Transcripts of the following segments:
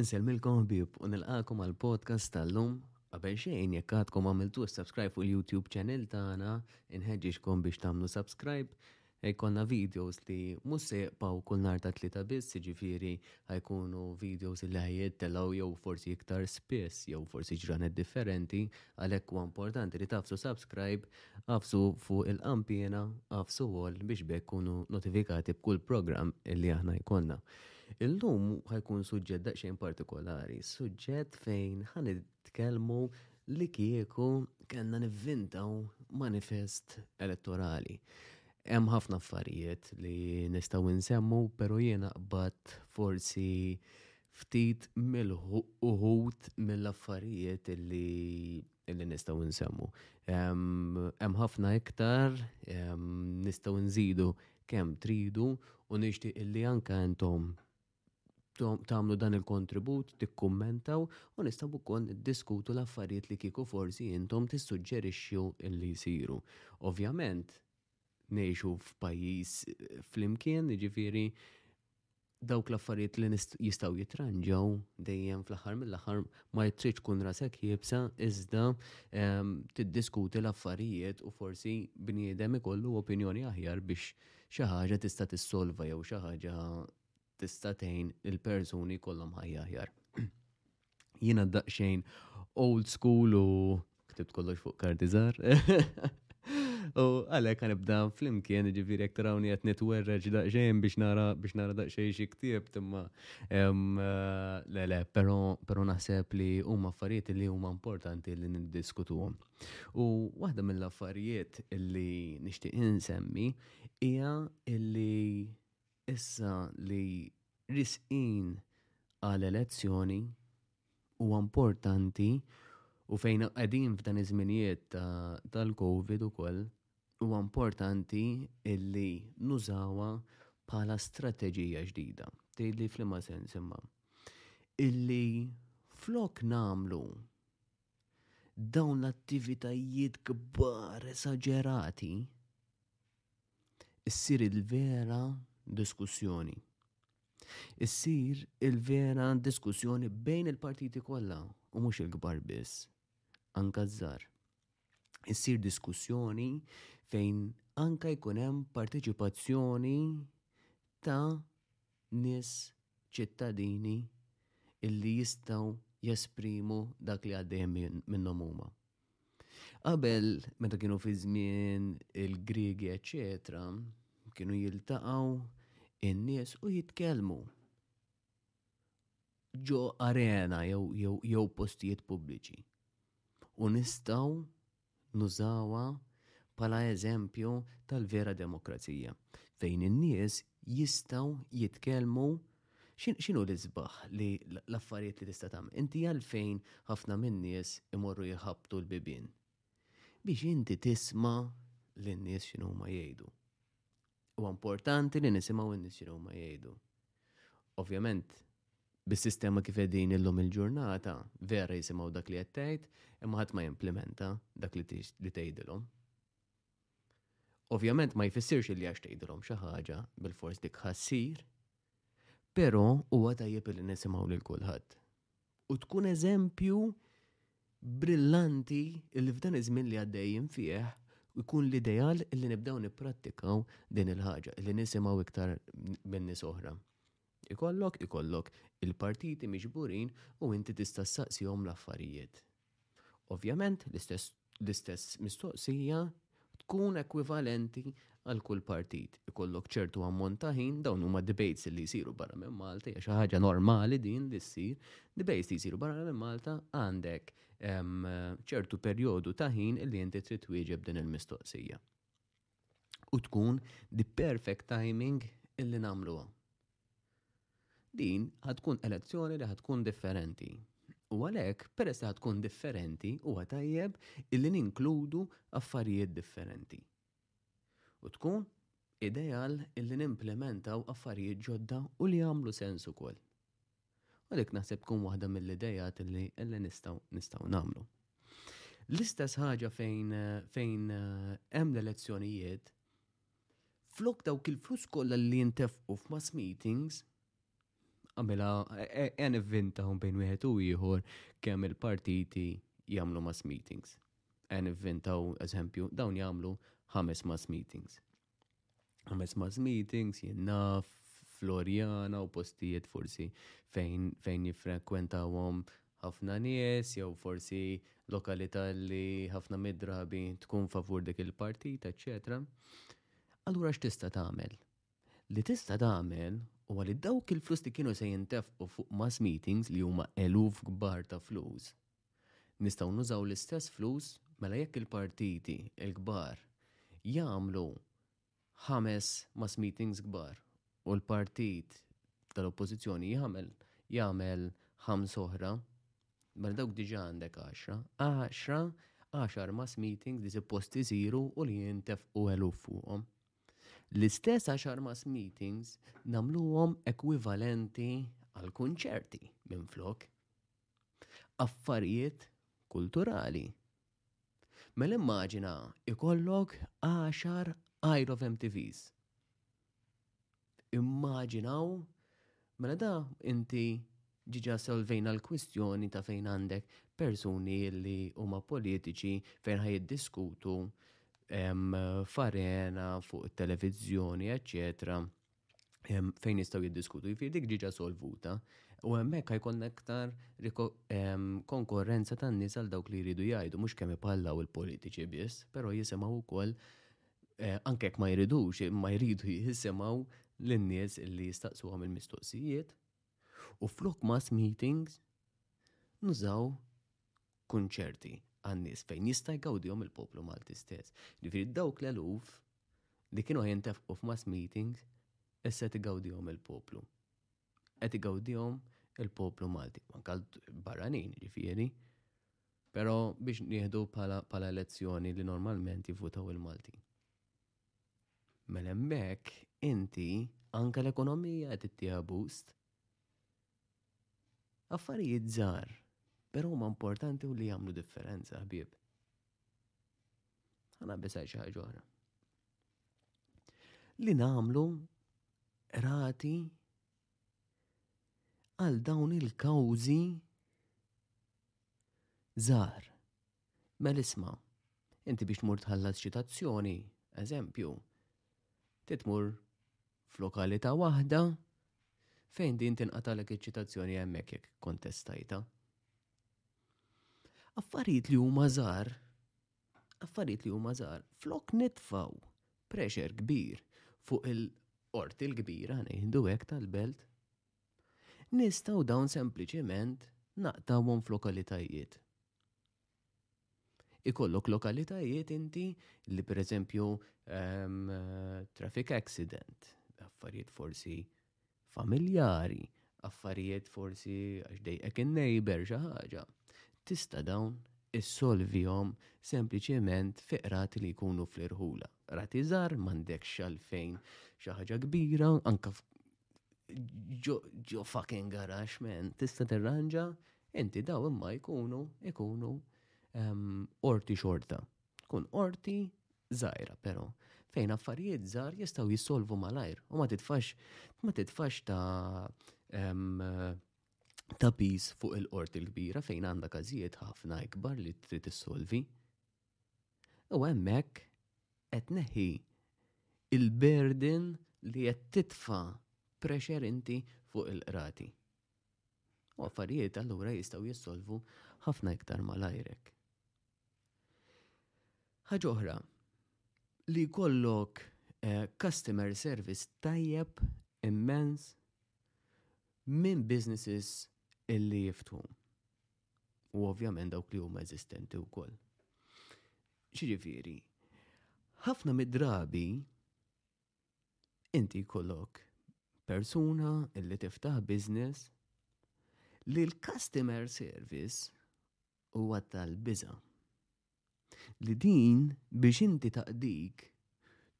Insellmilkom ħbib u nilqakom għal podcast tal-lum Qabel xejn jekk għadkom għamiltu subscribe fuq il-YouTube channel tagħna, inħeġġixkom biex tagħmlu subscribe. Jkollna videos li mhux se jibqgħu kull nhar ta' tlieta biss, jiġifieri ħajkunu videos li ħajjed telgħu jew forsi iktar spiss jew forsi ġranet differenti, għalhekk huwa importanti li tafsu subscribe Agħfsu fuq il-qanpiena, agħfsu wkoll biex b'hekk tkunu notifikati b'kull programm li aħna jkollna. Illum ħa jkun suġġett daqsxejn partikolari, suġġett fejn ħa nitkellmu li kieku kellna nivvintaw manifest elettorali. Hemm ħafna affarijiet li nistgħu nsemmu, però jiena qbad forsi ftit mill-uħud mill-affarijiet li illi nistgħu nsemmu. Hemm ħafna iktar nistgħu nżidu kemm tridu u nixtieq illi anke intom tagħmlu dan il-kontribut, tikkummentaw u nistgħu wkoll diskutu l-affarijiet li kieku forsi intom tissuġġerixxu illi jsiru. Ovvjament, ngħixu f'pajjiż flimkien, jiġifieri dawk l-affarijiet li jistgħu jitranġaw dejjem fl-aħħar mill-aħħar ma jitrid tkun rasek jibsa iżda ehm, tiddiskuti l-affarijiet u forsi bniedem ikollu opinjoni aħjar biex xi ħaġa tista' tissolva jew xi ħaġa tista' tgħin il-persuni kollhom ħajja aħjar. Jiena daqsxejn old school u ktibt kollox fuq karti żgħar. U għalhekk għanibda flimkien ġifieri jekk tarawni qed nitwerreġ daqsxejn biex nara biex nara daqsxejn xi ktieb imma le le, però naħseb li huma affarijiet li huma importanti li niddiskutuhom. U waħda mill-affarijiet li nixtieq insemmi hija li Issa li risqin għal elezzjoni huwa importanti u fejn qegħdin f'dan iż-żminijiet tal-COVID ukoll huwa importanti illi nużawha bħala strateġija ġdida. Tgħidli f'liema sens imma. Illi flok namlu dawn l-attivitajiet kbar esaġerati issir il-vera diskussjoni. Issir il-vera diskussjoni bejn il-partiti kollha u mhux il-kbar biss, anka żar. Issir diskussjoni fejn anka jkun hemm parteċipazzjoni ta' nies ċittadini illi jistgħu jesprimu dak li għaddej minnhom huma. Qabel meta kienu fi żmien il-Griegi eċetera, kienu jiltaqgħu in-nies u jitkellmu ġo arena jew postijiet pubbliċi. U nistgħu nużawha bħala eżempju tal-vera demokrazija, fejn in-nies jistgħu jitkellmu x'inhu l-isbaħ li l-affarijiet li tista' tagħmel. Inti għalfejn ħafna min-nies imorru jħabbtu l-bibien? Biex inti tisma' lin-nies x'inhuma jgħidu. Huwa importanti li nisimgħu n-nies x'inhuma jgħidu. Ovvjament, bis-sistema kif qegħdin illum il-ġurnata, vera jisimgħu dak li qed tgħid, imma ħadd ma jimplimenta dak li tgħidilhom. Ovvjament ma jfissirx li għax tgħidilhom xi ħaġa bil-fors dik ħassir, Però huwa tajjeb li nisimgħu lil kulħadd. U tkun eżempju brillanti li f'dan iż-żmien li għaddejjin fih ikun l-ideal li nibdew nipprattikaw din il-ħaġa, li nisimgħu iktar minn nies oħra. Ikollok, ikollok il-partiti miġburin u inti tista' saqsihom l-affarijiet. Ovvjament, l-istess l-istess mistoqsija tkun ekwivalenti għal kull partit. Ikollok ċertu ammont ta' ħin, dawn huma debates li jsiru barra minn Malta, hija xi ħaġa normali din li ssir, debates li jsiru barra minn Malta għandek ehm, ċertu perjodu ta' ħin li inti trid twieġeb din il-mistoqsija. u tkun the perfect timing illi nagħmluha. Din ħatkun elezzjoni li ħatkun differenti. U għalhekk, peress li ħatkun differenti, huwa tajjeb illi ninkludu affarijiet differenti. U tkun ideal illi nimplementaw affarijiet ġodda u li jagħmlu sens ukoll. U dik naħseb tkun waħda mill-idejat li li nistgħu nistgħu nagħmlu. L-istess ħaġa fejn fejn eh, hemm l-elezzjonijiet, flok dawk il-flus kollha li jintefqu f'mass meetings, għamela għen e, evvinta un bejn wieħed u ieħor kemm il-partiti jagħmlu mass meetings. Għen evvinta u eżempju dawn jagħmlu ħames mass meetings. Għamel smas meetings, jinnaf, Floriana u postijiet forsi fejn, fejn jiffrekwentawhom ħafna nies jew forsi lokalità li ħafna mid-drabi tkun favur dik il-partit, eċċetera. Allura x'tista' tagħmel? Li tista' tagħmel u għalli dawk il-flus li kienu se jintefqu fuq mass meetings li huma eluf kbar ta' flus, Nistgħu nużaw l-istess flus mela jekk il-partiti l-kbar jagħmlu ħames mass meetings kbar u l-partit tal-oppożizzjoni jagħmel jagħmel ħamsa oħra, mela dawk diġà għandek għaxra. Għaxra, għaxar mass meetings li suppost isiru u li jintefqu eluf fuqhom. L-istess għaxar mass meetings nagħmluhom ekwivalenti għal kunċerti minn flok. affarijiet kulturali. Mela immaġina ikollok għaxar Eye of MTVs. Immaġinaw, mela da inti ġiġa solvejna l-kwistjoni ta' fejn għandek persuni li huma politiċi fejn ħaj diskutu farena fuq il-televizjoni, eccetera fejn jistgħu jiddiskutu, jiġifieri dik ġiġa solvuta u hemmhekk jkun aktar konkurrenza tan-nies għal dawk li jridu jgħidu mhux kemm ipallaw il-politiċi biss, però jisimgħu wkoll eh, anke jekk ma jridux, ma jridu jisimgħu lin-nies li jistaqsuhom il-mistoqsijiet u flok mass meetings nużaw kunċerti għan-nies fejn jista' jgawdihom il-poplu Malti stess. Ġifieri dawk l-eluf li kienu ħajintefqu f'mass meetings issa qed igawdihom il-poplu. Qed igawdihom il-poplu Malti, anke barranin ġifieri. Però biex nieħdu bħala elezzjoni li normalment jivvutaw il-Malti. Mela hemmhekk inti anke l-ekonomija qed ittieha boost. Affarijiet żgħar, però huma importanti u li jagħmlu differenza ħbieb. Għana bisaj xi ħaġa oħra. Li nagħmlu rati għal dawn il-kawżi żgħar. Mel isma' inti biex tmur tħallas ċitazzjoni, eżempju, titmur f'lokalità waħda fejn din tinqatalek iċ-ċitazzjoni hemmhekk jekk kontestajta. Affarijiet li huma żgħar, affarijiet li huma żgħar, flok nitfaw pressure kbir fuq il-qorti l-kbira ngħidu hekk tal-belt, nistgħu dawn sempliċement naqtawhom f'lokalitajiet. Ikollok lokalitajiet inti li pereżempju um, traffic accident, affarijiet forsi familjari, affarijiet forsi għax dejqek in-neighbor xi ħaġa, tista' dawn issolvihom sempliċement fi qrati li jkunu fl-irħula. Qrati żgħar m'għandekx għalfejn xi ħaġa kbira, anke ġo fucking garax men, tista' tirranġa, inti daw imma jkunu, jkunu ehm, orti xorta. Tkun orti żgħira però, fejn affarijiet żgħar jistgħu jissolvu malajr u ma titfax ma titfax ta' ta' piż fuq il-qorti l-kbira fejn għandha każijiet ħafna ikbar li trid issolvi. U hemmhekk qed neħi il-burden li qed titfa' pressure inti fuq il-qrati. U affarijiet allura jistgħu jissolvu ħafna iktar malajrek. Ħaġa oħra, li jkollok customer service tajjeb immens minn businesses illi jiftħu. U ovvjament dawk li huma eżistenti wkoll. Ġifieri, ħafna mid-drabi inti jkollok persuna illi tiftaħ business li l-customer service huwa tal-biża' li din biex inti taqdik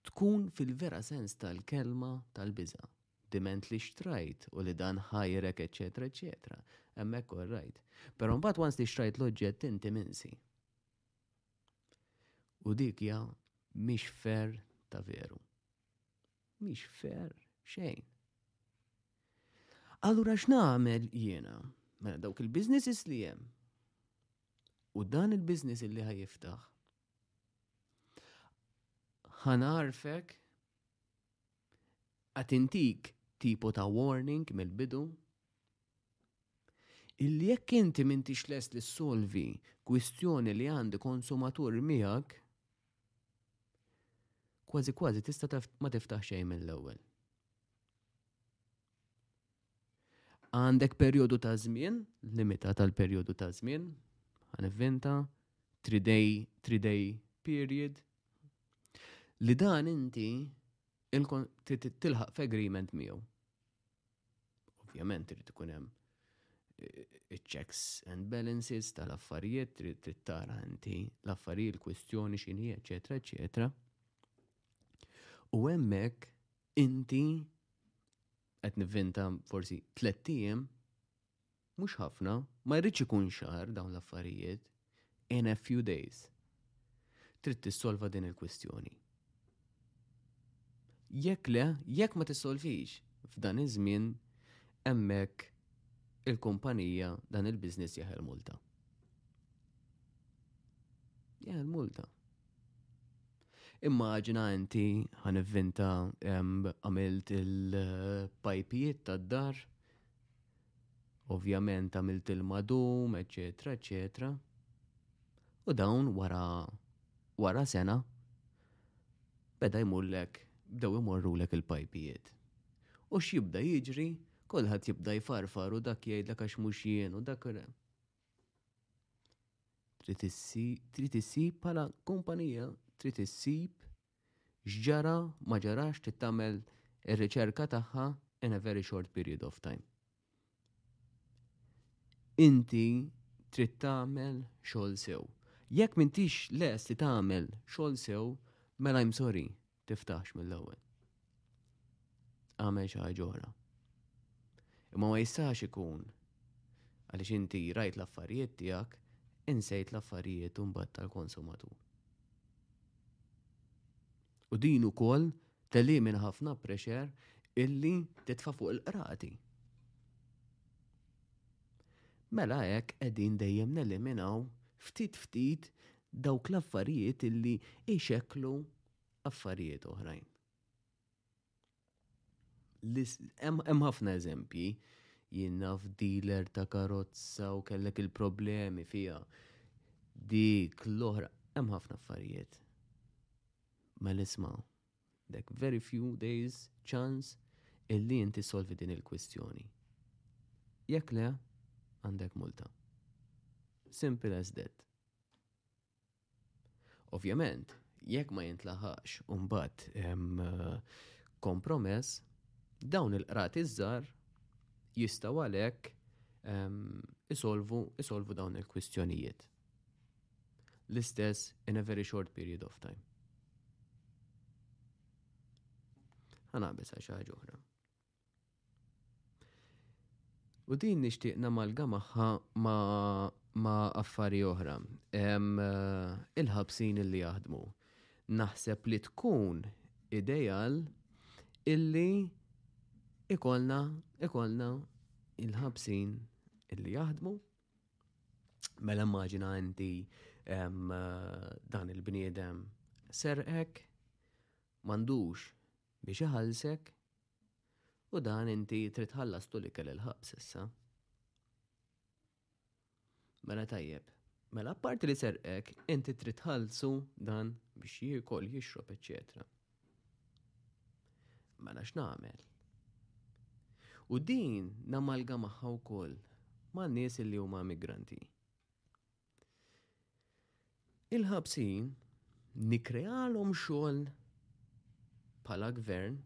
tkun fil-vera sens tal-kelma tal-biża'. Diment li xtrajt u li dan ħajrek eċċetera eċċetera. Hemmhekk all right. Però mbagħad once li xtrajt l-oġġett inti minsi. U dik hija mhix fair ta' veru. Mhix fair xejn. Allura x'nagħmel jiena? Mela dawk il-businesses li hemm. U dan il-business li ħajiftaħ. Ħanarfek għatintik tipo ta' warning mill-bidu illi jekk inti mintix lest li solvi kwistjoni li għandi konsumatur miegħek, Kważi kważi tista' taf ma tiftaħ xejn mill-ewwel. Għandek perjodu ta' żmien, limita tal-perjodu ta' żmien, għanivvinta, 3-day, 3-day period, li dan inti tilħaq f'agreement miegħu. Ovvjament irid ikun hemm checks and balances tal-affarijiet trid tara inti l-affarijiet il-kwistjoni x'inhi eċetera eċetera. U hemmhekk inti qed nivvinta forsi tliet ijiem Mhux ħafna, ma jridx ikun xahar dawn l-affarijiet, in a few days. Trid tissolva din il-kwistjoni. Jekk le, jekk ma tissolvix, f'dan iż-żmien hemmhekk il-kumpanija dan il-business jeħel multa. Jeħel multa. Immaġina inti ħanivvinta għamilt il-pajpijiet tad-dar Ovvjament għamilt il-madum, eċċetera, eċċetera. U dawn wara wara sena beda jmurlek bdew imorrulek il-pajpijiet. U x'jibda jiġri, kulħadd jibda jfarfar u dak jgħidlek għax mhux jien u dak trid issib bħala kumpanija trid issib x'ġara ma ġarax trid tagħmel ir-riċerka tagħha in a very short period of time. Inti trid tagħmel xogħol sew. Jekk m'intix lest li tagħmel xogħol sew, mela I'm sorry, tiftaħx mill-ewwel. għamel xi ħaġa oħra. Imma ma jistax ikun għaliex inti rajt l-affarijiet tiegħek insejt l-affarijiet imbagħad tal-konsumatur. U din ukoll telimin ħafna pressure illi titfa' fuq il-qrati. Mela hekk qegħdin dejjem neliminaw ftit ftit dawk l-affarijiet illi ixeklu affarijiet oħrajn. Hemm ħafna eżempji, jien naf dealer ta' karozza u kellek il-problemi fiha. Dik l-oħra, hemm ħafna affarijiet. Ma mela nismaw, dek very few days chance illi inti solvi din il-kwistjoni. Jekk le, għandek multa. Simple as that. Ovvjament, jekk ma jintlaħax mbagħad kompromess, dawn il-qrati żgħar jistgħu għalhekk isolvu dawn il-kwistjonijiet. L-istess in a very short period of time. Ħanaqbes għal xi ħaġa oħra. U din nixtieq namalga magħha ma' affari oħra. Il-ħabsin li jaħdmu. Naħseb li tkun ideal illi ikolna ikolna il-ħabsin illi jaħdmu. Mela immaġina inti dan il-bniedem serqek, m'għandux biex iħallsek, U dan inti trid ħallas tul ikel il-ħabs issa. Mela tajjeb. Mela apparti li serqek, inti trid ħalsu dan biex jiekol, jixrob, eċċetera. Mela x'nagħmel? U din namalga magħha wkoll ma' nies li huma migranti. Il-ħabsin nikrealhom xogħol bħala gvern,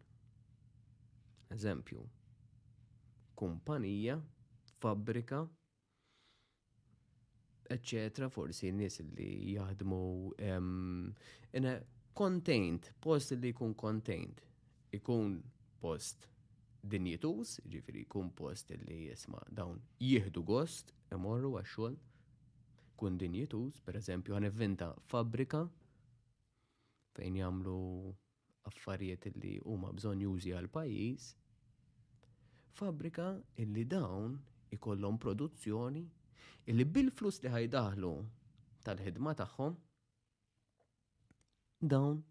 eżempju, kumpanija, fabbrika, eccetera, forsi nies li jaħdmu in a contained, post li jkun contained. ikun post dinjituż, jiġifieri jkun post li isma' dawn jieħdu gost imorru għax-xogħol, jkun dinjituż, pereżempju ħanivvinta fabbrika fejn jagħmlu affarijiet li huma bżonjużi għall-pajjiż, fabbrika illi dawn ikollhom produzzjoni illi bil-flus li ħajdaħlu tal-ħidma tagħhom dawn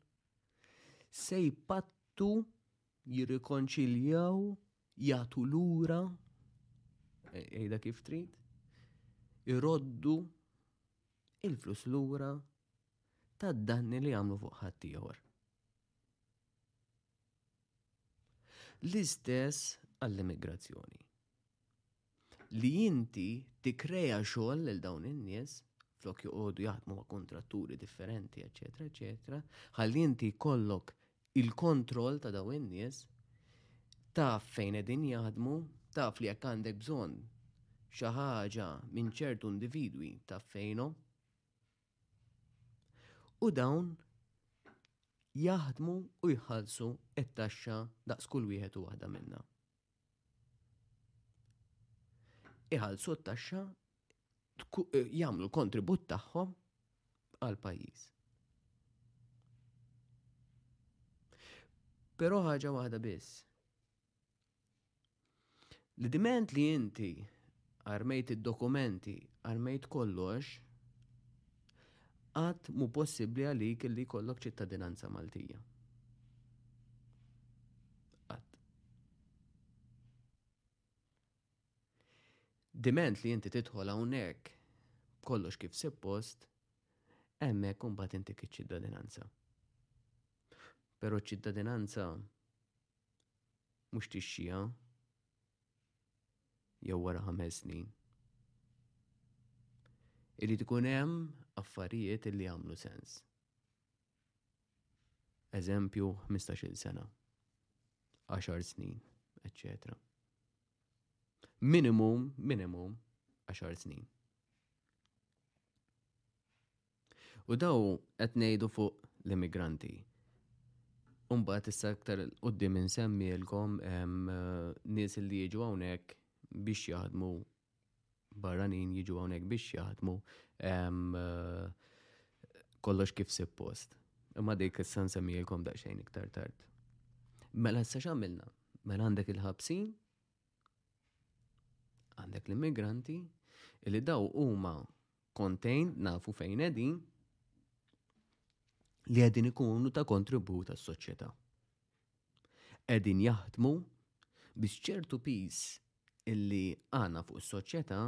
se jpattu jirrikonċiljaw jagħtu lura ejda kif trid iroddu il-flus lura tad-danni li jagħmlu fuq ħaddieħor. L-istess għall-immigrazzjoni. li inti tikkrea xogħol lil dawn in-nies flok joqogħdu jaħdmu ma' kontratturi differenti, eċetera, eċetera, ħalli inti kollok il-kontroll ta' dawn in-nies, taf fejn qegħdin jaħdmu, taf li jekk għandek bżonn xi ħaġa minn ċertu individwi taf fejnhom. U dawn jaħdmu u jħallsu it-taxxa daqs kull wieħed u waħda minna. iħallsu t-taxxa jagħmlu l-kontribut tagħhom għal pajjiż. Però ħaġa waħda biss. L-diment li inti Armejt id-dokumenti, armejt kollox, qatt mhu possibbli għalik li jkollok ċittadinanza Maltija. Qatt. Diment li inti tidħol hawnhekk kollox kif suppost, hemmhekk imbagħad intik iċ-ċittadinanza. Però ċ-ċittadinanza mhux tixxiha, jew wara ħames snin. Irid ikun hemm affarijiet li jagħmlu sens. Eżempju 15-il sena, 10 snin, etc. Minimum, minimum 10 snin. U daw qed ngħidu fuq l-immigranti. Umbagħad issa aktar quddiem insemmilkom nies li jiġu hawnhekk biex jaħdmu barranin jiġu hawnhekk biex jaħdmu kollox kif suppost. Imma dik issa nsemmilkom daqsxejn iktar tard. Mela issa x'għamilna? Mela għandek il-ħabsin, għandek l-immigranti, li daw huma Kontejn nafu fejn qegħdin li qegħdin ikunu ta' kontribut għas-soċjetà. Qegħdin jaħdmu biex ċertu piż illi għana fuq is-soċjetà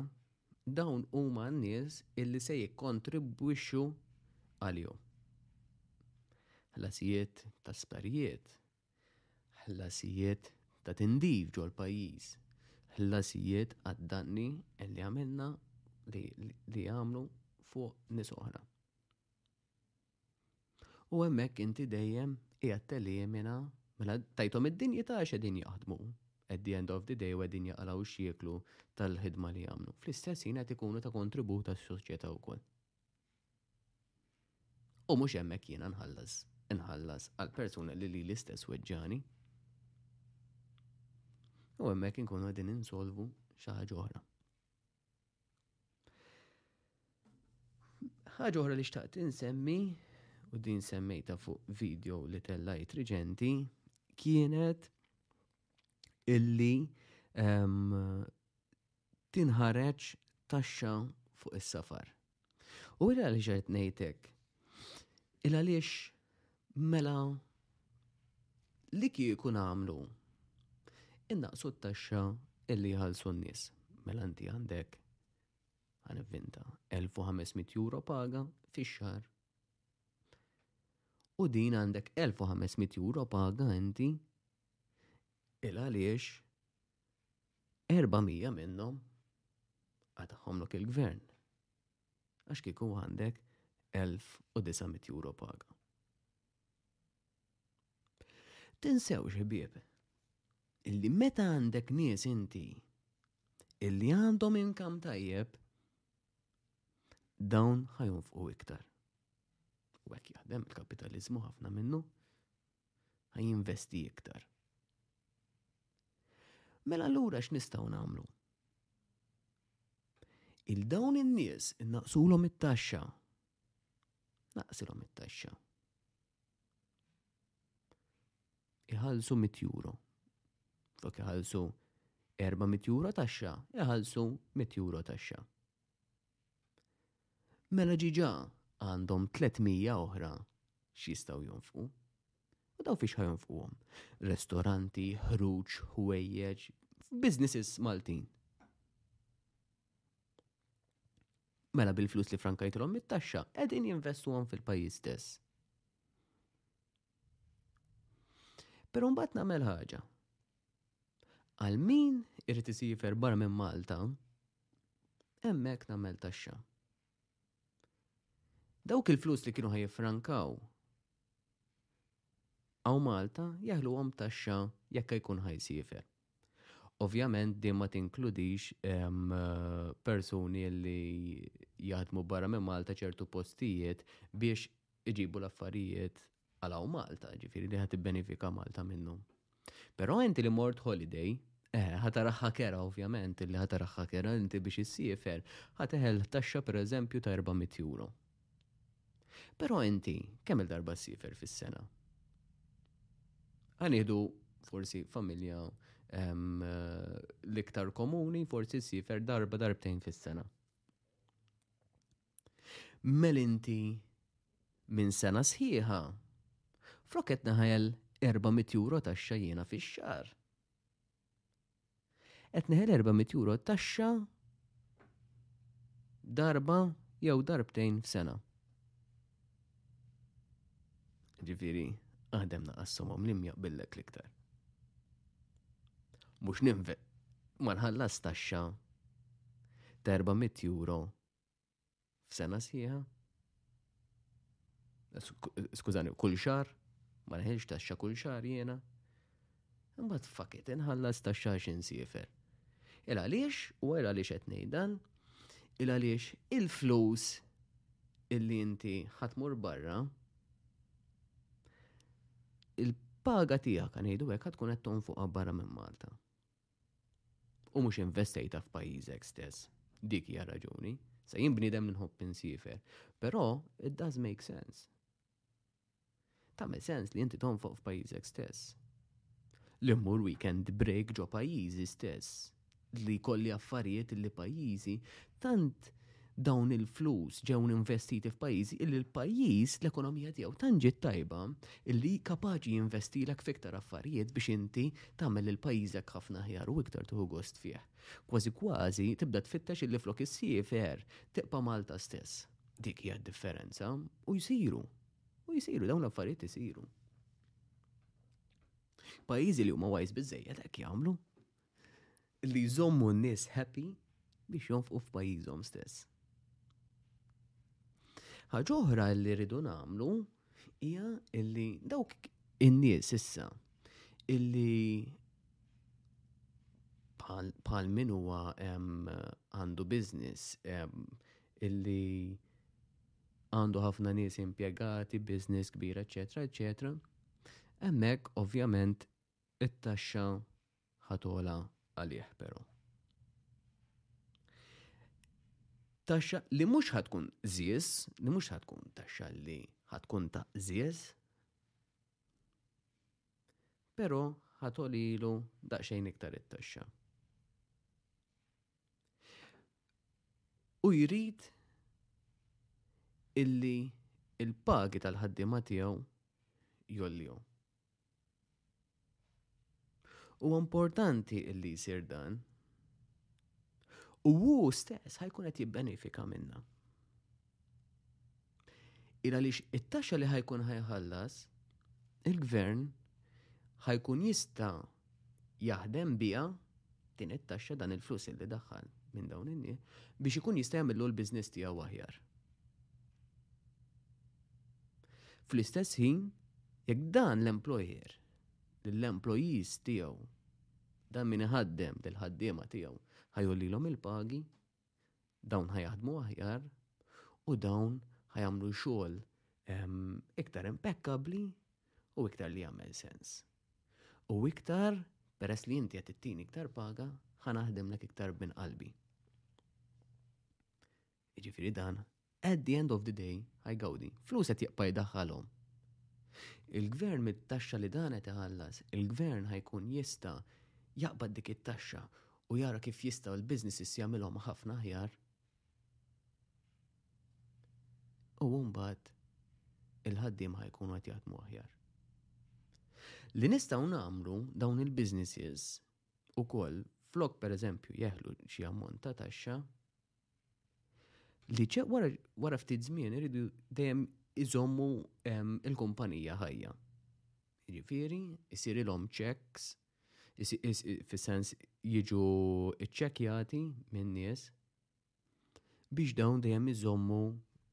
dawn huma n-nies illi se jikkontribwixxu għalihom. Ħlasijiet ta' sparijiet ħlasijiet ta' tindif ġol-pajjiż, ħlasijiet għad-danni li għamilna li għamlu fuq nies oħra. U hemmhekk inti dejjem qiegħed telimina mela tajthom id-dinjità għax qegħdin jaħdmu at the end of the day u qegħdin jaqalgħu xieklu tal-ħidma li jagħmlu. Fl-istess jien qed ikunu ta' kontribut għas-soċjetà wkoll. U mhux hemmhekk jiena nħallas, nħallas għal persuna li li l-istess weġġani. U hemmhekk inkunu qegħdin insolvu xi ħaġa oħra. Ħaġa oħra li xtaqt insemmi u din semmejta fuq video li tellajt riġenti kienet illi um, tinħareġ taxxa fuq is-safar. U il għaliex qed ngħid hekk? Il għaliex mela li kieku nagħmlu innaqsu t-taxxa illi jħallsu n-nies. Mela inti għandek għanivvinta 1500 euro paga fix-xar. U din għandek 1500 euro paga inti il għaliex 400 minnhom għadħomlok il-gvern. Għax kieku għandek 1900 euro paga. Tinsew ħbieb, illi meta għandek nies inti illi għandhom inkam tajjeb, dawn ħajunfqu iktar. U għek jaħdem il-kapitalizmu ħafna minnu. ħa jinvesti iktar. Mela allura x'nistgħu nagħmlu? Il dawn in-nies innaqsulhom it-taxxa. Naqsilhom it-taxxa. Iħallsu mit euro. Fok iħallsu 400 euro taxxa, iħallsu 100 euro taxxa. Mela ġiġa għandhom 300 oħra x'jistgħu jonfqu. U daw fiex ħajonfquhom. Restoranti, ħruġ, ħwejjeġ, businesses Maltin. Mela bil-flus li frankajtilhom mit-taxxa qegħdin jinvestuhom fil-pajjiż stess. Però mbagħad nagħmel ħaġa. Għal min irid isifer barra minn Malta, hemmhekk nagħmel taxxa. Dawk il-flus li kienu ħajfrankaw għaw Malta jaħluhom taxxa jekk jkun ħajsifer. Ovvjament din ma tinkludix persuni li jaħdmu barra minn Malta ċertu postijiet biex iġibu l-affarijiet Għala u Malta, ġifiri li ħat benefika Malta minnu. Pero inti li mort holiday, eh, ħataraħħa kera ovvjament, li ħataraħħa kera inti biex issifer, ħateħel taxxa per eżempju ta' 400 euro. Pero inti, kemm il-darba sifer fis-sena? Għaniħdu forsi familja ehm, l-iktar komuni, forsi sifer darba darbtejn fis-sena. Mel inti minn sena sħiħa, flok qed neħajel 400 euro taxxa jiena fix-xahar. Qed neħel 400 euro taxxa darba jew darbtejn f'sena. Ġifieri, għadem naqassomhom li mjaqbillek l-iktar. Mhux ninve ma nħallas taxxa ta' 400 euro f'sena sħiħa, skużani, kull xar, ma nħilx taxxa kull xar jiena, imbagħad fakit inħallas taxxa għax insifer. Il għaliex, u il għaliex qed ngħid dan, il għaliex il-flus illi inti ħatmur barra, il-paga tiegħek ngħidu hekk tkun qed tonfoq barra minn Malta. u mhux investejta f'pajjiżek stess. Dik hija raġuni. Sa jien bniedem li nħobb insiefer. Però it does make sense. Tagħmel sens li inti tonfoq f'pajjiżek stess. Li mmur weekend break ġo pajjiżi stess. Li kolli affarijiet li pajjiżi tant dawn il-flus ġew investiti f'pajjiżi illi l-pajjiż l-ekonomija tiegħu tant ġiet tajba illi kapaċi jinvestilek f'iktar affarijiet biex inti tagħmel lil pajjiżek ħafna aħjar u iktar tieħu gost fih. Kważi kważi tibda tfittex illi flok issiefer tibqa' Malta stess. Dik hija d-differenza u jsiru. U jsiru dawn l-affarijiet isiru. Pajjiżi li huma wajs biżejjed hekk jagħmlu. li jżommu n-nies happy biex jonfqu f'pajjiżhom stess. Ħaġa oħra li rridu nagħmlu hija li dawk in-nies issa illi bħal min huwa għandu business illi għandu ħafna nies impjegati, business kbira, eċetera, eċetera. Hemmhekk ovvjament It-taxxa ħa togħla għalih però. Taxxa li mhux ħa tkun żies, li mhux ħa tkun taxxa li ħa tkun ta' żies, però ħa tolilu daqsxejn iktar it-taxxa. U jrid illi il-pagi tal-ħaddiema tiegħu jolliju. Huwa importanti illi jsir dan. U hu stess ħajkun qed jibbenefika minna. Ila lix it-taxxa li ħajkun ħajħallas, il-gvern ħajkun jista' jaħdem biha din it-taxxa dan il-flus illi daħħal minn dawn in-nie biex ikun jista' jagħmillu l-business tiegħu aħjar. Fl-istess ħin, jekk dan l-employer lill-employees tiegħu dan min iħaddem lill-ħaddiema tiegħu ħajolilhom il-pagi, dawn ħa jaħdmu aħjar u dawn ħa jagħmlu xogħol iktar impeccabli u iktar li jagħmel sens. U iktar, peress li inti qed ittini iktar paga, ħa naħdimlek iktar bin qalbi. Jiġifieri dan At the end of the day, hi Gawdi, flus qed jibqa' jdaħħalhom. Il-Gvern mit-taxxa li dan qed iħallas, il-Gvern ħa jkun jista' jaqbad dik it-taxxa u jara kif jista' l-businesses jagħmilhom ħafna aħjar. U mbagħad il-ħaddiema ħa jkunu qed jaħdmu aħjar. Li nistgħu nagħmlu dawn il-businesses ukoll flok pereżempju jeħlu xi ammont ta' taxxa li wara ftit żmien iridu dejjem iżommu il-kumpanija ħajja. Jiġifieri, isirilhom checks, fis-sens jiġu ċċekkjati minn nies biex dawn dejjem iżommu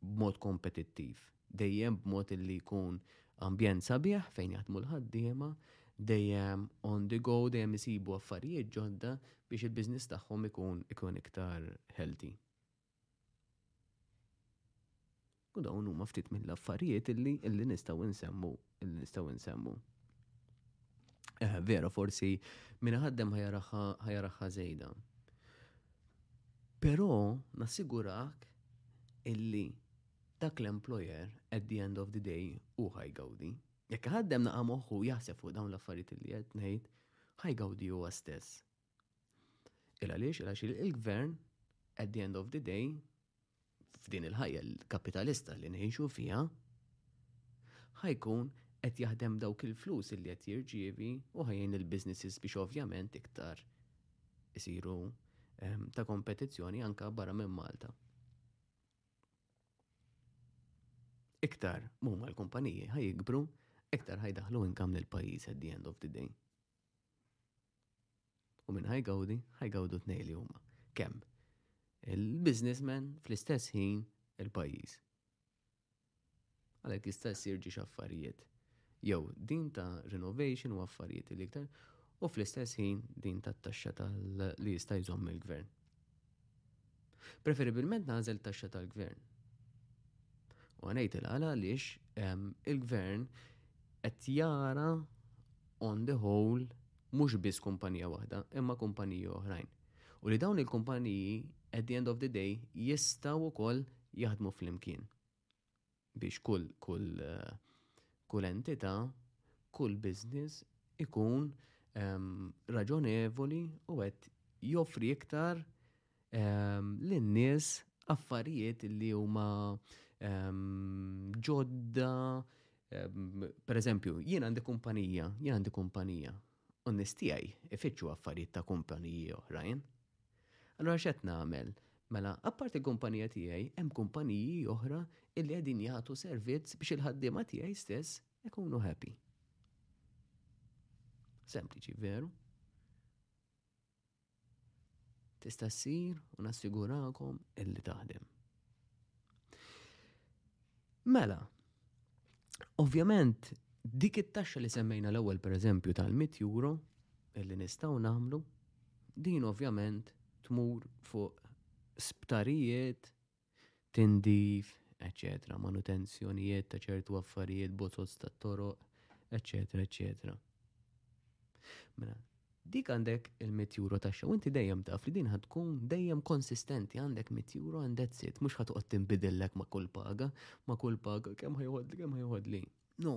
b'mod kompetittiv. dejjem b'mod li jkun ambjent sabiħ fejn jaħdmu l-ħaddiema, dejjem on the go, dejjem isibu affarijiet ġodda biex il-business tagħhom ikun ikun iktar healthy. U dawn huma ftit mill-affarijiet illi illi nistgħu nsemmu nistgħu nsemmu. Eh, vera, forsi minna ħaddem ħajaraħħa zejda. Pero nassigurak illi dak l-employer at the end of the day u ħajgawdi. Jekk ħaddem naqa moħħu jaħseb fuq dawn l-affarijiet li qed ngħid, ħajgawdi huwa stess. Il għaliex, il għaliex il-gvern, at the end of the day, f'din il-ħajja l-kapitalista li nħinxu fija, ħajkun qed jaħdem dawk il-flus li qed jirġievi u ħajjin il-businesses biex ovvjament iktar isiru ehm, ta' kompetizzjoni anka barra minn Malta. iktar mumma l-kumpaniji ħajikbru, iktar ħajdaħlu inkam l pajjiż at the end of the day. U minn ħajgawdi, ħajgawdu tnej li huma. Kemm? Il-businessman fl-istess ħin il-pajjiż. Għalhekk jista' jsir ġiex affarijiet. Jew din ta' renovation u affarijiet li iktar u fl-istess ħin din ta' taxxa tal li jista' jżomm il-gvern. Preferibilment nagħżel taxxa tal-gvern. U għanajt il-għala għaliex il-gvern qed jara on the whole mhux biss kumpanija waħda, imma kumpaniji oħrajn. U li dawn il-kumpaniji at the end of the day jistaw ukoll jaħdmu fl-imkien. biex kull kull kull entità, kull business ikun raġonevoli u qed joffri iktar lin-nies affarijiet li huma ġodda. Per eżempju, jien għandi kumpanija, jien għandi kumpanija, u n-nies tiegħi ifittxu affarijiet ta' kumpaniji oħrajn. Allura x'qed nagħmel? Mela, apparti l-kumpanija tiegħi, hemm kumpaniji oħra illi qegħdin jagħtu servizz biex il-ħaddiema tiegħi stess ikunu happy. Sempliċi, veru? Tista' ssir u nassigurakom illi taħdem. Mela, ovvjament dik it-taxxa li semmejna l-ewwel pereżempju tal-100 euro illi nistgħu nagħmlu, din ovvjament tmur fuq sptarijiet tindif, eċċetera, manutenzjonijiet ta' ċertu affarijiet, bozozz ta' toroq, eċċetera, eċċetera. Mela, dik għandek il-100 euro taxxa, u inti dejjem taf li din tkun dejjem konsistenti għandek 100 euro and that's it, mhux ħadd toqgħod tinbidillek ma' kull paga, ma' kull paga kemm ħajħodli, kemm ħajħodli. No,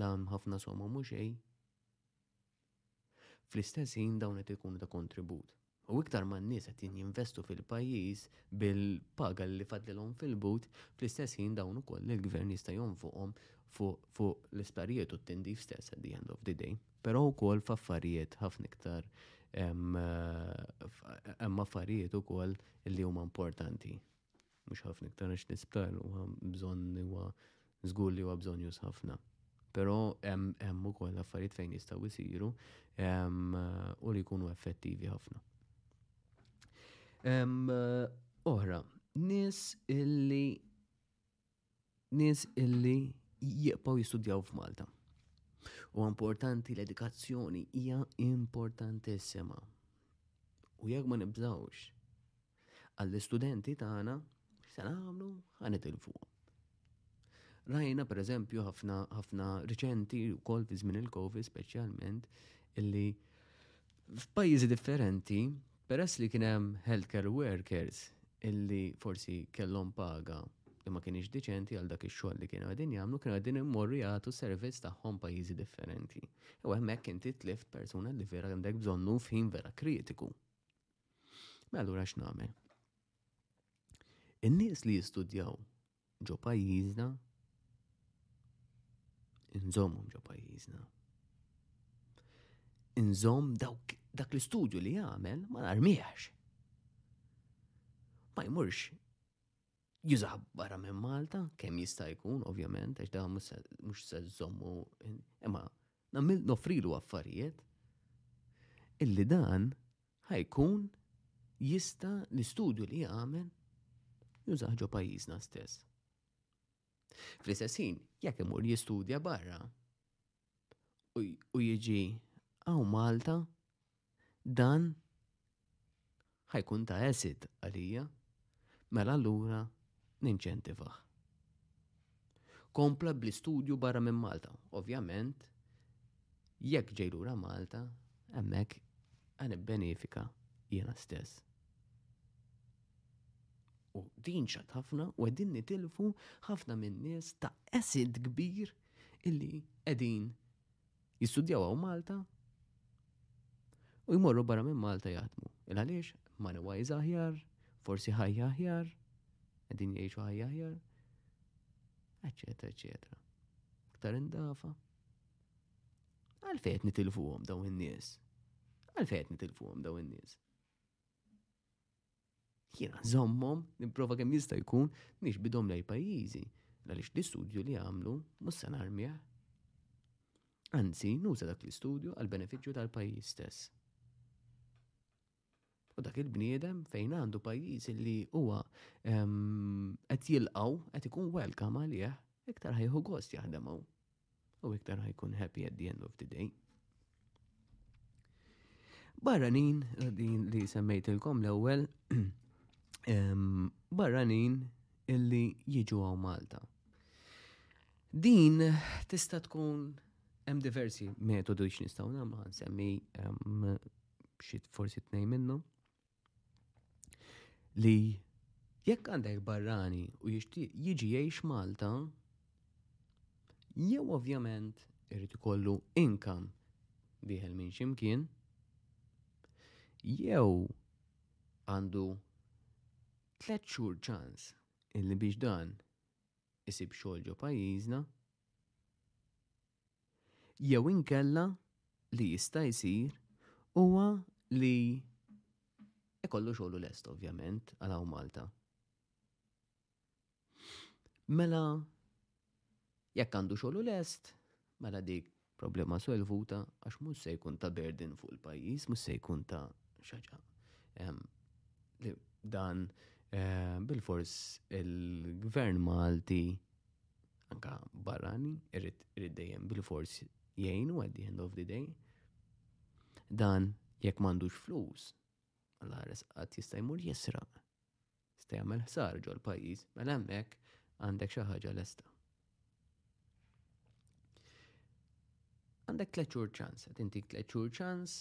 La hemm ħafna somom u xejn. Fl-istess ħin dawn qed ikunu ta' kontribut. U iktar ma' n-nies qed jinvestu fil-pajjiż bil-paga li fadlilhom fil-but, fl-istess ħin dawn ukoll il-gvern jista' jonfoqhom fuq l-isptarijiet u t-tindif stess at the end of the day. Però wkoll f'affarijiet ħafna iktar hemm affarijiet ukoll li huma importanti. Mhux ħafna iktar għax l-isptar huwa bżonn huwa żgur li huwa bżonn jus ħafna. Però hemm ukoll affarijiet fejn jistgħu jsiru u li jkunu effettivi ħafna. Oħra, nies illi nies illi jibqgħu jistudjaw f'Malta. U importanti l-edukazzjoni hija importantissima. U jekk ma nibżawx għall-istudenti tagħna se nagħmlu ħanet il fuq. Rajna per eżempju ħafna ħafna riċenti wkoll fi żmien il-COVID speċjalment illi F'pajjiżi differenti, peress li kien hemm healthcare workers illi forsi kellhom paga li ma kienx diċenti għal dak ix-xogħol li kienu qegħdin jagħmlu, kienu qegħdin immorru jagħtu servizz tagħhom pajjiżi differenti. U hemmhekk inti tlift persuna li vera għandek bżonnu f'ħin vera kritiku. Mela allura x'nagħmel? In-nies li jistudjaw ġo pajjiżna, inżommhom ġo pajjiżna. Inżomm dawk dak l-istudju li jagħmel ma narmiex. Ma jmurx jużaħ barra minn Malta, kemm jista' jkun, ovvjament, għax da mhux se żommu, imma nagħmel nofrilu affarijiet illi dan ħa jkun jista' l-istudju li jagħmel jużah ġo pajjiżna stess. Fl-istess ħin, jekk imur jistudja barra u jiġi għaw Malta, dan ħajkun ta' esit għalija. Mela allura ninċentivah. Kompla bl-istudju barra minn Malta. Ovvjament, jekk ġej lura Malta, hemmhekk għan benefika jiena stess. U din xat ħafna u għedin nitilfu ħafna minn nies ta' esid kbir illi qegħdin jistudjaw hawn Malta u jmorru barra minn Malta jaħdmu. Il għaliex money wise aħjar, forsi ħajja aħjar, qegħdin jgħixu ħajja aħjar, eċetera, eċetera. Iktar indafa. Għalfejn nitilfuhom dawn in-nies? Għalfejn nitilfuhom dawn in-nies? Jiena nżommhom, nipprova kemm jista' jkun, nixbidhom lej pajjiżi, għaliex l-istudju li għamlu mhux se narmih. Anzi, nuża dak l-istudju għall benefiċċju tal-pajjiż stess. U dak il-bniedem fejn għandu pajjiż li huwa ehm, qed jilqaw, qed ikun welkam għalih, iktar ħajħu gost jaħdem hawn. U iktar ħajkun happy at the end of the day. Barranin, eh, din li semmejtilkom l-ewwel, barranin illi jiġu għaw Malta. Din tista' tkun hemm diversi metodu x'nistgħu nagħmlu ħansemmi xi forsi tnejn minnhom. li jekk għandek barrani u jixtieq jiġi jgħix Malta, jew ovvjament irid ikollu inkam diħel minn ximkien, jew għandu tlet xhur ċans illi biex dan isib xogħol ġo pajjiżna, Jew inkella li jista' jsir huwa li ikollu xogħlu lest ovvjament għal hawn Malta. Mela jekk għandu xogħlu lest, mela dik problema solvuta għax mhux se jkun ta' burden fuq il-pajjiż, mhux se jkun ta' xaġa. Dan bil-fors il-gvern Malti anka barrani, irrid dejjem bil-fors jgħinu at the end of the day. Dan jekk m'għandux flus, għal ħares qatt jista' jmur jisraq. Jista' jagħmel ħsar ġol pajjiż, mela hemmhekk għandek xi ħaġa lesta. Għandek tliet xhur ċans, qed intik tliet xhur ċans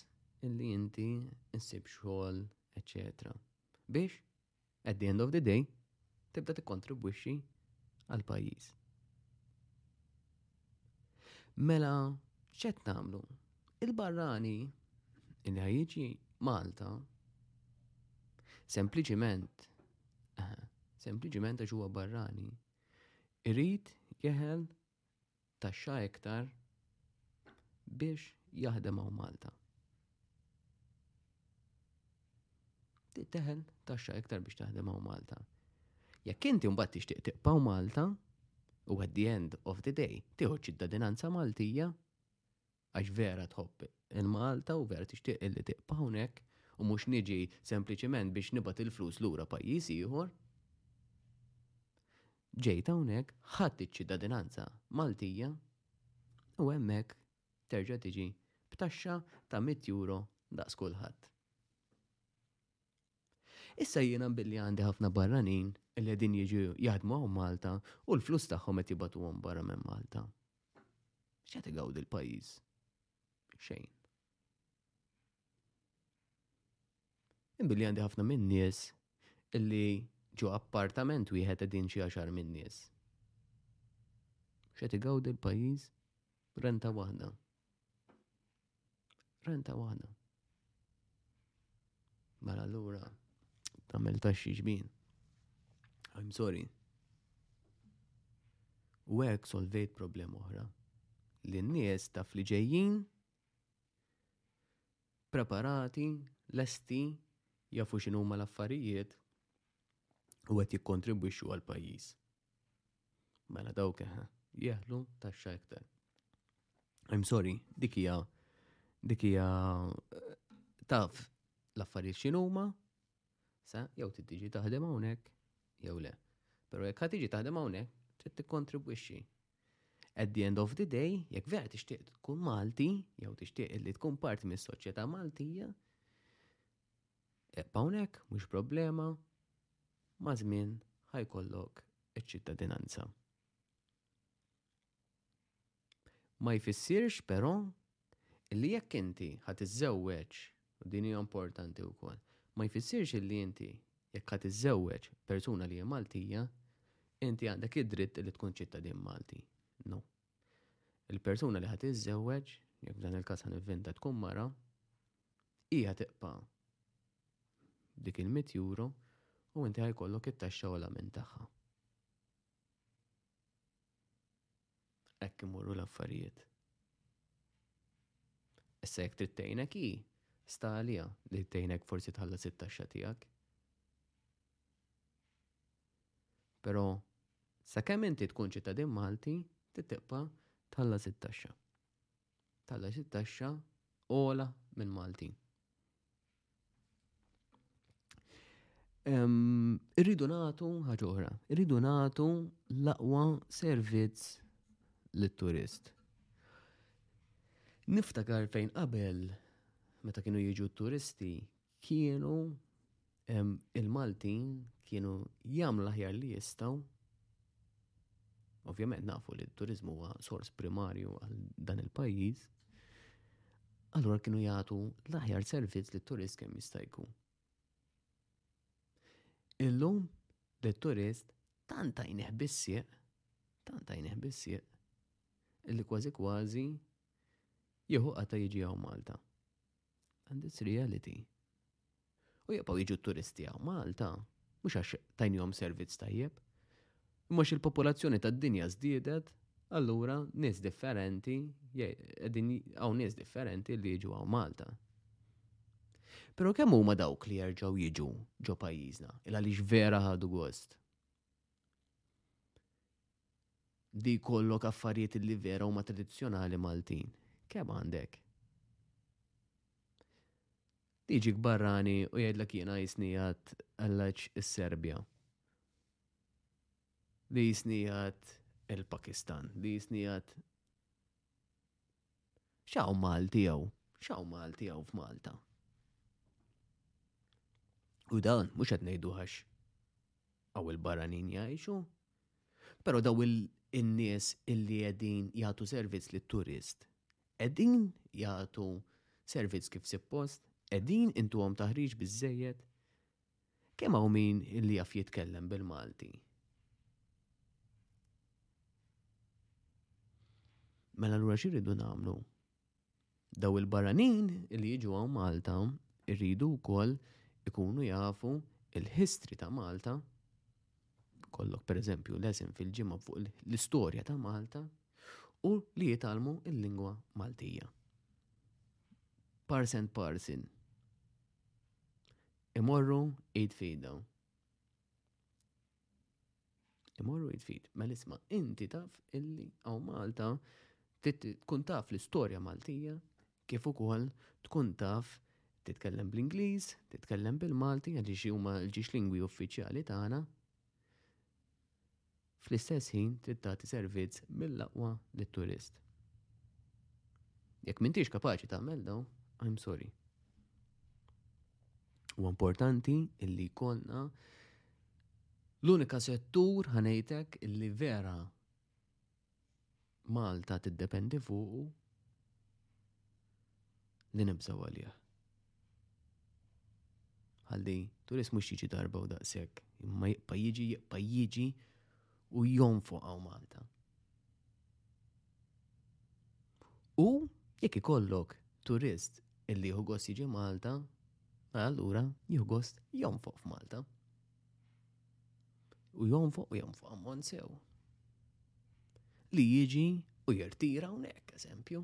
illi inti nsib xogħol, eċċetera. Biex at the end of the day, tibda tikkontribwixxi għal pajjiż. Mela, x'qed nagħmlu? Il-barrani li ħajjiġi Malta sempliċiment sempliċiment għax huwa barrani irid jeħel taxxa iktar biex jaħdem hawn Malta. Teħel taxxa iktar biex taħdem hawn Malta. Jekk inti mbagħad tixtieq tiqpaw Malta, u at the end of the day, tieħu ċittadinanza Maltija, għax vera tħobb il-Malta u vera tixtieq illi tiqpa' hawnhekk u mhux niġi sempliċiment biex nibgħat il-flus lura pajjiż ieħor. Ġejt hawnhekk, ħadd iċ-ċittadinanza Maltija u hemmhekk terġa' tiġi b'taxxa ta' 100 euro daqs kulħadd. Issa jiena billi għandi ħafna barranin li qegħdin jiġu jaħdmu hawn Malta u l-flus tagħhom qed jibatuhom barra minn Malta. X'qed igawdi l-pajjiż? Xejn. Imbilli għandi ħafna minn nies illi ġo appartament wieħed qegħdin xi għaxar minn nies. X'qed igawdi l-pajjiż? Renta waħda. Renta waħda. Mela allura tagħmel taxxi xbin. I'm sorry. U hekk solvejt problema oħra. Li n-nies taf li ġejjin preparati, lesti, jafu x'inhuma l-affarijiet u qed jikkontribwixxu għall-pajjiż. Mela dawk eh, jeħlu taxxa iktar. I'm sorry, dik hija dik hija eh, taf l-affarijiet x'inhuma, sa jew tiġi taħdem hawnhekk jew le. Però jekk ħad tiġi taħdem hawnhekk, trid tikkontribwixxi. At the end of the day, jekk vera tixtieq tkun Malti, jew tixtieq li tkun parti mis-soċjetà Maltija, Ebqa' hawnhekk, mhux problema, maż-żmien ħa jkollok iċ-ċittadinanza. Ma jfissirx però li jekk inti ħa tiżżewweġ, u din hija importanti wkoll, ma jfissirx li inti jekk ħa tiżżewweġ persuna li hija Maltija, inti għandek id-dritt li tkun ċittadin Malti. No. il-persuna li ħad iżżewweġ, jekk dan il-każ ħan ivvinta tkun mara, hija tiqpa' dik il-100 euro u inti ħajkollok it-taxxa ola minn tagħha. Hekk imorru l-affarijiet. Issa jekk trid tgħinek hi, sta għalija li tgħinek forsi tħallas it-taxxa tiegħek. Però sakemm inti tkun ċittadin Malti trid tibqa' tħallas it-taxxa. Tħallas it-taxxa ola minn Malti. Irridu nagħtu ħaġa oħra, irridu nagħtu l-aqwa servizz lit-turist. Niftakar fejn qabel meta kienu jiġu t-turisti kienu il-Maltin kienu jagħmlu l-aħjar li jistgħu ovvjament nafu li t-turizmu huwa sors primarju għal dan il-pajjiż, allura kienu jagħtu l-aħjar servizz li turist kemm jista' jkun. Illum li turist tant tajnih bissieq, tant tajnih bissieq, illi kważi kważi jieħu qatta jiġi għaw Malta. And it's reality. U jibqgħu jiġu turisti għaw Malta, mhux għax tajnihom servizz tajjeb. Imma il-popolazzjoni tad-dinja żdiedet, allura nies differenti, qegħdin hawn nies differenti li jiġu għaw Malta. Pero kemm huma dawk li jerġgħu jiġu ġo pajjiżna, il għaliex vera ħadu gost. li jkollok affarijiet li vera huma tradizzjonali Maltin. Kemm għandek? Li jġik barrani u jgħidlek jiena jisni għad għallaċ is-Serbja. Li jisni għad il-Pakistan. Li jisni għad. Xaw Malti jew? Xaw Malti jew f'Malta? U dan, mux għed nejdu għax għaw il-barranin jgħajxu, Però dawn in-nies illi qegħdin jagħtu servizz lit-turist, qegħdin jagħtu servizz kif suppost? Qegħdin intuhom taħriġ biżżejjed? Kemm hawn min illi jaf jitkellem bil-Malti? Mela allura x'irridu nagħmlu? Daw il-barranin li jiġu hawn Malta irridu wkoll ikunu jafu il-history ta' Malta, kollok per eżempju lesin fil-ġimgħa fuq l-istorja ta' Malta u li jitalmu il-lingwa Maltija. Parsen parsin. Imorru id fidaw. Imorru jitfit, ma l-isma inti taf illi għaw Malta tkun taf l-istorja Maltija kif ukoll tkun taf titkellem bl-Ingliż, titkellem bil-Malti għaliex huma l-ġiex lingwi uffiċjali tagħna. Fl-istess ħin trid tagħti servizz mill-aqwa lit-turist. Jekk m'intix kapaċi tagħmel daw, I'm sorry. U importanti illi jkollna L-unika settur, ħa ngħid hekk, li vera Malta tiddependi fuqu li nibżgħu għalih. Ħalli turist mhux jiġi darba u daqshekk, imma jibqa' jiġi jibqa' jiġi u jonfoqgħu Malta. U jekk ikollok turist illi jieħu gost jiġi Malta, allura jieħu gost jonfoq f'Malta. U jonfoq u jonfoq ammont sew. Li jiġi u jirtira hawnhekk, eżempju.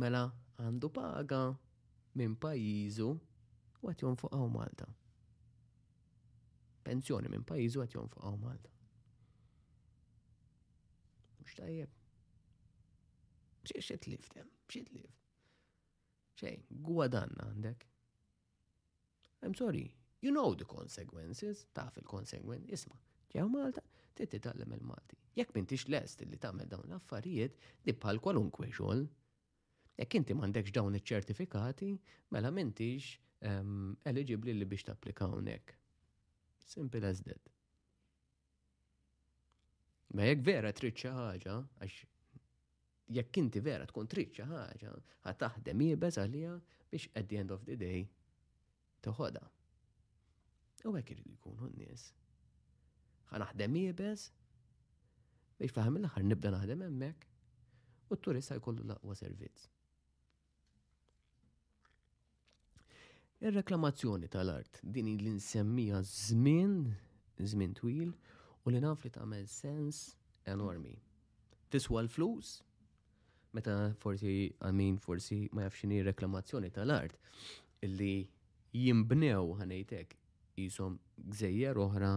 Mela għandu paga minn pajjiżu u għat jonfoq Malta. Pensjoni minn pajjiżu qed jonfoqgħu Malta. Mhux tajjeb. Xi xi tlif dem, xi tlif. Xejn, gwadanna għandek. I'm sorry, you know the consequences, taf il-konsegwenzi, isma, ġew Malta, trid titgħallem il-Malti. Jekk m'intix lest li tagħmel dawn l-affarijiet, li bħal kwalunkwe xogħol, Jekk inti m'għandekx dawn iċ-ċertifikati, mela m'intix ehm, eliġibbli li biex tapplika hawnhekk. Simple as that. Ma jekk vera trid xi ħaġa, għax jekk inti vera tkun trid xi ħaġa, ħa taħdem jibes għalija biex at the end of the day Toħodha. U hekk iridu jkunu n-nies. Ħa naħdem iebes biex fl-aħħar mill-aħħar nibda naħdem hemmhekk u t-turista jkollu l-aqwa servizz. Ir-reklamazzjoni tal-art din li nsemmija żmien, żmien twil, u li naf li tagħmel sens enormi. tiswa l-flus, meta forsi għamin forsi ma jafx x'inhi reklamazzjoni tal-art illi jinbnew ħanejtek jisom gżejjer oħra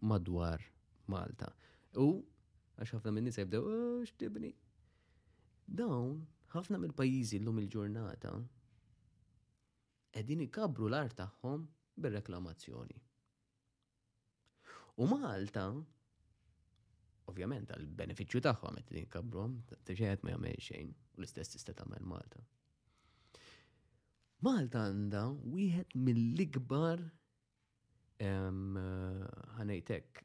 madwar Malta. U għax ħafna minn nisa jibdew oh, x'tibni. Dawn ħafna mill-pajjiżi llum il-ġurnata qegħdin ikabru l-art tagħhom bir-reklamazzjoni. U Malta, ovvjament għal benefiċċju tagħhom qed li nkabbrom, tiġeħed ma jagħmel xejn, u l-istess tista' tagħmel Malta. Malta għandha wieħed mill-ikbar ħanejtek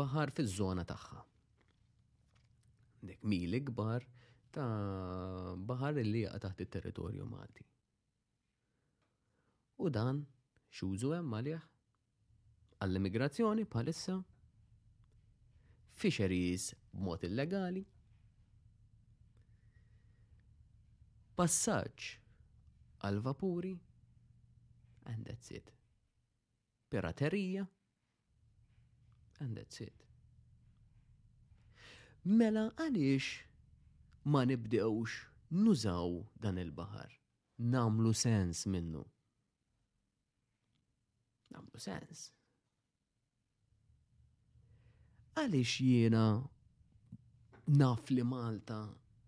baħar fiż-żona tagħha. Dek mil ikbar ta' baħar li jaqa' taħt it-territorju Malti. U dan x'użu hemm għalih? Għall-immigrazzjoni bħalissa? Fisheries b'mod illegali? Passaġġ għall-vapuri? And that's it. Piraterija? And that's it. Mela għaliex ma nibdewx nużaw dan il-bahar? nagħmlu sens minnu. Nagħmlu sens. Għaliex jiena naf li Malta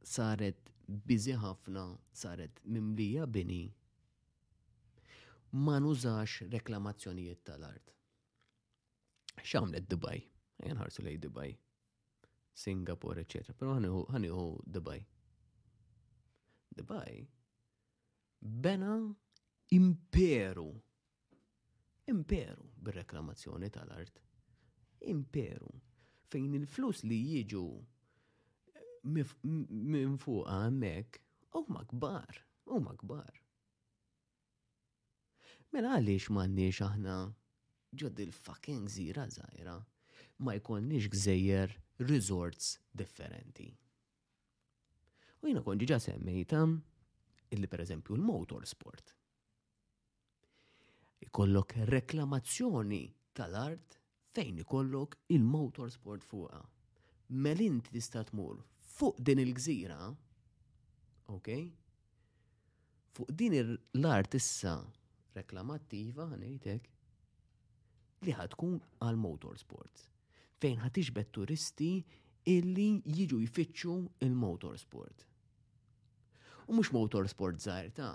saret biżi ħafna, saret mimlija bini, ma nużax reklamazzjonijiet tal-art. X'għamlet Dubai? Jenħarsu lej Dubai. Singapore, eccetera. Pero ħaniħu, ħaniħu Dubai. Dubai bena imperu. Imperu bir-reklamazzjoni tal-art. Imperu. Fejn il-flus li jiġu eh, minn fuqa hemmhekk huma kbar, huma kbar. Mela għaliex m'għandniex aħna ġod il-fucking gżira żgħira ma jkollniex gżejjer resorts differenti. U jiena kont ġiġa semmejta illi pereżempju l-motorsport. Ikollok reklamazzjoni tal-art fejn ikollok il-motorsport fuqha. Mel inti tista' tmur fuq din il-gżira, ok? Fuq din l-art issa reklamattiva, ngħidlek, li ħatkun għal motorsports, fejn ħatixbet turisti illi jiġu jfittxu il-motorsport. U mhux motorsport żgħir ta'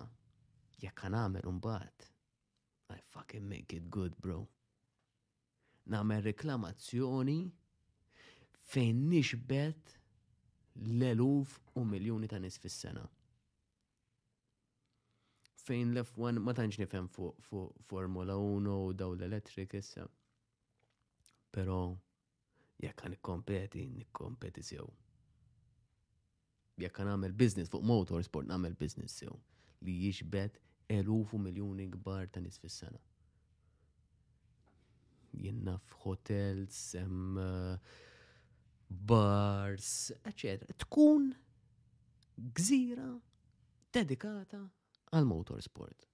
jekk ħanamel imbagħad. I fucking make it good, bro. Namel reklamazzjoni fejn nixbet l-eluf u miljoni ta' nis fis-sena. Fejn l-F1 ma tantx nifhem fuq fu Formula 1 u daw l-elettric issa. Pero Jekk għan ikkompeti, nikkompeti sew. Jekk għan għamil biznis fuq motorsport, għamil biznis sew. Li jixbet elufu miljoni gbar ta' nis fis-sena. Jenna f'hotels, eh, bars, eccetera. Tkun gżira dedikata għal motorsport.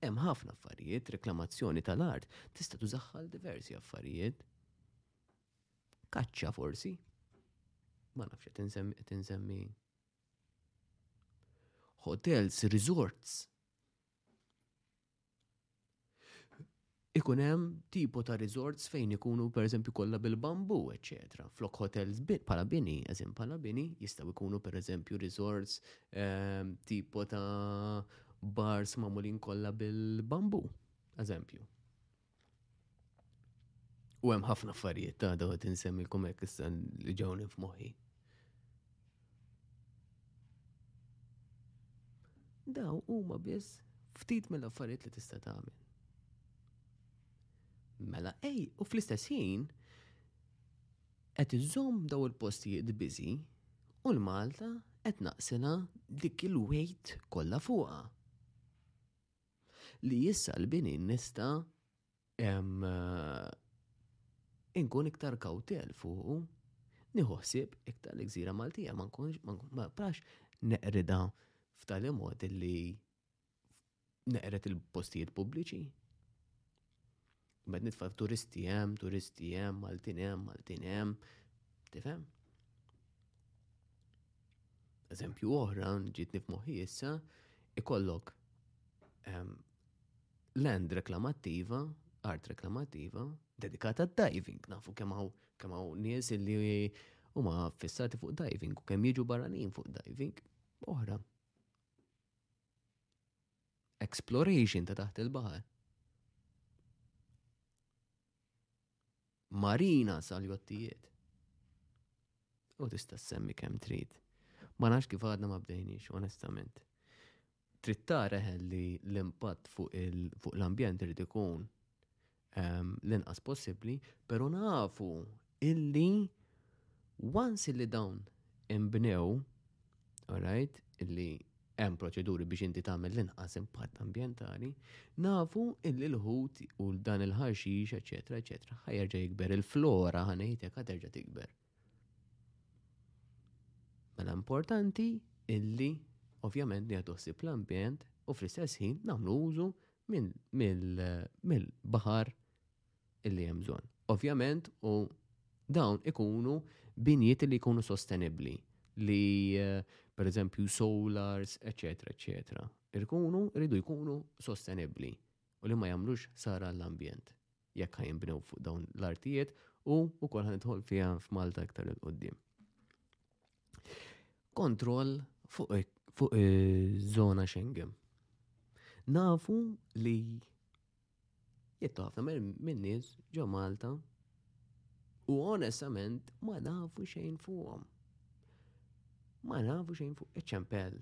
Hemm ħafna affarijiet, reklamazzjoni tal-art tista' tużaħħal diversi affarijiet. Kaċċa forsi. Ma nafx qed insemmi qed insemmi. Hotels, resorts. ikun hemm tipo ta' resorts fejn ikunu pereżempju kollha bil-bambu, eċetera. Flok hotels bħala bini, eżem bħala bini, jistgħu jkunu pereżempju resorts ehm, tipo ta' bars magħmulin kollha bil-bambu, eżempju. U hemm ħafna affarijiet ta' daw qed insemmilkom hekk issa li ġewni f'moħħi. Daw huma biss ftit mill-affarijiet li tista' tagħmel. Mela ej, u fl-istess ħin qed iżomm daw il-postijiet biżi u l-Malta qed naqsina dik il-wejt kollha fuqha. li issa l-bini nista inkun iktar kawtel fuq nieħu ħsieb iktar li gżira Maltija ma nkunx ma prax neqrida f'tali mod li neqred il-postijiet pubbliċi. Bad nitfa' turisti hemm, turisti hemm, Maltin hemm, Maltin hemm. Tifhem? Eżempju oħra, ġitni f'moħħi issa, ikollok ehm, land reklamattiva, art reklamattiva, dedikata diving, nafu kemm hawn kemm hawn nies li huma fissati fuq diving u kemm jiġu barranin fuq diving, oħra. exploration ta' taħt il-baħar. Marina sal-jottijiet. U tista' semmi kemm trid. Ma nafx kif għadna ma bdejniex, onestament. Trid tara li l-impatt fuq l-ambjent irid ikun um, l-inqas possibbli, pero nafu illi once illi dawn imbnew, alright, illi hemm proċeduri biex inti tagħmel l-inqas impatt ambjentali, nafu illi l-ħut u dan il-ħaxix, eċetera, eċetera, ħajerġa' jikber il-flora ħanejtek ħaterġa' tikber. Mela importanti illi ovvjament nieħdu ħsieb l-ambjent u fl-istess ħin nagħmlu użu mill-baħar illi hemm bżonn. Ovvjament u dawn ikunu binjiet li jkunu sostenibbli li eh, per eżempju solars, eccetera, eccetera. Irkunu, rridu jkunu sostenibbli u li ma jagħmlux sara l-ambjent. jekk ħajinbnew fuq dawn l-artijiet u wkoll ħanidħol fiha f'Malta iktar il qoddim Kontroll fuq fuq iż-żona Schengen. Nafu li jittu ħafna minn nies ġo Malta u onestament ma nafu xejn fuqhom. Ma nafu xejn fuq iċ-ċempel.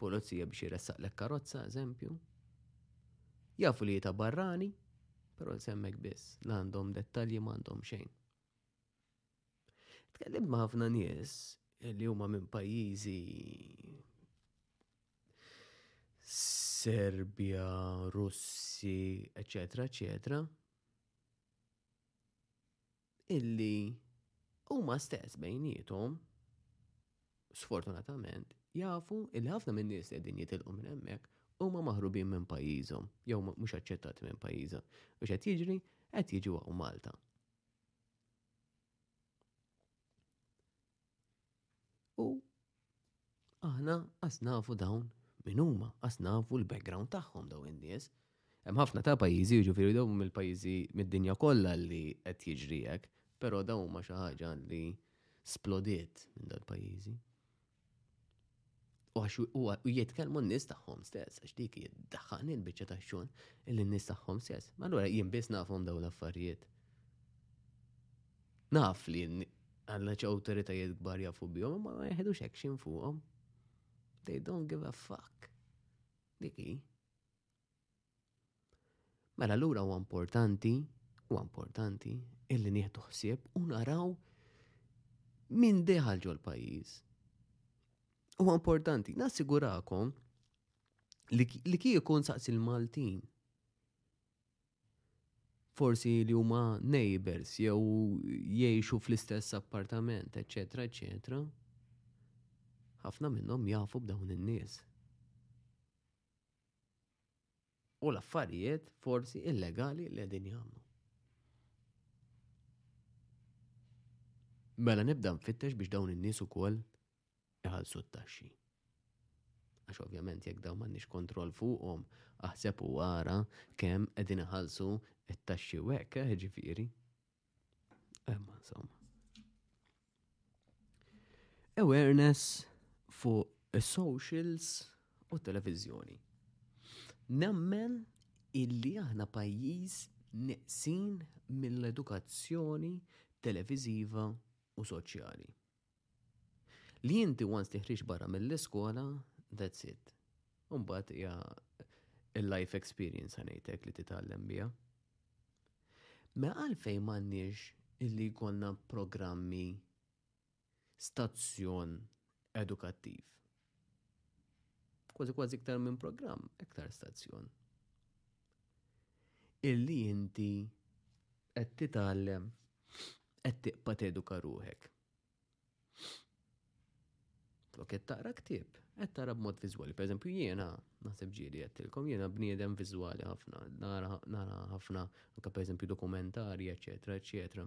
Polizija biex jressaq l karozza, eżempju, Jafu li jita barrani, pero nsemmek biss, la għandhom dettalji ma għandhom xejn. Tkellimt ma ħafna nies li huma minn pajjiżi Serbia, Russi, eccetera, eccetera. illi huma stess bejniethom sfortunatament jafu illi ħafna minn nies li qegħdin jitilqu minn hemmhekk huma maħrubin minn pajjiżhom jew mhux aċċettati minn pajjiżhom. U x'qed jiġri? Qed jiġu għaw Malta. U aħna asnafu dawn minn huma, asnafu l-background tagħhom dawn in-nies. Hemm ħafna ta' pajjiżi jiġifieri dawn mill-pajjiżi mid-dinja kollha li qed jiġri hekk, però dawn huma xi ħaġa li splodiet minn dal-pajjiżi. U għax u jitkellmu n-nies tagħhom stess, għax dik jiddaħħani l-biċċa ta' xogħol illi n-nies tagħhom stess. Ma allura jien biss nafhom dawn l-affarijiet. Naf li għandna ċe awtoritajiet kbar jafu bihom, ma jeħedux action fuqhom. They don't give a fuck. Diki. Mela allura huwa importanti, huwa importanti illi nieħdu ħsieb u naraw min deħal ġol pajjiż. Huwa importanti, nassigurakom li, li kieku nsaqs il-Maltin forsi li huma neighbors jew jgħixu fl-istess appartament, eċetera, eċetera, ħafna minnhom jafu b'dawn in-nies. u l-affarijiet forsi illegali li qegħdin jagħmlu. Mela nibda nfittex biex dawn in-nies ukoll iħallsu t-taxxi. Għax ovvjament jekk dawn m'għandniex kontroll fuqhom, aħseb u ara kemm qegħdin iħallsu t-taxxi u hekk, eh, ġifieri. Emma, insomma. Awareness fuq socials u televizjoni. Nemmen illi aħna pajjiż neqsin mill-edukazzjoni televiziva u soċjali. Li inti once li ħriġt barra mill-iskola, that's it. U mbagħad hija il-life experience ħanejtek li titgħallem biha. Ma għalfejn m'għandniex illi jkollna programmi stazzjon edukattiv. Kważi kważi iktar minn programm, iktar stazzjon. Illi inti qed titgħallem qed tiqpa' teduka ruħek. Flok qed taqra ktieb, qed tara b'mod viżwali. Pereżempju jiena naħseb ġieli għedtilkom, jiena bniedem viżwali ħafna, nara ħafna anke pereżempju dokumentari, eċetera, eċetera.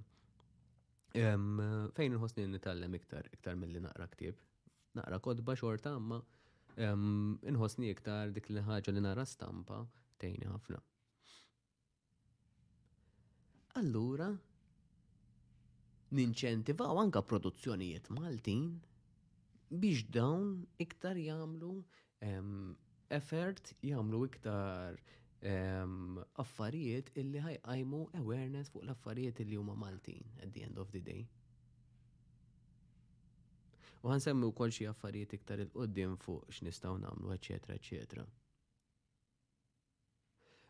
Fejn inħossni nitgħallem iktar iktar milli naqra ktieb. Naqra kodba xorta imma inħossni iktar dik li ħaġa li nara stampa tgħini ħafna. Allura ninċentivaw anka produzzjonijiet Maltin biex dawn iktar jagħmlu effort jagħmlu iktar affarijiet illi ħajqajmu awareness fuq l-affarijiet illi huma Maltin at the end of the day. U ħansemmi wkoll xi affarijiet iktar il-qoddim fuq x'nistgħu nagħmlu, eċetera, eċetera.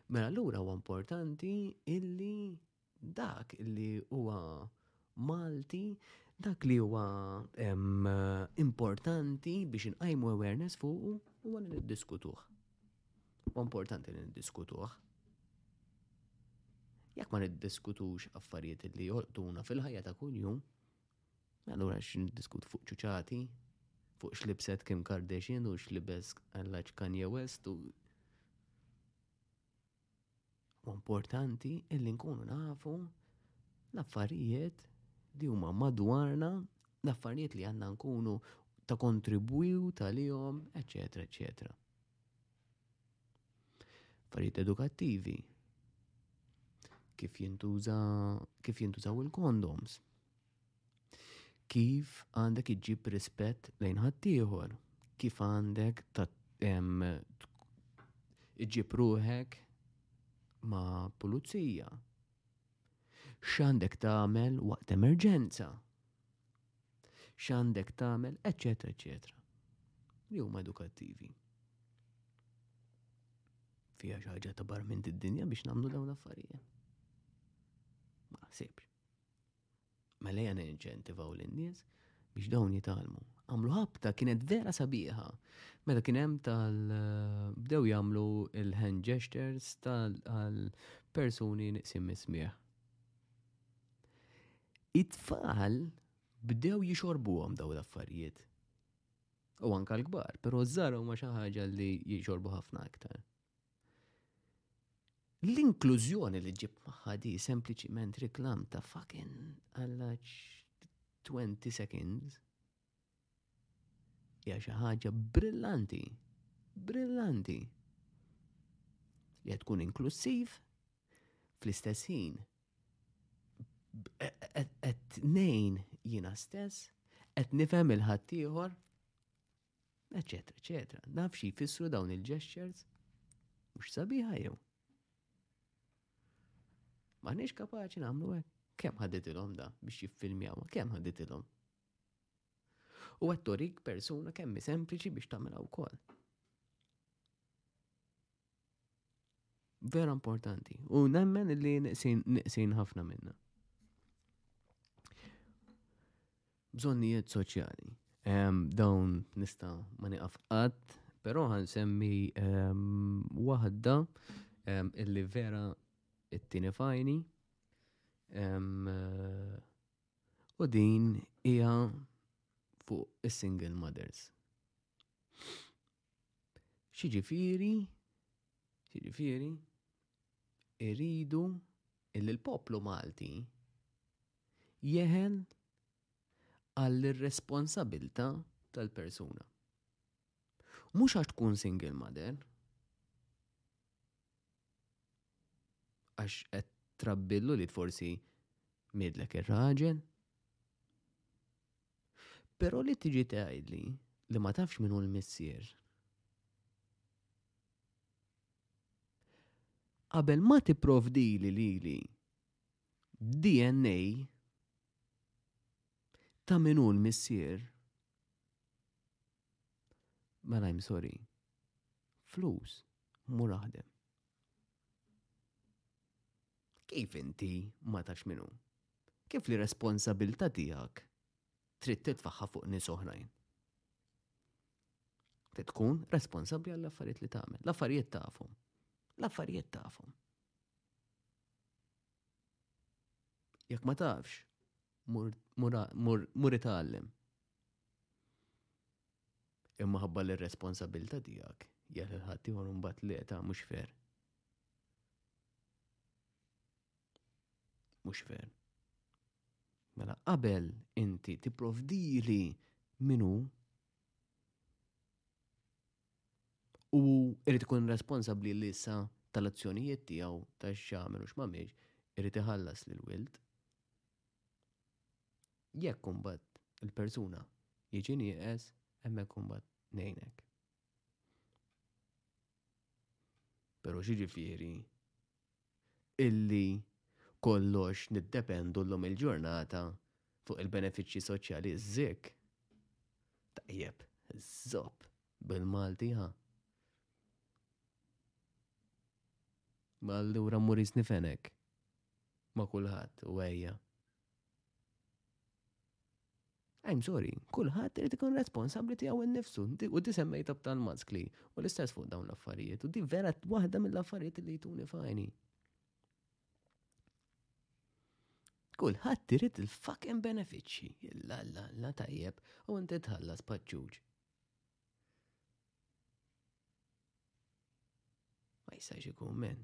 Mela allura huwa importanti illi dak li huwa Malti, dak li huwa importanti biex inqajmu awareness fuq huwa li niddiskutuh. Huwa importanti li niddiskutuh. Jekk ma niddiskutux affarijiet li jolqtuna fil-ħajja ta' kuljum, Allura x'niddiskutu fuq ċuċati? Fuq x'libset Kim Kardashian u x'libes għallaġ Kanye West u Huwa importanti illi nkunu nafu l-affarijiet li huma madwarna, l-affarijiet li għandna nkunu ta' kontribwiju tal-jom, eccetera, eccetera. Affarijiet edukattivi, kif jintuża kif jintużaw il-kondoms, kif għandek iġġib rispett lejn ħaddieħor, kif għandek iġġib ruħek ma' pulizija. X'għandek tagħmel waqt emerġenza? x'għandek tagħmel, eċċetera, eċċetera. Li huma edukattivi. Fija xi ħaġa ta' bar minn id-dinja biex nagħmlu dawn l-affarijiet. Ma naħsibx. Mela jana inċentivaw lin-nies biex dawn jitalmu. Għamlu ħabta kienet vera sabiħa. Meta kien hemm tal bdew jagħmlu il-hand gestures tal-persuni niqsim mismieħ. It-tfal bdew jixorbuhom daw l-affarijiet. U anka l-kbar, pero żaru ma xi ħaġa li jixorbu ħafna aktar. L-inklużjoni li ġib maħħadi sempliciment reklam ta' fucking għallaċ 20 seconds Hija xi ħaġa brillanti, brillanti li qed tkun inklusiv fl-istess ħin qed nejn jiena stess, qed nifhem il-ħaddieħor, eċetera, eċetera. Naf xi jfissru dawn il-gestures, mhux sabiħa jew. Ma nix kapaċi nagħmlu hekk. Kemm ħaditilhom da biex jiffilmjaw, kemm ħaditilhom? U qed turik persuna kemm sempliċi biex tagħmilha wkoll. Vera importanti. U nemmen li niqsin ħafna minna. Bżonnijiet soċjali. Dawn nista ma niqaf qatt, però għan semmi waħda illi vera it-tini fajni. Eh, u din hija fuq is-single mothers. Xiġifieri, xiġifieri, iridu illi l-poplu Malti jeħel għall-responsabilta tal-persuna. Mhux għax tkun single mother, Għax qed trabbillu li forsi midlek ir-raġel. Però li tiġi tgħidli li ma tafx minn hu l-missier. Qabel ma tipprovdili lili DNA ta' min hu l-missier. Mela I'm sorry. Flus, mur aħdem. Kif inti ma tax minnu? Kif li responsabilta tijak trid titfaħħa fuq nis oħrajn? Trid tkun responsabli għall-affarijiet li tagħmel. L-affarijiet tafhom. L-affarijiet tafhom. Jekk ma tafx, mur itgħallem. Imma ħabba li r-responsabilta tiegħek jgħal il-ħadd ieħor imbagħad li ta' mhux fer. Mhux fer. Mela qabel inti tipprovdili minu u irid ikun responsabbli li sa tal-azzjonijiet tiegħu ta' x'għamel u x'm'għamilx irid iħallas lill-wild. Jekk imbagħad il-persuna jiġi nieqes, hemmhekk imbagħad ngħinek. Però x'jiġifieri illi kollox niddependu llum il-ġurnata fuq il-benefiċċji soċjali ż-żikk. Tajjeb, żopp bil-Malti ha. Ma allura mmur jisnifenek ma' kulħadd u ejja. I'm sorry, kulħadd irid ikun responsabbli tiegħu nnifsu u di semmejta b'tal maskli u l-istess fuq dawn l-affarijiet u di vera waħda mill-affarijiet li jtuni fajni. Kulħadd irid il-fucking benefiċċji, la la la tajjeb u inti tħallas paċċuġ. Ma jistax ikun men.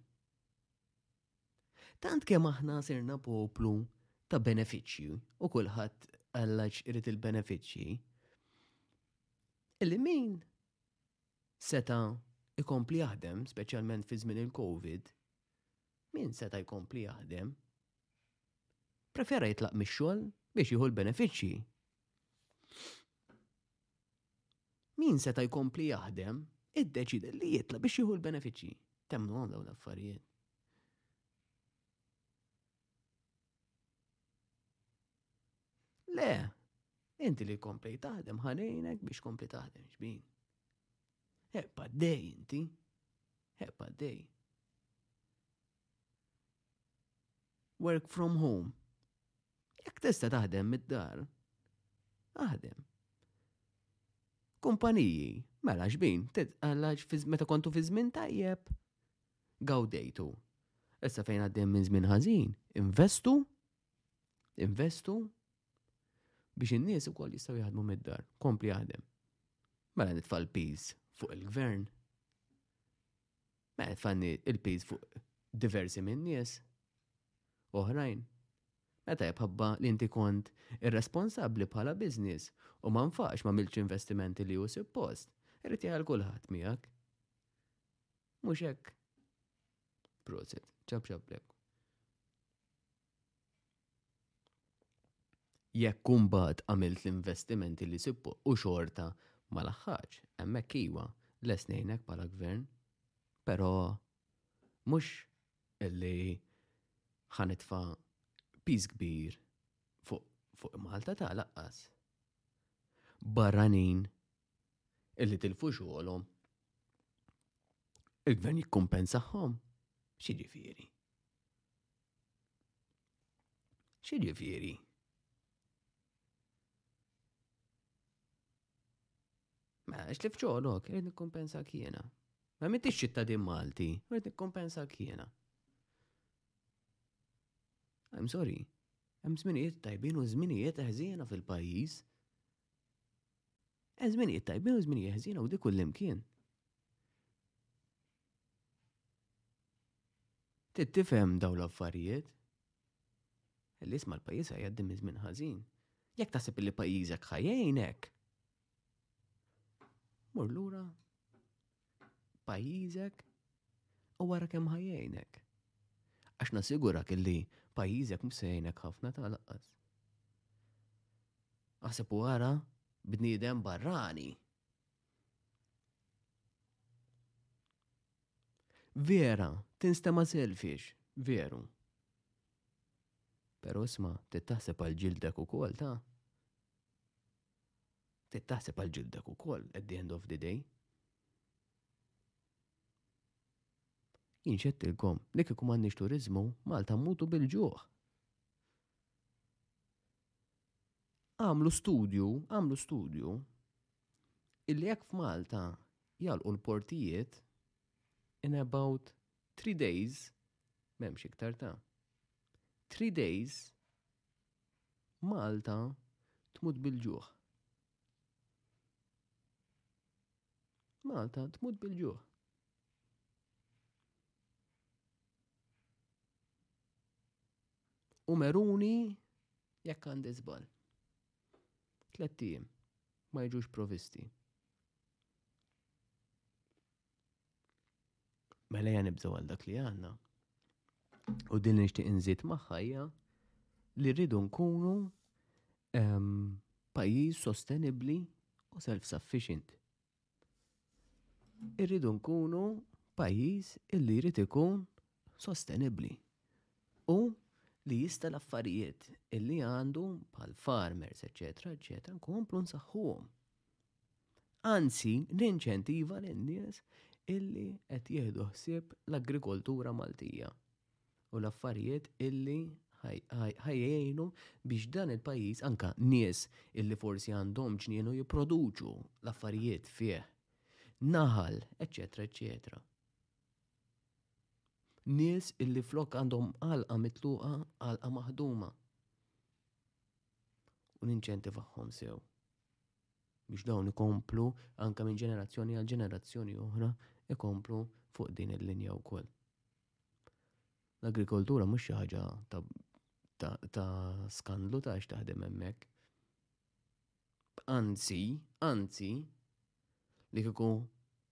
Tant kemm aħna sirna poplu ta' benefiċċji u kulħadd għallax irid il-benefiċċji, illi min seta ikompli jaħdem, speċjalment fi żmien il-Covid, min seta jkompli jaħdem, prefera jitlaq mix-xogħol biex jieħu l-benefiċċji. Min seta' jkompli jaħdem iddeċieda li jitla' biex jieħu l-benefiċċji. Temmnu għamlu l-affarijiet. Le, inti li kompli taħdem ħanejnek biex kompli taħdem xbin. Ebba dej inti, ebba dej. Work from home. Jekk tista' taħdem mid-dar, aħdem. Kumpaniji, mela xbin, titqallax meta kontu fi żmien tajjeb, gawdejtu. Issa fejn għaddem minn żmien ħażin, investu, investu biex in-nies ukoll jistgħu jaħdmu mid-dar, kompli jaħdem. Mela nitfa' l-piż fuq il-gvern. Mela tfanni il-piż fuq diversi minn nies oħrajn. Meta jibħabba li inti kont irresponsabbli bħala biznis u ma nfaqx ma milċ investimenti li hu suppost, irid jgħal kulħadd miegħek. Mhux hekk. Proset, ċab ċab Jekk imbagħad għamilt l-investimenti li suppost u xorta ma laħħaqx, hemmhekk iva, les ngħinek bħala gvern, però mhux illi ħanitfa' piż kbir fuq Malta ta' laqqas. Barranin illi tilfu xogħolhom il-gvern jikkumpensahom? X'jiġifieri? X'jiġifieri? Ma, xlif ġodok, rrid nikkumpensa kiena. Ma mittix ċittadin Malti, rrid nikkumpensa kiena. I'm sorry, hemm żminijiet tajbin u żminijiet ħżiena fil-pajjiż. Hemm żminijiet tajbin u żminijiet ħżiena u dik kullimkien. Tittifhem dawn l-affarijiet? Li isma' l-pajjiż jgħaddi minn żmien ħażin. Jekk taħseb li pajjiżek ħajjejnek, mur lura pajjiżek u wara kemm ħajjejnek. Għax nasigura kelli pajjiżek mhux sejnek ħafna ta' laqqas. Aħseb wara bniedem barrani Vera, tinstema selfiex, veru. Pero isma, tittaħseb għal ġildek u kol, ta' tittaħseb għal ġildek u kol at the end of the day. Jinxettilkom, li kikum għandix turizmu, Malta mutu bil-ġuħ. Għamlu studju, għamlu studju, illi jekk f'Malta jalqu l-portijiet in about three days, memx iktar ta' three days, Malta tmut bil-ġuħ. Malta tmut bil-ġuħ. U meruni jekk għandi żball. Tlet ijiem ma jiġux provisti. Mela ja nibżgħu għal dak li għandna. U din nixtieq inżid magħha hija li rridu nkunu ehm, pajjiż sostenibbli u self-sufficient. irridu nkunu pajjiż illi jrid ikun sostenibbli u li jista' l-affarijiet illi għandu bħal farmers, eċetera, eċetera, nkomplu nsaħħuhom. Anzi, ninċentiva lin-nies illi qed jieħdu ħsieb l-agrikoltura Maltija. u l-affarijiet illi ħajjgħinu biex dan il-pajjiż anka nies illi forsi għandhom ġnienu jipproduċu l-affarijiet fih. Naħal, eċetera, eċetera. Nies illi flok għandhom għalqa mitluqa għalqa maħduma. U ninċentivahom sew biex dawn ikomplu anka minn ġenerazzjoni għal ġenerazzjoni oħra ikomplu fuq din il-linja wkoll. L-agrikoltura mhux xi ħaġa ta' skandlu ta' għax taħdem hemmhekk. Anzi, anzi, li kieku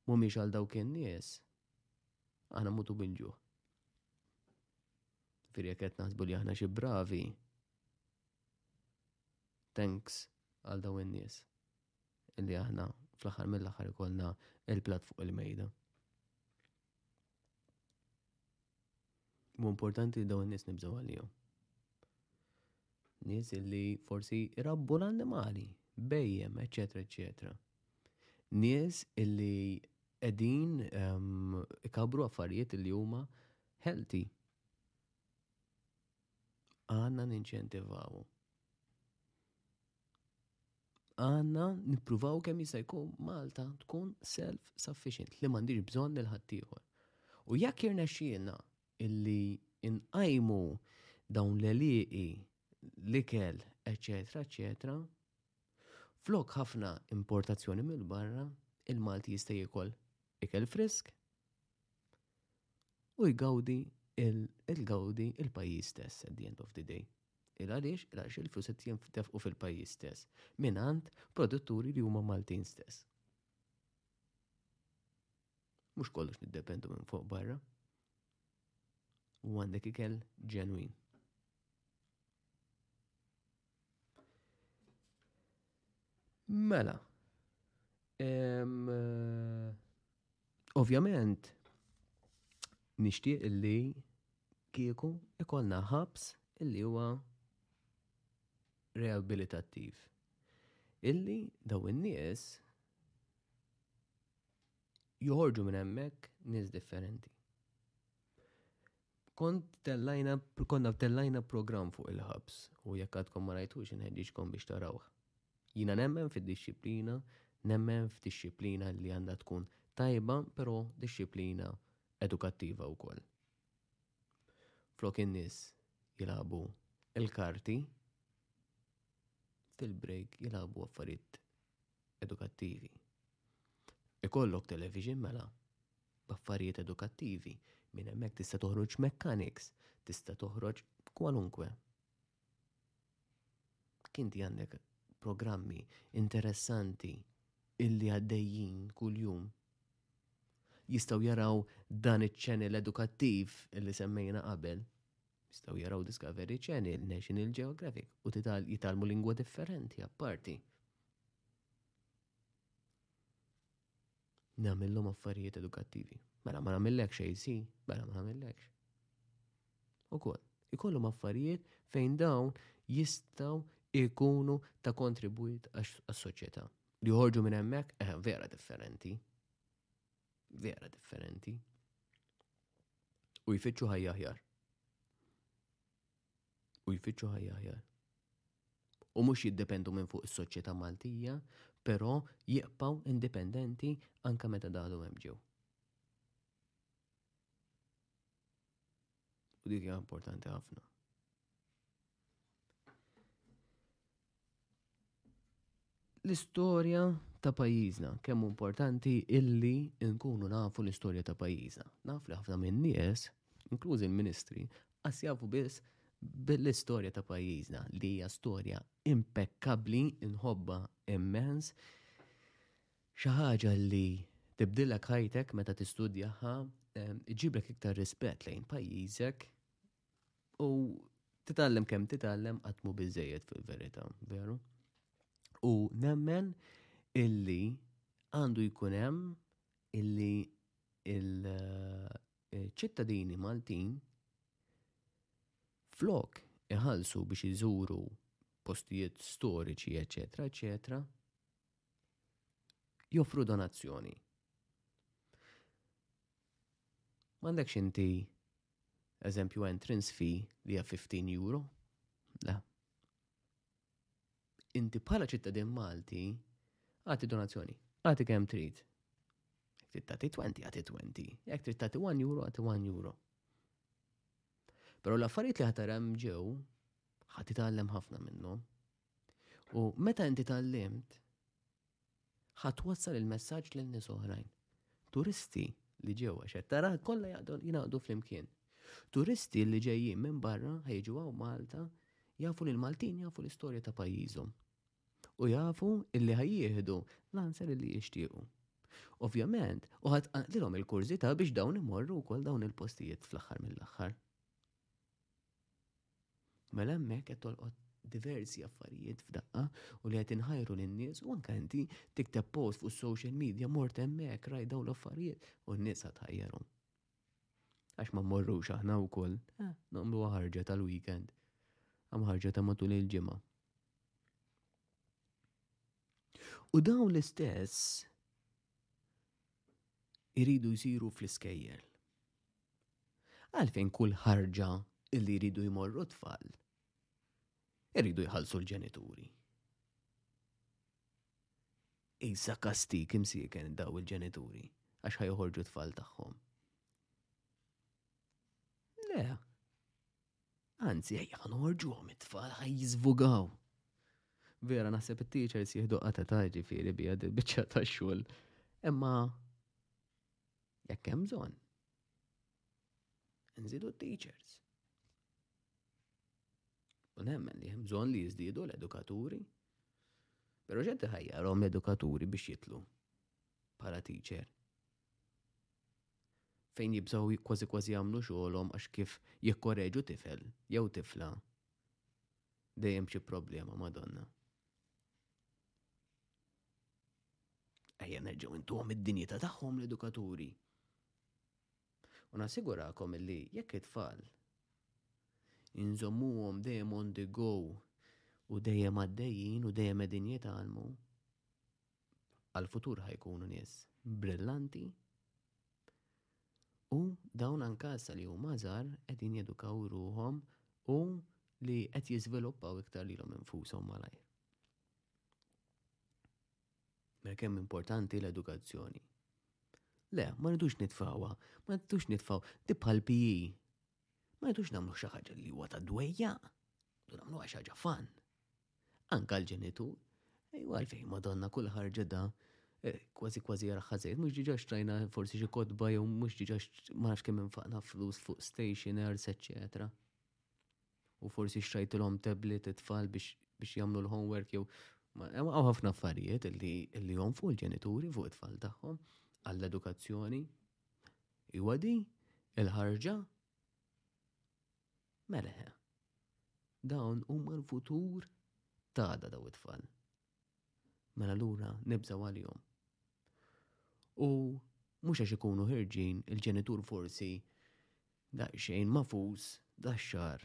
mhumiex għal dawk in-nies, aħna mutu bil-ġuħ. Firja qed naħsbu li aħna xi bravi. Thanks għal daw in-nies illi aħna fl-aħħar mill-aħħar ikollna il-plat fuq il-mejda. Mu importanti li dawn nies nibżgħu għalihom. Nies li forsi irabbu l-annimali, bejjem, eċetera, eċetera. Nies illi qegħdin ehm, ikabru affarijiet li huma healthy. Għanna ninċentivawu. għanna nippruvaw kemm jista' jkun Malta tkun self-sufficient li m'għandix bżonn lil ħaddieħor. U jekk irnexxielna illi inqajmu dawn l-eliqi, l-ikel, eċetera, eċetera, flok ħafna importazzjoni mill-barra, il-Malti jista' jikol ikel frisk u jgawdi il-gawdi il-pajjiż stess at the end of the day. Il għaliex? Il għaliex il-flus qed jintefqu fil-pajjiż stess mingħand produtturi li huma Maltin stess. Mhux kollox niddependu minn fuq barra. U għandek ikel ġenwin. Mela, eh, Ovvjament, nixtieq illi kieku ikollna ħabs illi huwa rehabilitattiv. Illi daw in-nies joħorġu minn hemmhekk nies differenti. kont tellajna, konna tellajna program fuq il-ħabs u jekk għadkom ma rajtux inħedġiġkom biex tarawh. Jina nemmen fid-disciplina, nemmen f'disciplina li għandha tkun tajba, però disciplina edukattiva wkoll. Flok in-nies jilagħbu il-karti fil-break jilagħbu affarijiet edukattivi. Ikollok television mela b'affarijiet edukattivi, minn hemmhekk tista' toħroġ mechanics, tista' toħroġ kwalunkwe. Kinti għandek programmi interessanti illi għaddejjin kuljum jistgħu jaraw dan iċ-channel edukattiv illi semmejna qabel Jistgħu jaraw Discovery Channel, National Geographic u jitgħallmu lingwa differenti apparti. Nagħmilhom affarijiet edukattivi. Mela ma nagħmillek xejn si, mela ma nagħmillek. Ukoll, ikollhom affarijiet fejn dawn jistgħu ikunu ta' kontribwit għas-soċjetà. Li joħorġu minn hemmhekk eh, vera differenti. Vera differenti. u jfittxu ħajja aħjar. U jfittxu ħajja aħjar. U mhux jiddependu minn fuq is-soċjetà Maltija, però jibqgħu indipendenti anke meta dalu hemm ġew. U dik hija importanti ħafna. L-istorja ta' pajjiżna, kemm importanti illi nkunu nafu l-istorja ta' pajjiżna. Naf li ħafna minn nies, inklużi l-ministri, qas jafu biss bil-istorja ta' pajjiżna li hija storja impeccabbli nħobba immens. Xi ħaġa li tibdilek ħajtek meta tistudjaha, ġiblek iktar rispett lejn pajjiżek U titgħallem kemm titgħallem qatt mu biżejjed fil-verità, veru? U nemmen illi għandu jkun hemm illi il-ċittadini eh, Maltin flok iħalsu biex iżuru postijiet storiċi, eċetera, eċetera, joffru donazzjoni. M'għandekx inti eżempju entrance fee li hija 15 euro. Le. Inti bħala ċittadin Malti għati donazzjoni, għati kemm trid. Jekk trid tagħti 20, għati 20. Jekk trid tagħti 1 euro, għati 1 euro. Però l-affarijiet li ħatar hemm ġew ħadd itgħallem ħafna minnhom. U meta inti tallimt, Ħa twassal il-messaġġ lil nies oħrajn. Turisti li ġew għax qed tara kollha jingħaqdu flimkien. Turisti li ġejjin minn barra ħejġu hawn Malta jafu li l-Maltin jafu l-istorja ta' pajjiżhom. U jafu illi ħajjieħdu l-answer illi jixtiequ. Ovvjament, u ħadd il-kurzita biex dawn imorru wkoll dawn il-postijiet fl-aħħar mill-aħħar. Mela hemmhekk qed tolqot diversi affarijiet f'daqqa u li qed inħajru lin-nies u anke inti tikteb post fuq social media mort hemmhekk rajt dawn l-affarijiet u n-nies qed tħajjarhom. Għax ma mmorrux aħna wkoll, eh, nagħmlu ħarġa tal-weekend. Għam ħarġa ta' matul il-ġimgħa. U dawn l-istess iridu jsiru fl-iskejjel. Għalfejn kull ħarġa li jridu jmorru t-tfal iridu jħallsu l-ġenituri? Isa kastik imsieken daw il-ġenituri għax ħajħorġu t-tfal tagħhom. Le, anzi, ejja ħanħorġu għom it-tfal ħaj jizvugaw. Vera, naħseb it-teachers jihdu għata ta' ġifiri bija dil-bicċa ta' xol. Emma, jekk hemm bżonn, Nżidu t-teachers. U nemmen li hemm bżonn li jiżdiedu l-edukaturi. Però xed ħajjarhom l-edukaturi biex jitlu bħala teacher. Fejn jibżgħu kważi kważi jagħmlu xogħolhom għax kif jikkoreġu tifel jew tifla dejjem xi problema madonna. Ejja nerġgħu intuhom id-dinjità tagħhom l-edukaturi. U nassigurakom li jekk it-tfal inżommuhom dejjem on the go u dejjem għaddejjin u dejjem qegħdin jitgħallmu, għal-futur ħajkunu nies brillanti u dawn ankasa li huma żgħar qegħdin jedukaw ruhom u li qed jiżviluppaw iktar lilhom infushom malajr. Mela kemm importanti l-edukazzjoni. Le, ma rridux nitfawha, ma rridux nitfaw dibħal PE. Ma rridux nagħmlu xi ħaġa li huwa ta' dwejja, u nagħmlu xi ħaġa fan. Anka l-ġenitur, ejwa għalfejn madonna kull ħarġa da eh, kważi kważi jarħa żejt, mhux diġà xtrajna forsi xi kotba jew mhux diġà ma nafx kemm infaqna flus fuq stationers, eċċetera. u forsi xtrajtilhom tablet it-tfal biex jagħmlu l-homework jew għaw ħafna affarijiet li li jonfu l-ġenituri fuq it-tfal tagħhom għall-edukazzjoni. Iwa di il-ħarġa meleħe. Dawn huma l-futur ta' daw it-tfal. Mela allura nibżgħu għalihom. U mhux għax ikunu ħirġin il-ġenitur forsi daqsxejn mafus dax-xar.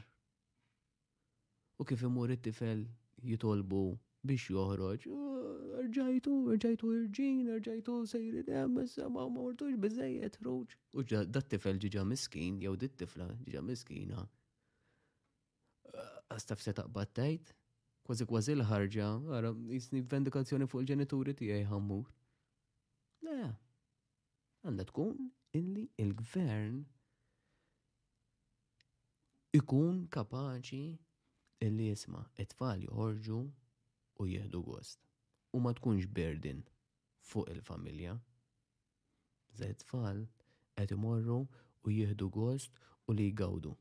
U kif imur it-tifel jitolbu biex joħroġ, rġajtu, rġajtu irġin, rġajtu sejri dem, ma mortux bizzejiet, ruġ. U dat-tifel ġiġa miskin, jew dit-tifla ġiġa miskina, Għastaf se taqbad tajt, kważi kważi l-ħarġa, għara, jisni vendikazzjoni fuq il-ġenituri tijaj ħammur. Le, għanda tkun illi il-gvern ikun kapaċi illi jisma it-tfal joħorġu u jihdu gost. U ma tkunx berdin fuq il-familja. Zed tfal qed imorru u jihdu gost u li jgawdu.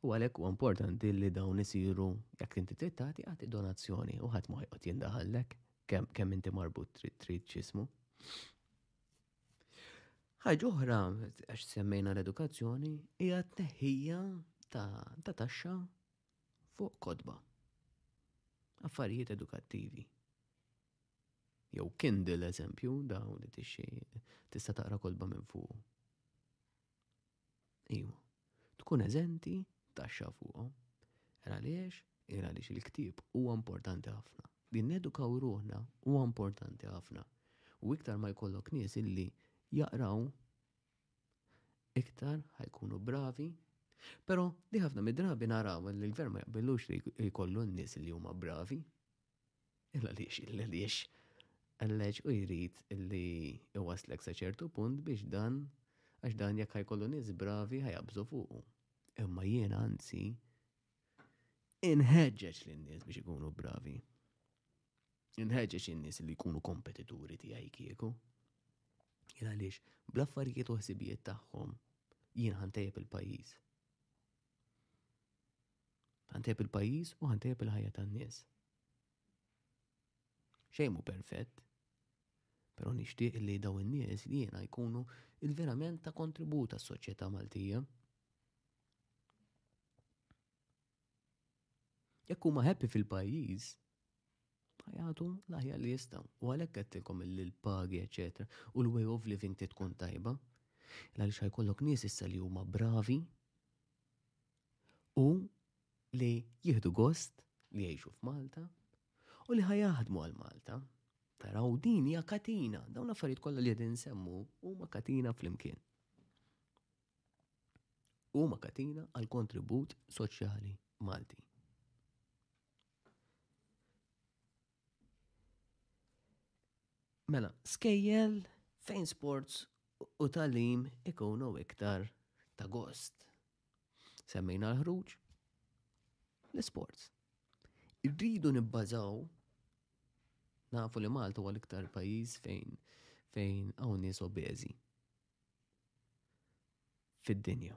U għalhekk huwa importanti li dawn isiru jekk inti trid tagħti għati donazzjoni u ħadd ma ħajqod jindaħallek kemm kemm inti marbut trid trid ġismu. Ħaġa oħra għax semmejna l-edukazzjoni hija t-teħħija ta' taxxa fuq kodba. Affarijiet edukattivi. Jew Kindle eżempju, daw li tixxi tista' taqra kolba minn fuq. Iwa, tkun eżenti taxxa fuqhom. Era għaliex, era għaliex il-ktieb huwa importanti ħafna. Li nedukaw ruħna huwa importanti ħafna. U iktar ma jkollok nies illi jaqraw iktar ħajkunu bravi. Pero li ħafna mid-drabi naraw li l-gvern ma jaqbillux li jkollu n-nies li huma bravi. Illa għaliex, illa għaliex għalleġ u jrid li iwaslek sa ċertu punt biex dan, għax dan jekk ħajkollu nies bravi ħajabżu fuqu. Imma jiena anzi inħeġġeġ lin-nies biex ikunu bravi. Inħeġġeġ in-nies li jkunu kompetituri tiegħi kieku. Jien għaliex bl-affarijiet u ħsibijiet tagħhom jien ħantejjeb il-pajjiż. Ħantejjeb il-pajjiż u ħantejjeb il-ħajja tan-nies. Xejn mhu perfett, però nixtieq li daw in-nies li jiena jkunu il-verament ta' kontribut għas-soċjetà Maltija. Jekk huma happy fil-pajjiż, jagħtu l-aħjar li jistgħu. U għalhekk qedtilkom li l-pagi, eċetera, u l-way of living ti tkun tajba. Għaliex ħajkollok nies issa li huma bravi u li jieħdu gost li jgħixu f'Malta u li ħajaħdmu għal Malta. Taraw din hija katina, dawn l-affarijiet kollha li qegħdin semmu huma katina flimkien. Huma katina għal kontribut soċjali Malti. Mela, skejjel fejn sports u talim ikunu iktar ta' gost. Semmejna l-ħruġ, l-sports. Irridu nibbażaw nafu li Malta huwa l-iktar pajjiż fejn fejn hawn nies obeżi fid-dinja.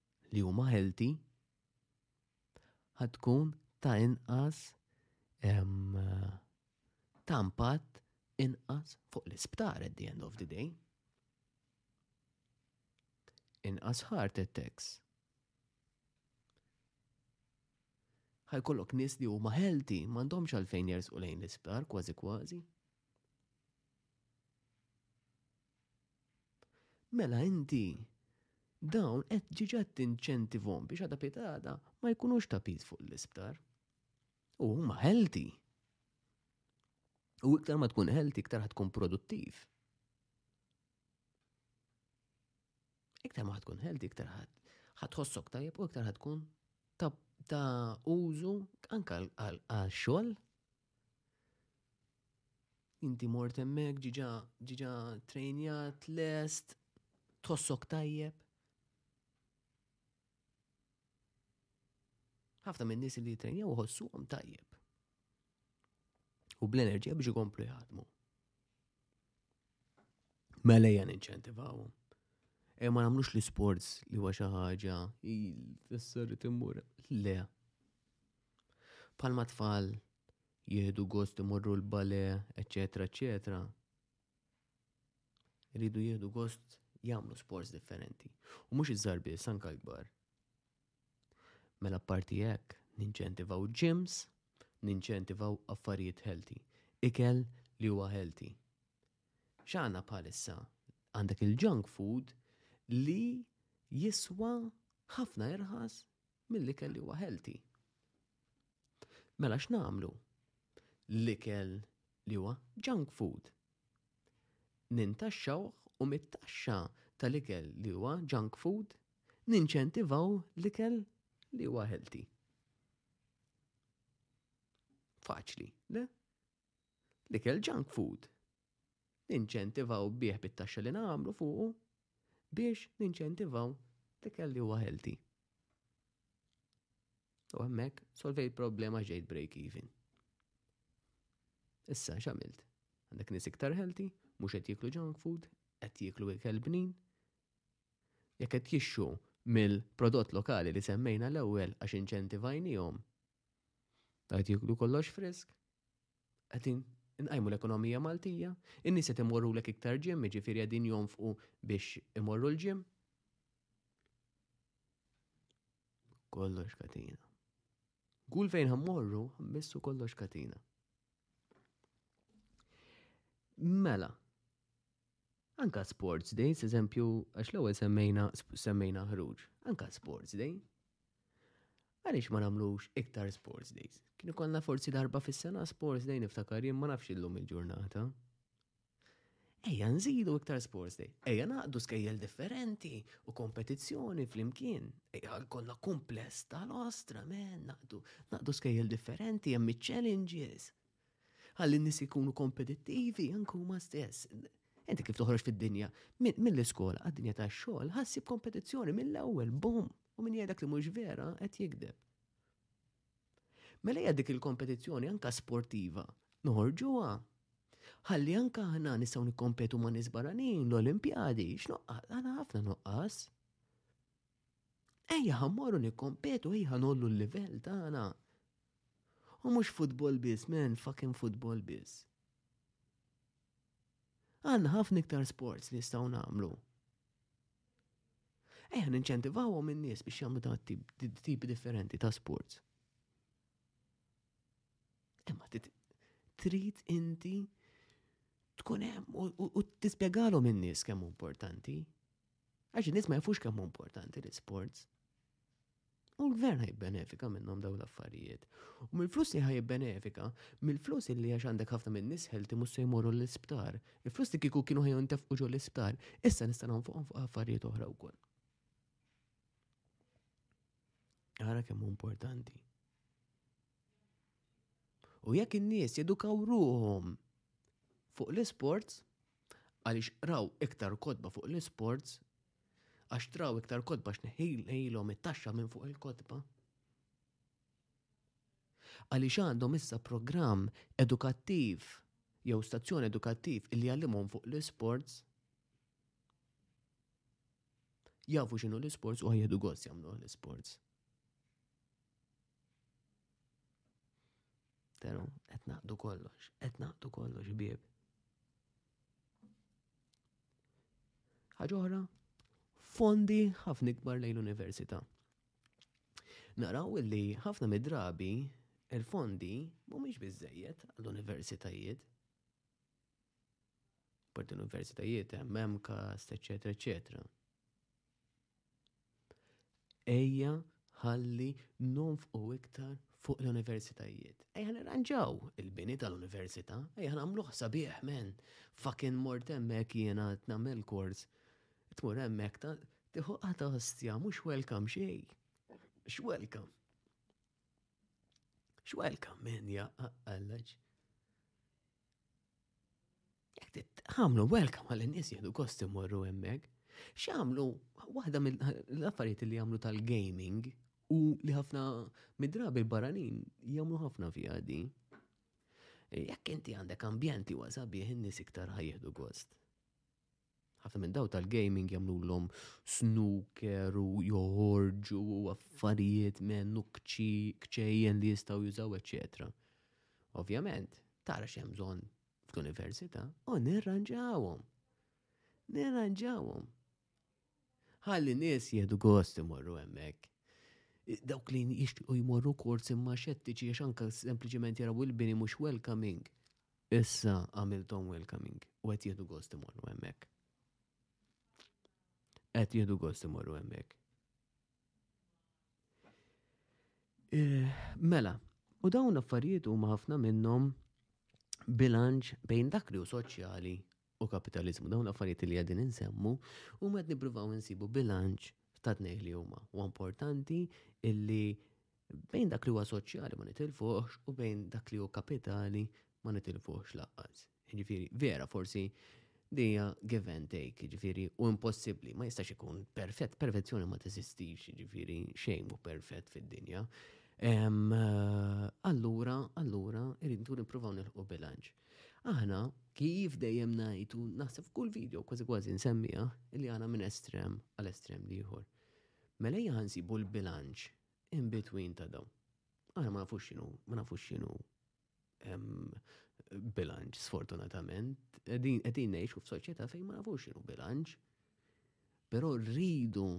li huma healthy ħad tkun ta' inqas ta' impatt inqas fuq l-isptar at the end of the day. Inqas heart attacks. ħajkollok nis li huma healthy, m'għandhomx għalfejn jersqu lejn l-isptar kważi kważi. mela inti dawn qed ġiġa tinċentivhom biex għada pitada ma jkunux ta' piż fuq l-isptar. U huma healthy. U iktar ma tkun healthy, iktar tkun produttiv. Iktar ma tkun healthy, iktar ħatħossok tajjeb u iktar tkun ta' użu anka għal xogħol Inti mort hemmhekk ġiġa ġiġa trejnjat lest tossok tajjeb. Ħafna minn nies li jitrejnjaw uħossuhom tajjeb. U bl-enerġija biex ikomplu jaħdmu. Mela ejja ninċentivawhom. Ejja ma nagħmlux l-isports li huwa xi ħaġa tisser timmur. Le. Palma tfal jieħdu gost imorru l-bale, eċetera, eċetera. Ridu jieħdu gost jagħmlu sports differenti. U mhux iż-żarbi, sanka l-kbar. Mela apparti hekk, ninċentivaw gyms, ninċentivaw affarijiet healthy, ikel li huwa healthy. X'għana bħalissa għandek il-junk food li jiswa ħafna irħas mill-ikel li huwa healthy. Mela x'namlu? L-ikel li huwa junk food nintaxxawh u mit-taxxa tal-ikel li huwa junk food ninċentivaw l-ikel li huwa healthy. Faċli, le? L-ikel junk food ninċentivaw bih bit-taxxa li nagħmlu fuqu biex ninċentivaw l-ikel li huwa healthy. U hemmhekk solvejt problema ġejt break even. Issa x'għamilt? Għandek nies iktar healthy, mhux qed jieklu junk food, qed jieklu ikel bnin. Jekk qed jixxu mill-prodott lokali li semmejna l-ewwel għax inċentivajnihom, qed jieklu kollox frisk, qed inqajmu l-ekonomija Maltija, in-nies qed imorru lek iktar ġim, jiġifieri qegħdin jonfqu biex imorru l-ġim. Kollox katina. Kull fejn ħammorru, missu kollox katina. Mela, anka sports day, eżempju, għax l ewwel semmejna, semmejna ħruġ, anka sports day. Għalix ma namlux iktar sports days? Kienu konna forsi darba fis-sena sports day niftakar jien ma nafx illum il-ġurnata. Ejja nżidu iktar sports day, ejja naqdu skejjel differenti u kompetizzjoni fl-imkien. Ejja konna kumpless tal-ostra, men, naqdu, naqdu skejjel differenti, hemm challenges. Għalli n-nis ikunu kompetittivi, anku ma stess. Enti kif toħroġ fid-dinja, mill-iskola għad-dinja ta' xogħol, ħassib kompetizzjoni mill-ewwel, bum, u min jgħidak li mhux vera qed jikdeb. Mela hija dik il-kompetizzjoni anka sportiva noħorġuha. Ħalli anka aħna nistgħu nikkompetu ma' nies barranin l-Olimpjadi, x'noqqas, għana ħafna noqqas. Ejja ħammorru nikkompetu, ejja nollu l-livell tagħna. U mhux futbol biss, men, fucking futbol biss. Għanna ħafna iktar sports li nistgħu nagħmlu. Ejja ninċentivawhom in-nies biex jagħmlu da tipi differenti ta' sports. Imma trid inti tkun hemm u tispjegalhom in-nies kemm importanti. Għax in-nies ma jafux kemm importanti l-sports. U l-gvern ħajbenefika minnhom daw l-affarijiet. U mill-flus li ħajbenefika, mill-flus li għax għandek ħafna minn nisħel ti se jmorru l-isptar. Il-flus li kieku kienu ħajun tefqu ġol l-isptar, issa nistanan fuqhom fuq affarijiet oħra wkoll. Għara kemm importanti. U jekk in-nies jedukaw ruħhom fuq l-isports, għaliex qraw iktar kotba fuq l-isports, għax traw iktar kotba x'neħilhom it-taxxa minn fuq il-kotba. Għaliex għandhom issa programm edukattiv jew stazzjon edukattiv li jgħallimhom fuq l-isports, jafu x'inhu l-isports u għajjedu gost jagħmlu l-isports. Pero, qed naqdu kollox, qed naqdu kollox bieb. Ħaġoħra, fondi ħafna ikbar lejn l-università. Naraw li ħafna midrabi il-fondi mhumiex biżejjed għall-universitajiet. Parti l-universitajiet hemm MCAS, eċetera, eċetera. Ejja ħalli nonfqu iktar fuq l-universitajiet. Ejja nirranġaw il-bini tal-università, ejja nagħmluh sabiħ men. Fakin mort hemmhekk jiena tnamel kors. Tmur hemmhekk ta' tieħu qata ostja mhux welcome xej. X'welcome? X'welcome men ja qallaġ. ħamlu welcome għal nies jieħdu kost imorru hemmhekk. X'għamlu waħda mill-affarijiet li jagħmlu tal-gaming u li ħafna midrabi barranin jagħmlu ħafna fiha di. Jekk inti għandek ambjent li huwa sabiħ in-nies iktar ħajjieħdu gost. ħafna minn daw tal-gaming jagħmlullhom snooker u joħorġu u affarijiet mennu kċejjen li jistgħu jużaw, eċetera. Ovvjament, tara x'hemm bżonn fl-università u nirranġawhom. Nirranġawhom. Ħalli nies jieħdu gost imorru hemmhekk. Dawk li jixtiequ jmorru kors imma xettiċi għax anke sempliċement jaraw il-bini mhux welcoming. Issa għamilthom welcoming u qed jieħdu gost imorru hemmhekk. Qed jieħdu gost imorru hemmhekk. Eh, mela, u dawn l-affarijiet huma ħafna minnhom bilanċ bejn dak li hu soċjali u kapitalizmu. Dawn l-affarijiet li qegħdin insemmu u qed nippruvaw insibu bilanċ ta' tnej li huma. U importanti illi Bejn dak li huwa soċjali ma nitilfuħx u bejn dak li huwa kapitali ma nitilfuħx laqqas. Ġifiri, vera forsi dija give and take, ġifiri, u impossibli, ma jistax ikun perfett, perfezzjoni ma teżistix, ġifiri, xejn u perfett fid-dinja. Allura, allura, irridu nippruvaw nilħu bilanċ. Aħna, kif dejjem najtu, naħseb f'kull video, kważi kważi nsemmija, li għana minn estrem għal estrem liħor. Mela jgħansibu l-bilanċ in between ta' dawn. Aħna ma nafux x'inhu, ma nafux x'inhu bilanċ sfortunatament, qegħdin qegħdin ngħixu f'soċjetà fejn ma nafux x'inhu bilanċ. Però rridu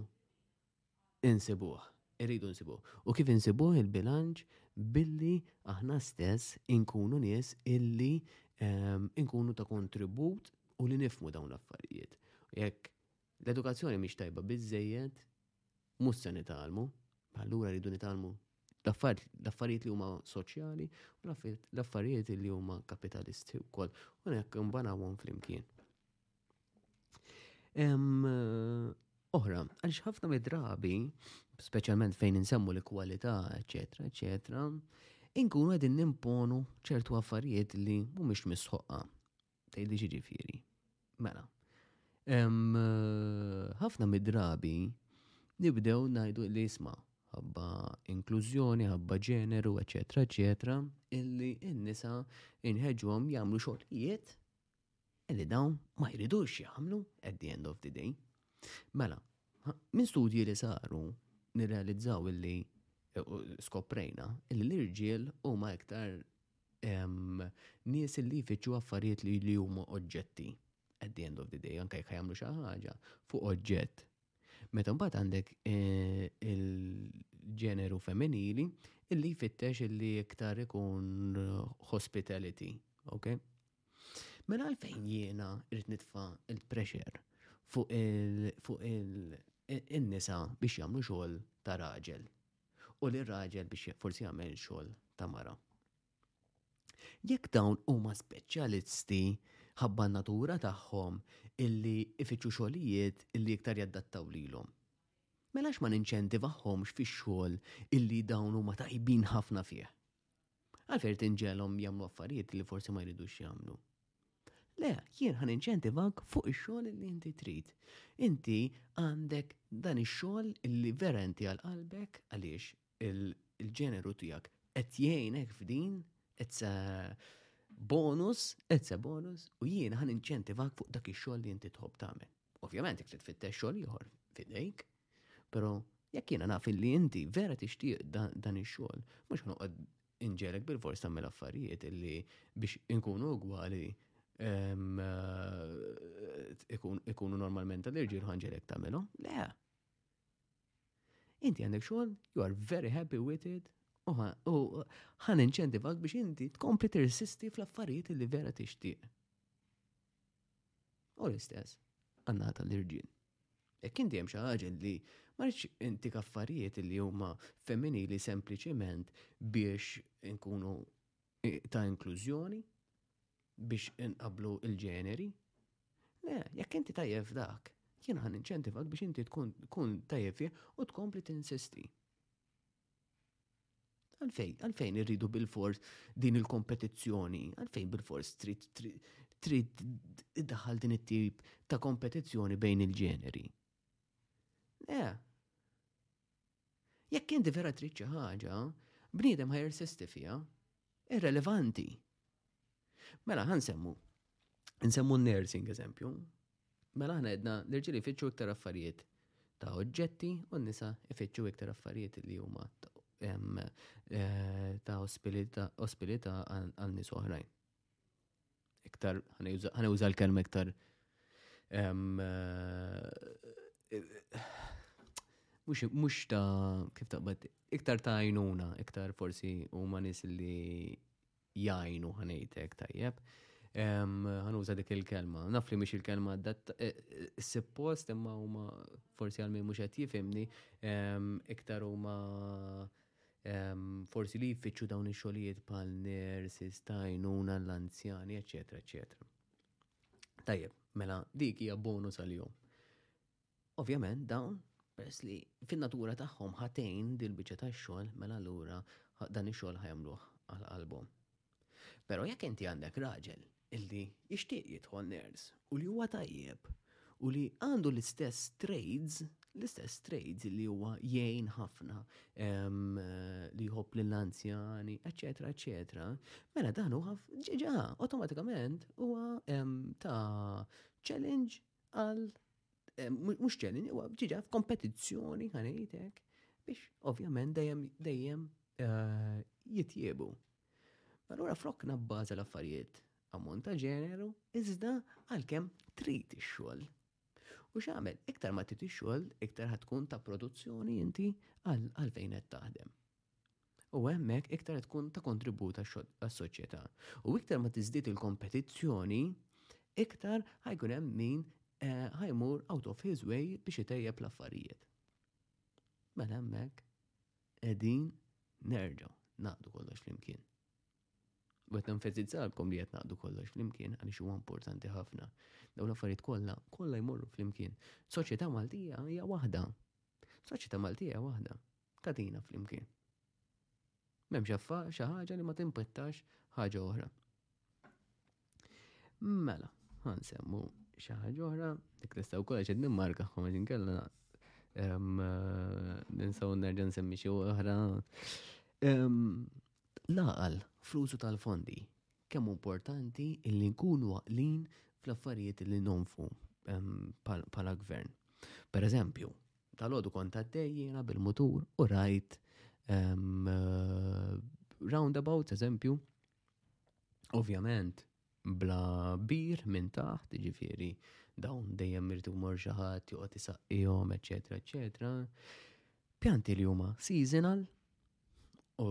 insibuh, irridu nsibuh. U kif insibuh il-bilanċ billi aħna stess inkunu nies illi inkunu ta' kontribut u li nifmu dawn l-affarijiet. Jekk l-edukazzjoni mhix tajba biżejjed, mhux se nitgħallmu, allura rridu nitgħallmu l-affarijiet li huma soċjali u l-affarijiet li huma kapitalisti wkoll u hekk imbanawhom flimkien. Oħra, għaliex ħafna mid-drabi, speċjalment fejn insemmu l-kwalità, eċetera, eċetera, inkunu qegħdin nimponu ċertu affarijiet li mhumiex misħoqqa. Tgħidli ġiġifieri. Mela. Ħafna mid-drabi nibdew ngħidu li isma' ħabba inklużjoni, ħabba ġeneru, eċetera, eċetera, illi n-nisa inħeġġhom jagħmlu xogħlijiet illi dawn ma jridux jagħmlu at the end of the day. Mela, minn studji li saru nirrealizzaw illi e, skoprejna illi l-irġiel huma iktar Hemm nies illi jfittxu affarijiet li li huma oġġetti at the end of the day, anke jekk jagħmlu xi ħaġa fuq oġġett. Meta mbagħad għandek eh, il-ġeneru femminili illi jfittex illi iktar ikun eh, hospitality, ok? Mela għalfejn jiena rrit nitfa il-pressure fuq il-nisa biex jagħmlu xogħol ta' raġel. u lil raġel biex forsi jagħmel xogħol ta' mara. Jekk dawn huma speċjalisti ħabba natura tagħhom illi ifittxu xogħlijiet illi iktar jaddattaw lilhom. Mela ma ninċentivahomx fix-xogħol illi dawn huma tajbin ħafna fih. Għalfejn irid inġegħelhom jagħmlu affarijiet li forsi ma jridux jagħmlu? Le, jien ħan inċentivak fuq ix-xogħol li inti trid. Inti għandek dan ix-xogħol li vera inti għal qalbek għaliex il-ġeneru tiegħek qed jgħinek f'din, qed bonus, qed bonus, u jien ħan inċentivak fuq dak ix-xogħol li inti tħobb tagħmel. Ovvjament, jek trid fittex xogħol ieħor fidejk, Però jekk jiena naf li inti vera tixtieq dan ix-xogħol, mhux ħanoqgħod inġelek bil-fors tagħmel affarijiet illi biex inkunu ugwali ehm, eh, ikunu normalment tal-irġiel ħanġelek tagħmelhom. Le. Inti għandek xogħol, you are very happy with it, u ħan inċentivak biex inti tkompli tirsisti fl-affarijiet li vera tixtieq. U l-istess, għanna tal-irġiel. Jekk inti hemm xi ħaġa li ma rridx inti kaffarijiet li huma femminili sempliċiment biex inkunu ta' inklużjoni biex inqablu il-ġeneri. Le, jekk inti tajjeb dak, jien ħan inċentivak biex inti tkun tajjeb u tkompli tinsisti. Għalfejn, għalfejn irridu bil-fors din il-kompetizzjoni, għalfejn bil-fors trid trid daħal din it-tip ta' kompetizzjoni bejn il-ġeneri. Le. Jekk inti vera trid xi ħaġa, bniedem ħajer sisti fiha. irrelevanti. Mela, ħan semmu. Nsemmu nursing eżempju. Mela ħna edna l-irġili fitxu iktar affarijiet ta' oġġetti u n-nisa ifittxu iktar affarijiet li huma eh, ta' ospilita għal nis oħrajn. iktar, ħanuża l-kelma iktar eh, mux ta' kif taqbad, iktar ta' għajnuna, iktar forsi u manis li jajnu ħanejtek tajjeb. ħanuża dik il-kelma. Naf li miex il-kelma eh, eh, s-suppost imma huma forsi għal-min mux għet jifimni, iktar huma ma' forsi li jfittxu dawn ix-xogħlijiet bħal nurses, tajnuna l-anzjani, eċetera, eċetera. Tajjeb, mela dik hija bonus għal-jum. Ovvjament dawn peress li fin-natura tagħhom ħatejn dil-biċċa tax-xogħol mela allura dan ix-xogħol ħajamluh għal qalbhom. Però jekk inti għandek raġel illi jixtieq jidħol nurse u li huwa tajjeb u li għandu l-istess trades, l-istess trades li huwa jgħin ħafna li jħobb lill-anzjani, eċetera, eċetera, mela dan huwa ġiġa, automatikament huwa ta' challenge għal eh, mhux challenge, huwa ġiġa f'kompetizzjoni ħanejtek biex ovvjament dejjem dejjem eh, jitjiebu. Allura frok nabbaża l-affarijiet ammont ta' ġeneru, iżda għalkemm trid ix-xogħol. U x'għamel, iktar ma trid ix-xogħol, iktar ħatkun ta' produzzjoni inti għal fejn qed taħdem. u hemmhekk iktar tkun ta' kontribut għas-soċjetà. U iktar ma tiżdied il-kompetizzjoni, iktar ħajkun hemm min eh, ħajmur out of his way biex itejjeb l-affarijiet. Mela hemmhekk qegħdin nerġgħu naqdu kollox flimkien. Għet nenfetizzalkom li qed naqdu kollox flimkien għaliex huwa importanti ħafna. Dawn l-affarijiet kollha kollha jmorru flimkien. Soċjetà Maltija hija waħda. Soċjetà Maltija waħda. Tagħtina flimkien. M'hemmx affa xi ħaġa li ma timpettax ħaġa oħra. Mela, ħansemmu xi ħaġa oħra, dik tista' wkoll għax qed nimmarka ħoma ġinkella ehm, ninsaw nerġa' nsemmi xi oħra. Ehm, Laqal fl-użu tal-fondi kemm importanti illi nkunu għaqlin fl-affarijiet li nonfu ehm, pala gvern. Per eżempju, Dalodu kont għaddej jiena bil-mutur u rajt um, roundabout, eżempju, ovvjament bla bir minn taħt, ġifiri dawn dejjem mirtu mor xaħat, joqgħod isaqqihom, eċetera, eċetera. Pjanti li huma seasonal u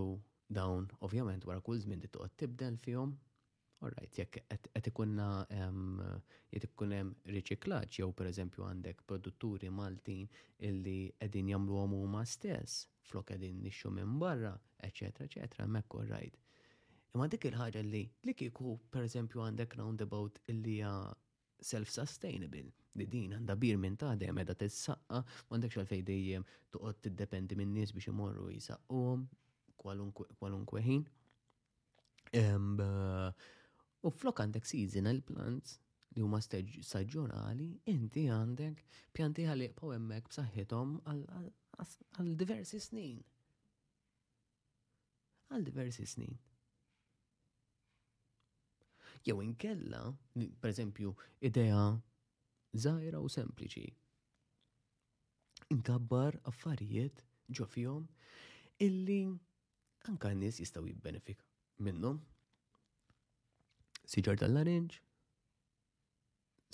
dawn ovvjament wara kull żmien li toqgħod tibdel fihom, All right, jekk qed ikunna qed ikun hemm riċiklaġġ jew pereżempju għandek produtturi Maltin illi qegħdin jagħmluhom huma stess, flok qegħdin nixxu minn barra, eċetera, eċetera, hemmhekk all right. Imma dik il-ħaġa li li kieku pereżempju għandek roundabout illi hija self-sustainable, li din għandha bir minn ta' dejjem qiegħda tissaqqa, m'għandekx għalfejn dejjem toqgħod tiddependi minn nies biex imorru jisaqquhom kwalunkwe ħin. U flok għandek seasonal plants li huma staġjonali, inti għandek pjanti għal iqpaw hemmhekk b'saħħithom għal diversi snin. Għal diversi snin. Jew inkella, per eżempju, idea żgħira u sempliċi. Inkabbar affarijiet ġo fihom illi anka n-nies jistgħu jibbenefika minnhom. Siġar tal-larinġ,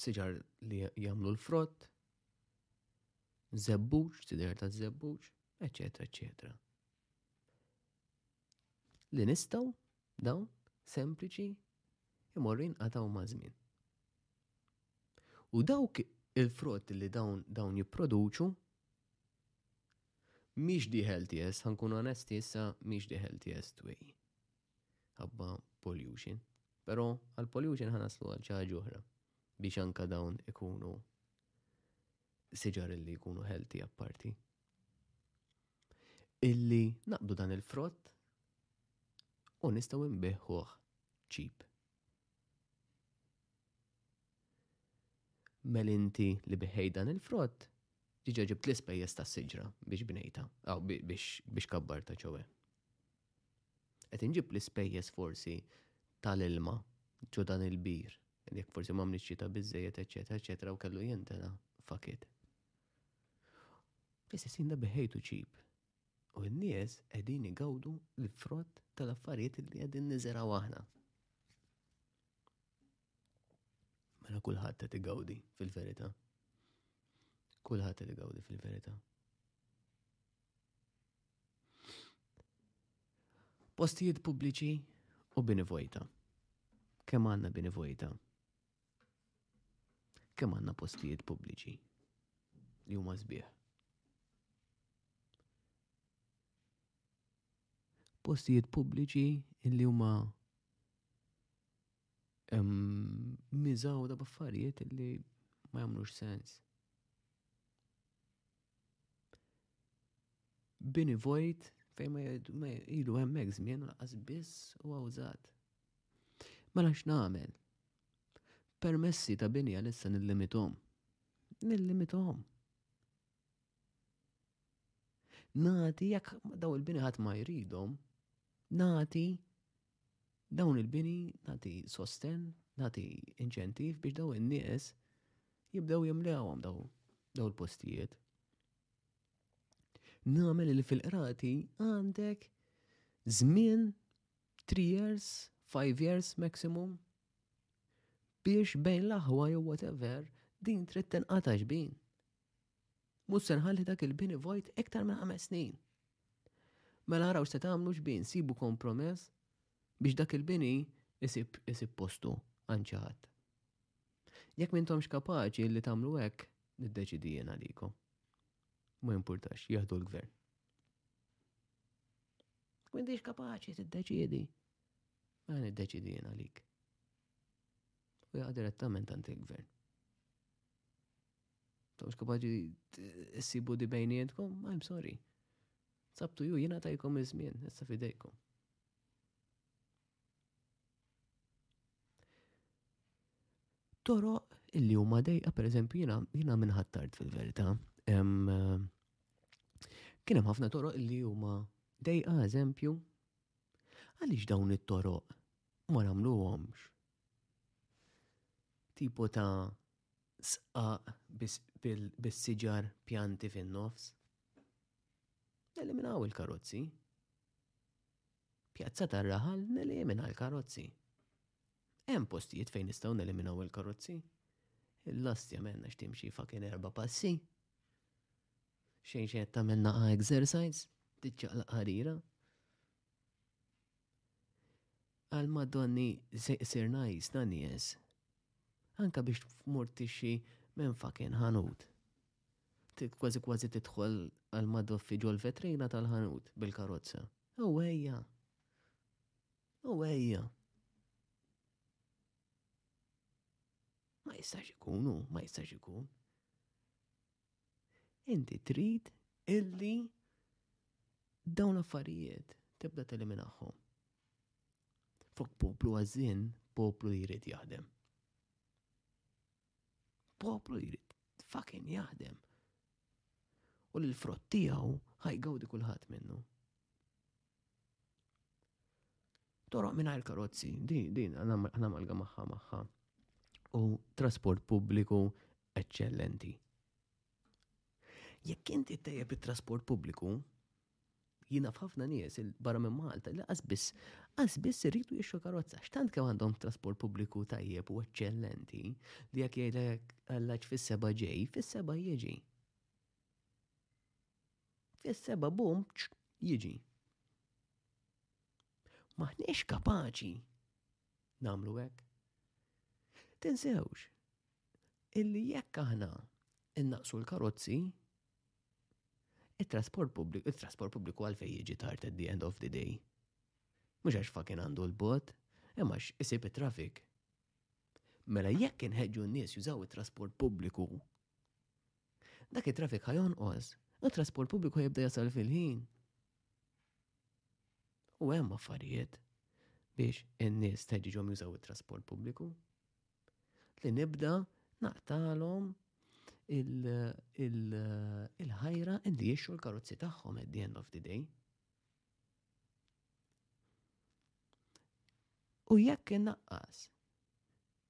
siġar li jagħmlu l-frott, zebbuċ, siġar ta' zebbuċ, eċetera, eċetera. Li nistgħu dawn sempliċi imorru jinqataw ma' żmien. U dawk il-frott li dawn dawn jipproduċu Mhix the healthiest, ħa nkunu onesti issa, mhix the healthiest way. Ħabba pollution. Però għal pollution ħa naslu għal xi ħaġa oħra biex anka dawn ikunu siġar li jkunu healthy apparti. Illi naqdu dan il-frott u nistgħu nbiħħuh ċip. Mel inti li biħej dan il-frott, diġa ġibt l-ispejjeż tas-siġra biex bnejta, aw biex kabbarta ċowe. Qed inġib l-ispejjeż forsi tal-ilma ġo dan il-bir, jekk forsi ma mniex ċita biżejjed, eċetera, eċetera, u kellu jintena fakit. Is-sessin da biħejtu ċip, U n-nies qegħdin igawdu l-frott tal-affarijiet li qegħdin niżeraw aħna. Mela kulħadd qed igawdi fil-verità. Kulħadd qed igawdi fil-verità. Postijiet pubbliċi u bini vojta. Kemm għandna bini vojta? Kemm għandna postijiet pubbliċi li huma sbieħ? Postijiet pubbliċi li huma miżaw da baffarijiet li ma jagħmlux sens. bini vojt fejn ma ilu hemmhekk żmien laqas biss u għawżat. Mela x'nagħmel? Permessi ta' bini għalissa nillimitom. Nillimitom. Nati jekk daw il-bini ħadd ma jridhom, nati dawn il-bini nagħti sosten, nagħti inċentiv biex daw in-nies jibdew jimlewhom daw daw il-postijiet. Nagħmel li fil-qrati għandek żmien 3 years, 5 years maximum biex bejn l-aħwa jew whatever din trid tenqata' xbin. Mhux se nħalli dak il-bini vojt iktar minn ħames snin. Mela araw se tagħmlu x'bin sibu kompromess biex dak il-bini isib isib postu għand xi ħadd. Jekk m'intomx kapaċi li tagħmlu hekk, niddeċidi jien għalikom. Ma jimpurtax, jieħdu l-gvern. M'intix kapaċi tiddeċidi. Ma niddeċidi jien għalik. U jaqa' direttament għand il-gvern. Tomx kapaċi issibu di bejnietkom, I'm sorry. Sabtu ju jina tajkom iż-żmien, issa fidejkom. Toro illi huma dejqa, per eżempju, jina, jina minnħattart fil-verita. Eh, Kien hemm ħafna toro illi huma dejqa, eżempju, għaliex dawn it-toroq ma nagħmluhomx. Tipo ta' sqaq bis-siġar pjanti fin-nofs. Neliminaw il-karozzi. Pjazza tar-raħal nelimina l-karozzi. Hemm postijiet fejn nistgħu neliminaw il-karozzi. Il-lastja menna x'timxi fakin erba' passi. Xejn xejn tagħmel naqa' exercise, tiċċaqlaq ħarira. Għal Madonni se jsirna għajsna nies, anka biex tmur tixxi minn fakin ħanut. Kważi kważi tidħol għal madoffi ġol vetrina tal-ħanut bil-karozza. U għajja. U għajja. Ma jistax ikunu, ma jistax ikun. Inti trid illi dawn l-affarijiet tibda teliminahom. Fuq poplu għażin, poplu jrid jaħdem. Poplu jrid fucking jaħdem. U l-frott tiegħu ħajgawdi kulħadd minnu. Toroq mingħajr karozzi, din din għandna malga magħha magħha. U trasport pubbliku eċċellenti. Jekk inti tejjeb it-trasport pubbliku, jina f'ħafna nies barra minn Malta li qasbis qasbis irridu jixxu karozza. X'tant kemm għandhom trasport pubbliku tajjeb u eċċellenti li jekk jgħidlek għallaġ fis-seba' ġej, fis-seba' jiġi. Fis-seba' bum jiġi. Maħniex kapaċi namlu hekk. Tinsewx, illi jekk aħna innaqsu l-karozzi, il-trasport pubbliku, il-trasport pubbliku għalfej jiġi tard at the end of the day. Mux għax fakin għandu l-bot, imma isib il-trafik. Mela jekk inħedġu n-nies jużaw il-trasport pubbliku, Dak it-traffic ħa jonqos, it-trasport pubbliku jibda jasal fil-ħin. U hemm affarijiet biex in-nies teġiġhom jużaw it-trasport pubbliku. Li nibda naqtalhom il-ħajra il, li jiexu l-karozzi tagħhom at the end of the day. U jekk innaqqas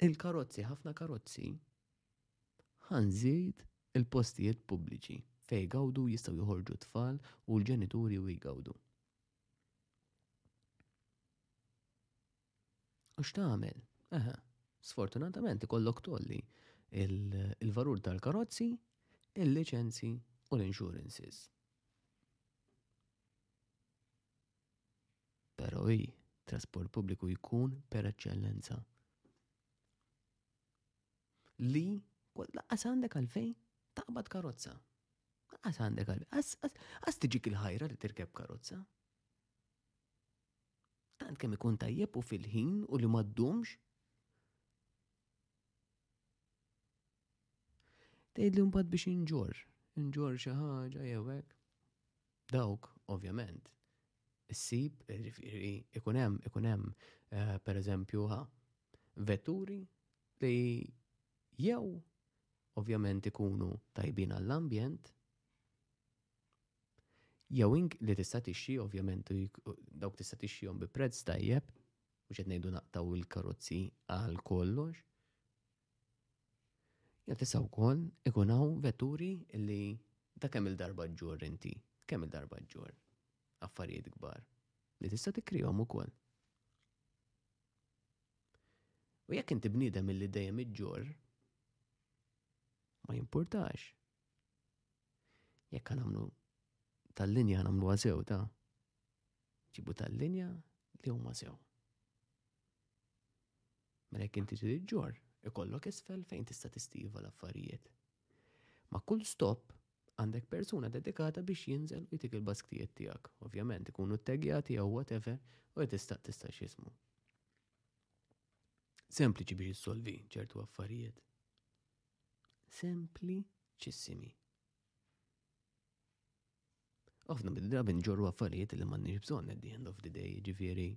il-karozzi, ħafna karozzi, Ħa nżid il-postijiet pubbliċi fejn igawdu u jistgħu joħorġu t-tfal u l-ġenituri u jgawdu. U x'tagħmel? Eħe, sfortunatament ikollok tolli il-valur tal-karozzi, il-liċenzi u l-insurances. Pero i, trasport pubbliku jkun per eċċellenza. li laqqas għandek għalfejn taqbad karozza. Laqqas għandek għalfejn. Għas tiġik il-ħajra li tirkeb karozza. Tant kemm ikun tajjeb u fil-ħin u li maddumx. Tgħid li mbagħad biex inġor, inġor xi ħaġa jew hekk. Dawk, ovvjament, issib, ġifieri, ikun hemm, ikun hemm, eh, pereżempju, ha, vetturi li jew ovvjament ikunu tajbin għall-ambjent, jew ink li tista' tixxi ovvjament dawk tista' tixxihom bi prezz tajjeb, mhux qed ngħidu naqtaw il-karozzi għal kollox. Ja tista' wkoll ikun hawn vetturi li ta' kemm il-darba ġġur inti, kemm il-darba ġġur affarijiet kbar li tista' tikrihom ukoll. U jekk inti bniedem illi dejjem iġġor, ma jimpurtax. Jekk għanamlu tal-linja għanamlu għazew ta' ġibu tal-linja li huma sew. Mela jekk inti trid iġġor, ikollok isfel fejn tista' tistiva l-affarijiet. Ma' kull stopp, għandek persuna dedikata biex jinżel u jtik il-basktijiet tiegħek. Ovvjament, ikunu ttaggjati jew whatever u qed issaq tista' x'ismu. Sempliċi biex issolvi ċertu affarijiet. Sempliċissimi. Ħafna mid-drabi nġorru affarijiet li m'għandniex bżonn at the end of the day, ġifieri.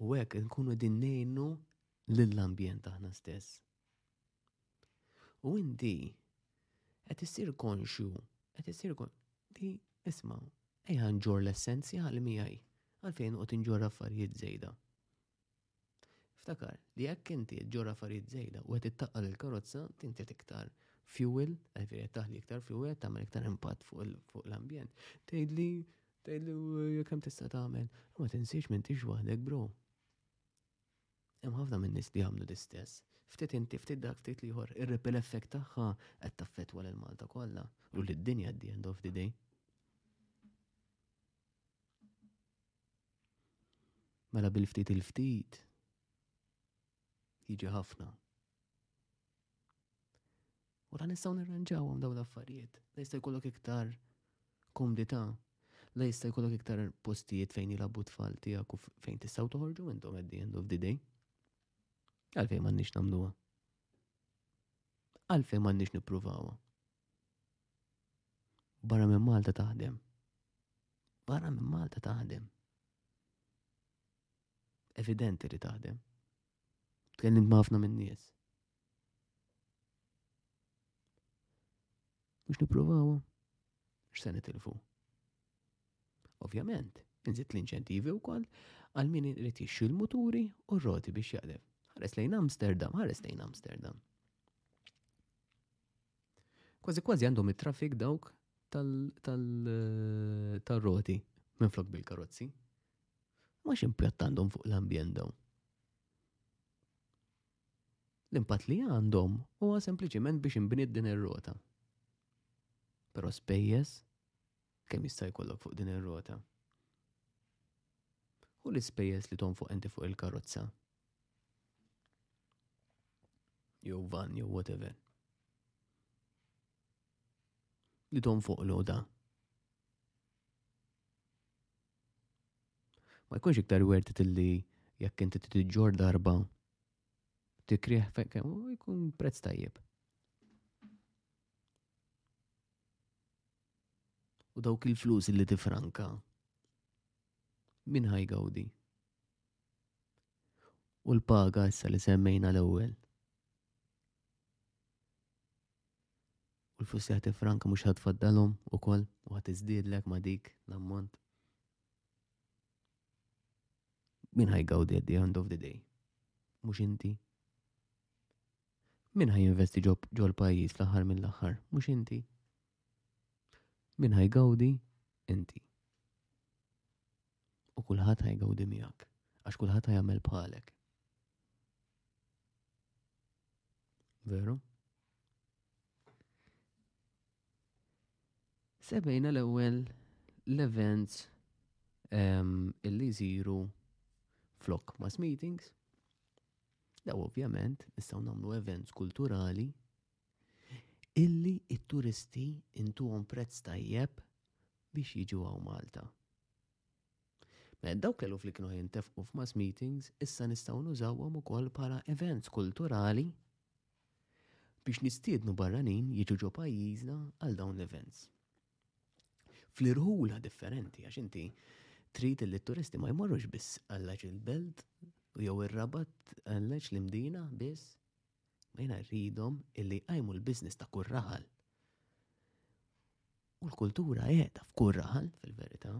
U hekk nkunu din ngħinu lill-ambjent aħna stess. U inti qed issir konxju, qed issir konxju, isma' ejja nġor l-essenzjali miegħi għalfejn qed inġor affarijiet żejda. Ftakar li jekk inti ġor affarijiet żejda u qed ittaqqal il-karozza, tinti iktar fuel, għalfejn taħli iktar fuel, tagħmel iktar impatt fuq l-ambjent. Tgħidli tgħidli jekk hemm tista' tagħmel, ma tinsiex minn tix waħdek bro. Hemm ħafna min-nies li jagħmlu l-istess. Ftit inti, ftit dak, ftit l-ieħor, ir-ripple effect tagħha qed taffettwa lil Malta kollha u lid-dinja at the end of the day. Mela bil-ftit il-ftit jiġi ħafna. U la nistgħu nirranġawhom dawn l-affarijiet, la jista' jkollok iktar komdità, la jista' jkollok iktar postijiet fejn jilagħbu tfal tiegħek u fejn tistgħu toħorġu intom at the end of the day. Għalfejn m'għandniex nagħmluha. Għalfejn m'għandniex nippruvawha. Barra minn Malta taħdem. Barra minn Malta taħdem. Evidenti li taħdem. Tkellimt ma' ħafna minn nies. Mux niprovawa? X'se nitilfu? Ovvjament, nżid l-inċentivi wkoll għal min irid jixxi l-muturi u r-roti biex jaqleb. Ħares lejn Amsterdam, ħares lejn Amsterdam. Kważi kważi għandhom it-traffic dawk tal-roti minn flok bil-karozzi. Ma ximpiat għandhom fuq l-ambjent dawn. L-impatt li għandhom huwa sempliċiment biex inbniet din ir-rota. Però spejjeż kemm jista' jkollok fuq din ir-rota? U l-ispejjeż li tonfoq inti fuq il-karozza? Jew van, jew whatever. Li tonfoq l-oda. Ma jkunx iktar worth it li jekk inti tiġġor darba tikrieħ fekk jkun prezz tajjeb. U dawk il-flus li tifranka min ħaj gawdi. U l-paga issa li semmejna l-ewwel. U l-flus li ħati franka mux ħad faddalom u koll u ħat izdidlek ma dik l-ammont. Min ħaj gawdi at the end of the day? Mux inti. Min ħaj investi ġol pajis fl-ħar mill-ħar? Mux inti. Min ħaj gawdi? Inti. U kullħat ħaj gawdi miegħek, għax kullħat ħaj għamel bħalek. Veru? Sebejna l-ewwel l-events ehm, illi jżiru flok mass meetings. Daw ovvjament nistgħu nagħmlu events kulturali illi it-turisti intuhom prezz tajjeb biex jiġu għaw Malta. Mela dawk l-eluf li kienu jintefqu f'mass meetings issa nistgħu nużawhom ukoll bħala events kulturali biex nistiednu barranin jiġu ġo pajjiżna għal dawn l-events. Fl-irħula differenti għax inti trid li t-turisti ma jmorrux biss għallax il-belt jew ir-rabat għallax l-imdina biss Ma jiena rridhom illi jqajmu l-business ta' kull raħal. U l-kultura qiegħda f'kull raħal fil-verità.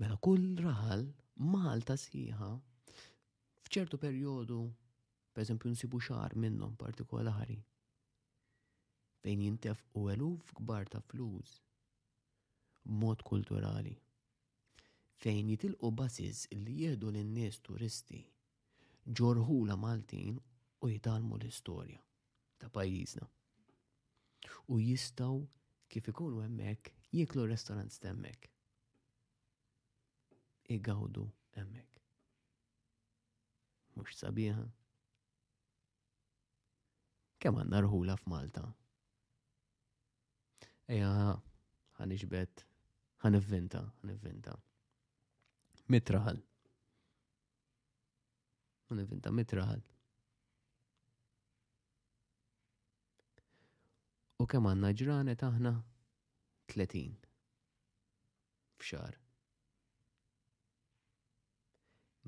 Mela kull raħal Malta sħiħa f'ċertu perjodu pereżempju nsibu xar minnhom partikolari fejn jintefqu eluf kbar ta' flus b'mod kulturali. fejn jitilqu buses li jieħdu lin-nies turisti ġo rħula Maltin u jitgħallmu l-istorja ta' pajjiżna. U jistgħu kif ikunu hemmhekk jieklu r-restaurants t'hemmhekk. Igawdu hemmhekk. Mhux sabiħa? Kemm għandna rħula f'Malta? Eja, għan iġbet, għan ivvinta, għan ivvinta. Mitraħal. Għan ivvinta, mitraħal. U kemm għanna ġranet aħna 30 f'xar.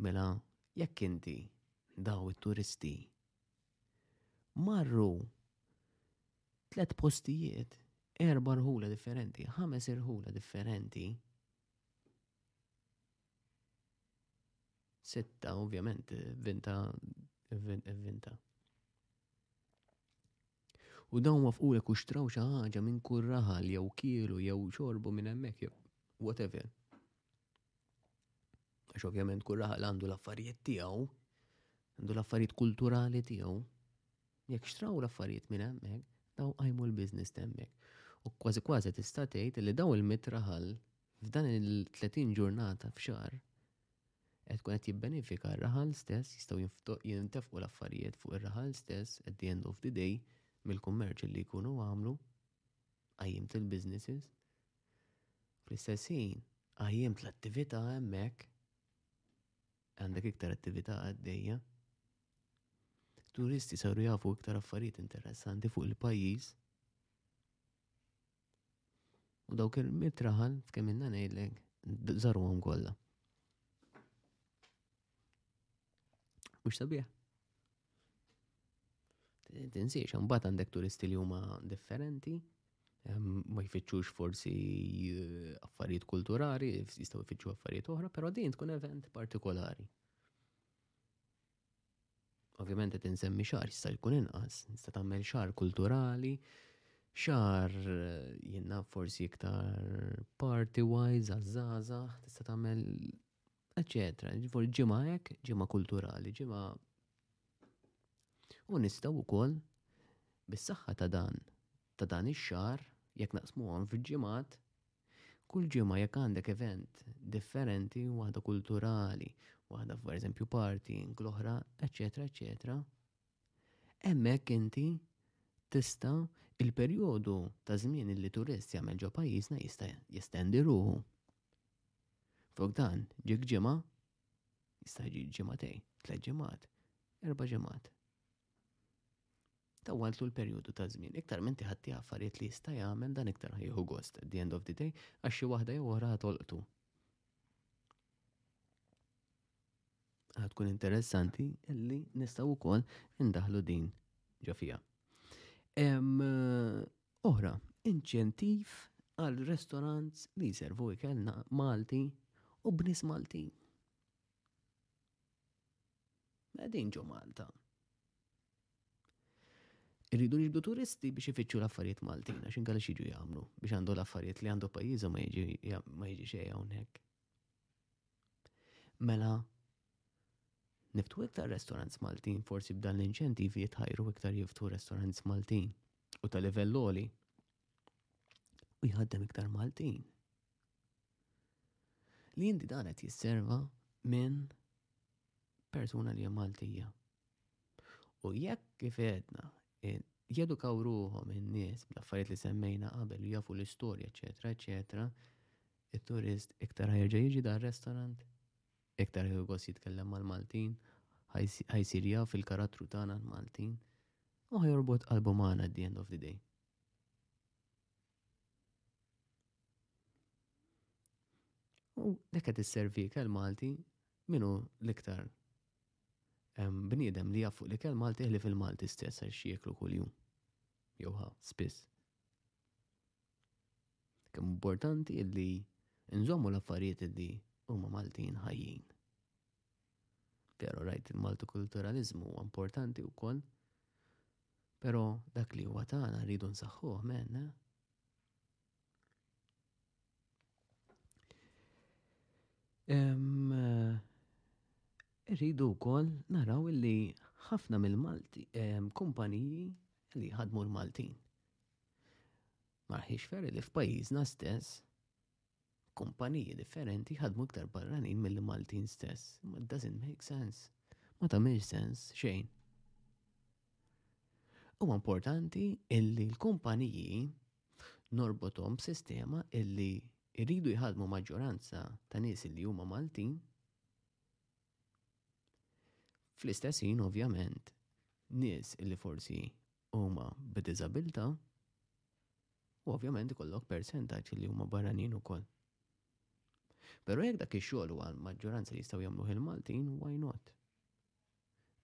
Mela jekk inti daw it-turisti marru tliet postijiet, erba' rħula differenti, ħames irħula differenti, sitta ovvjament vinta vinta. U dawn wafqulek u xtraw xi ħaġa minn kull raħal jew kielu jew xorbu minn hemmhekk jew whatever. Għax ovvjament kull raħal għandu l-affarijiet tiegħu, għandu l-affarijiet kulturali tiegħu. Jekk xtraw l-affarijiet minn hemmhekk, daw qajmu l-biznis temmek. U kważi kważi tista' tgħid li daw il-mit raħal f'dan il-30 ġurnata f'xar qed tkun qed jibbenefika r-raħal stess jistgħu jintefqu l-affarijiet fuq ir-raħal stess at the end of the day mill-kummerċ li jkunu għamlu għajjim til-businesses Fl-istess ħin, għajjimt l-attività hemmhekk, għandek iktar attività għaddejja. Turisti saru jafu iktar affarijiet interessanti fuq il-pajjiż. U dawk il-mitraħal, kemm inna ngħidlek, żarhom kollha. Mhux sabiħ. Tinsiex, mbagħad għandek turisti li huma differenti, ma jfittxux forsi eh, affarijiet kulturali, jistgħu jfittxu affarijiet oħra, però din tkun event partikolari. Ovvjament qed insemmi xar jista' jkun inqas, jista' tagħmel xar kulturali, xar eh, jenna forsi iktar party wise għażaża, tista' tagħmel eccetera. Ġifieri ġimgħa hekk, ġimgħa kulturali, ġimgħa u nistgħu wkoll bis-saħħa ta' dan ta' dan ix-xahar jekk naqsmuhom f'ġimgħat kull ġimgħa jekk għandek event differenti, waħda kulturali, waħda per eżempju party, l-oħra, eċetera, eċetera, Hemmhekk inti tista' il-perjodu ta' żmien li turist jagħmel ġo pajjiżna jista' jestendi ruħu. Fuq dan, ġik ġimgħa, jista' jiġi ġimgħatej, tliet ġimgħat, erba' ġimgħat. Tawaltu l-perjodu ta' żmien, iktar minn tiħatti affarijiet li jista' jagħmel dan iktar ħajju gost at the end of the day għax xi waħda jew oħra tolqtu. Għad tkun interessanti illi nistgħu wkoll indaħlu din ġo fiha. Oħra, inċentiv għal restorants li jservu ikelna Malti u bnis Malti. Għadin ġo Malta. Irridu nġibdu turisti biex ifittxu l-affarijiet Maltin, għax inkalla xiġu jagħmlu biex għandu l-affarijiet li għandu pajjiżhom ma jiġi xejn hawnhekk. Mela, niftu iktar restaurants Maltin, forsi b'dan l-inċentiv jitħajru iktar jiftu restaurants Maltin u ta' livell oli. U jħaddem iktar Maltin. Li jinti dan qed jisserva minn persuna li hija Maltija. U jekk kif edna jedukaw ruhom in-nies bl-affarijiet li semmejna qabel u jafu l-istorja, eċetera, eċetera, it-turist iktar ħajġa jiġi dar restaurant iktar ħajgos jitkellem mal-Maltin, ħajsir jaf il-karattru tagħna l-Maltin, u ħajorbot qalbu magħna at the end of the day. U dak qed isservi kell Malti Min hu l-iktar bniedem li jaf fuq l-ikel Malti ħlief il-Malti stess għax jieklu kuljum? Jew ħa, spiss. Kemm importanti li nżommu l-affarijiet li huma Maltin ħajjin. Pero rajt il-multikulturalizmu huwa importanti wkoll, pero dak li huwa tagħna rridu nsaħħuh men, eh? Eh, irridu wkoll naraw illi ħafna mill-Malti, kumpaniji li ħadmu l-Maltin. Marħiex ferri li f'pajjiżna stess, kumpaniji differenti ħadmu iktar barranin mill-Maltin stess. Ma doesn't make sense. Ma tagħmilx sens xejn. U importanti illi l-kumpaniji norbothom b'sistema illi jridu jħaddmu maġġoranza ta' nies illi huma Maltin, fl-istess ħin ovvjament nies illi forsi huma b'diżabilità u ovvjament ikollok persentaġġ li huma barranin ukoll. Però jekk dak ix-xogħol huwa l-maġġoranza li jistgħu jagħmluh il-Maltin, why not?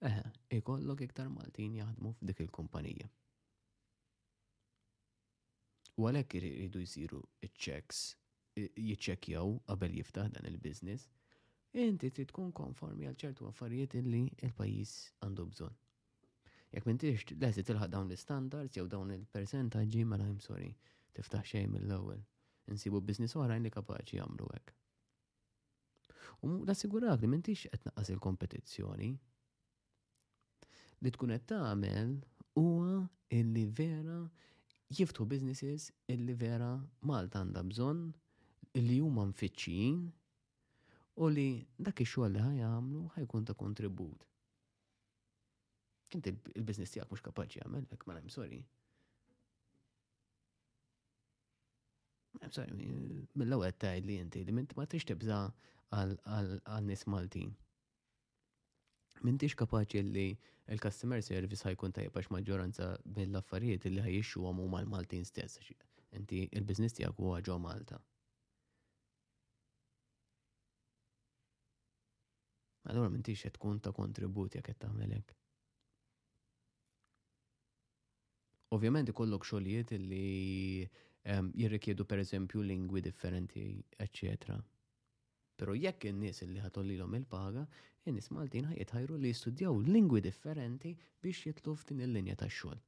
Eħe, ikollok iktar Maltin jaħdmu f'dik il-kumpanija. U għalhekk iridu jsiru ċ-checks, jiċċekkjaw qabel jiftaħ dan il-business. Inti trid tkun konformi għal ċertu affarijiet li l-pajjiż għandu bżonn. Jekk m'intix lesti tilħaq dawn l-istandards jew dawn il-persentaġġi mela I'm sorry, tiftaħ xejn mill-ewwel. Insibu business oħrajn li kapaċi jagħmlu hekk. U nassigurak li m'intix qed naqqas il-kompetizzjoni, li tkun qed tagħmel huwa illi vera jiftħu businesses illi vera Malta għandha bżonn illi huma mfittxijin u li dak ix-xogħol li ħajamlu ħajkun ta' kontribut. Inti il-business tiegħek mhux kapaċi jagħmel hekk ma hemm sorry. I'm sorry, mill-ewwel tgħid li inti li ma trix tibża' għal nies Maltin. M'intix kapaċi li l-customer service ħa jkun tajjeb għax maġġoranza mill-affarijiet li ħa jixxuhom huma l-Maltin stess għax inti il-business tiegħek huwa ġo Malta. Allora m'intix qed tkun ta' kontribut jekk qed tagħmel hekk. Ovvjament ikollok xogħlijiet li ehm, jirrikjedu pereżempju lingwi differenti, eċċetera. Pero jekk in-nies li ħatollilhom il-paga, in-nies Maltin ħajitħajru li jistudjaw lingwi differenti biex jitlu f'din il-linja tax-xogħol.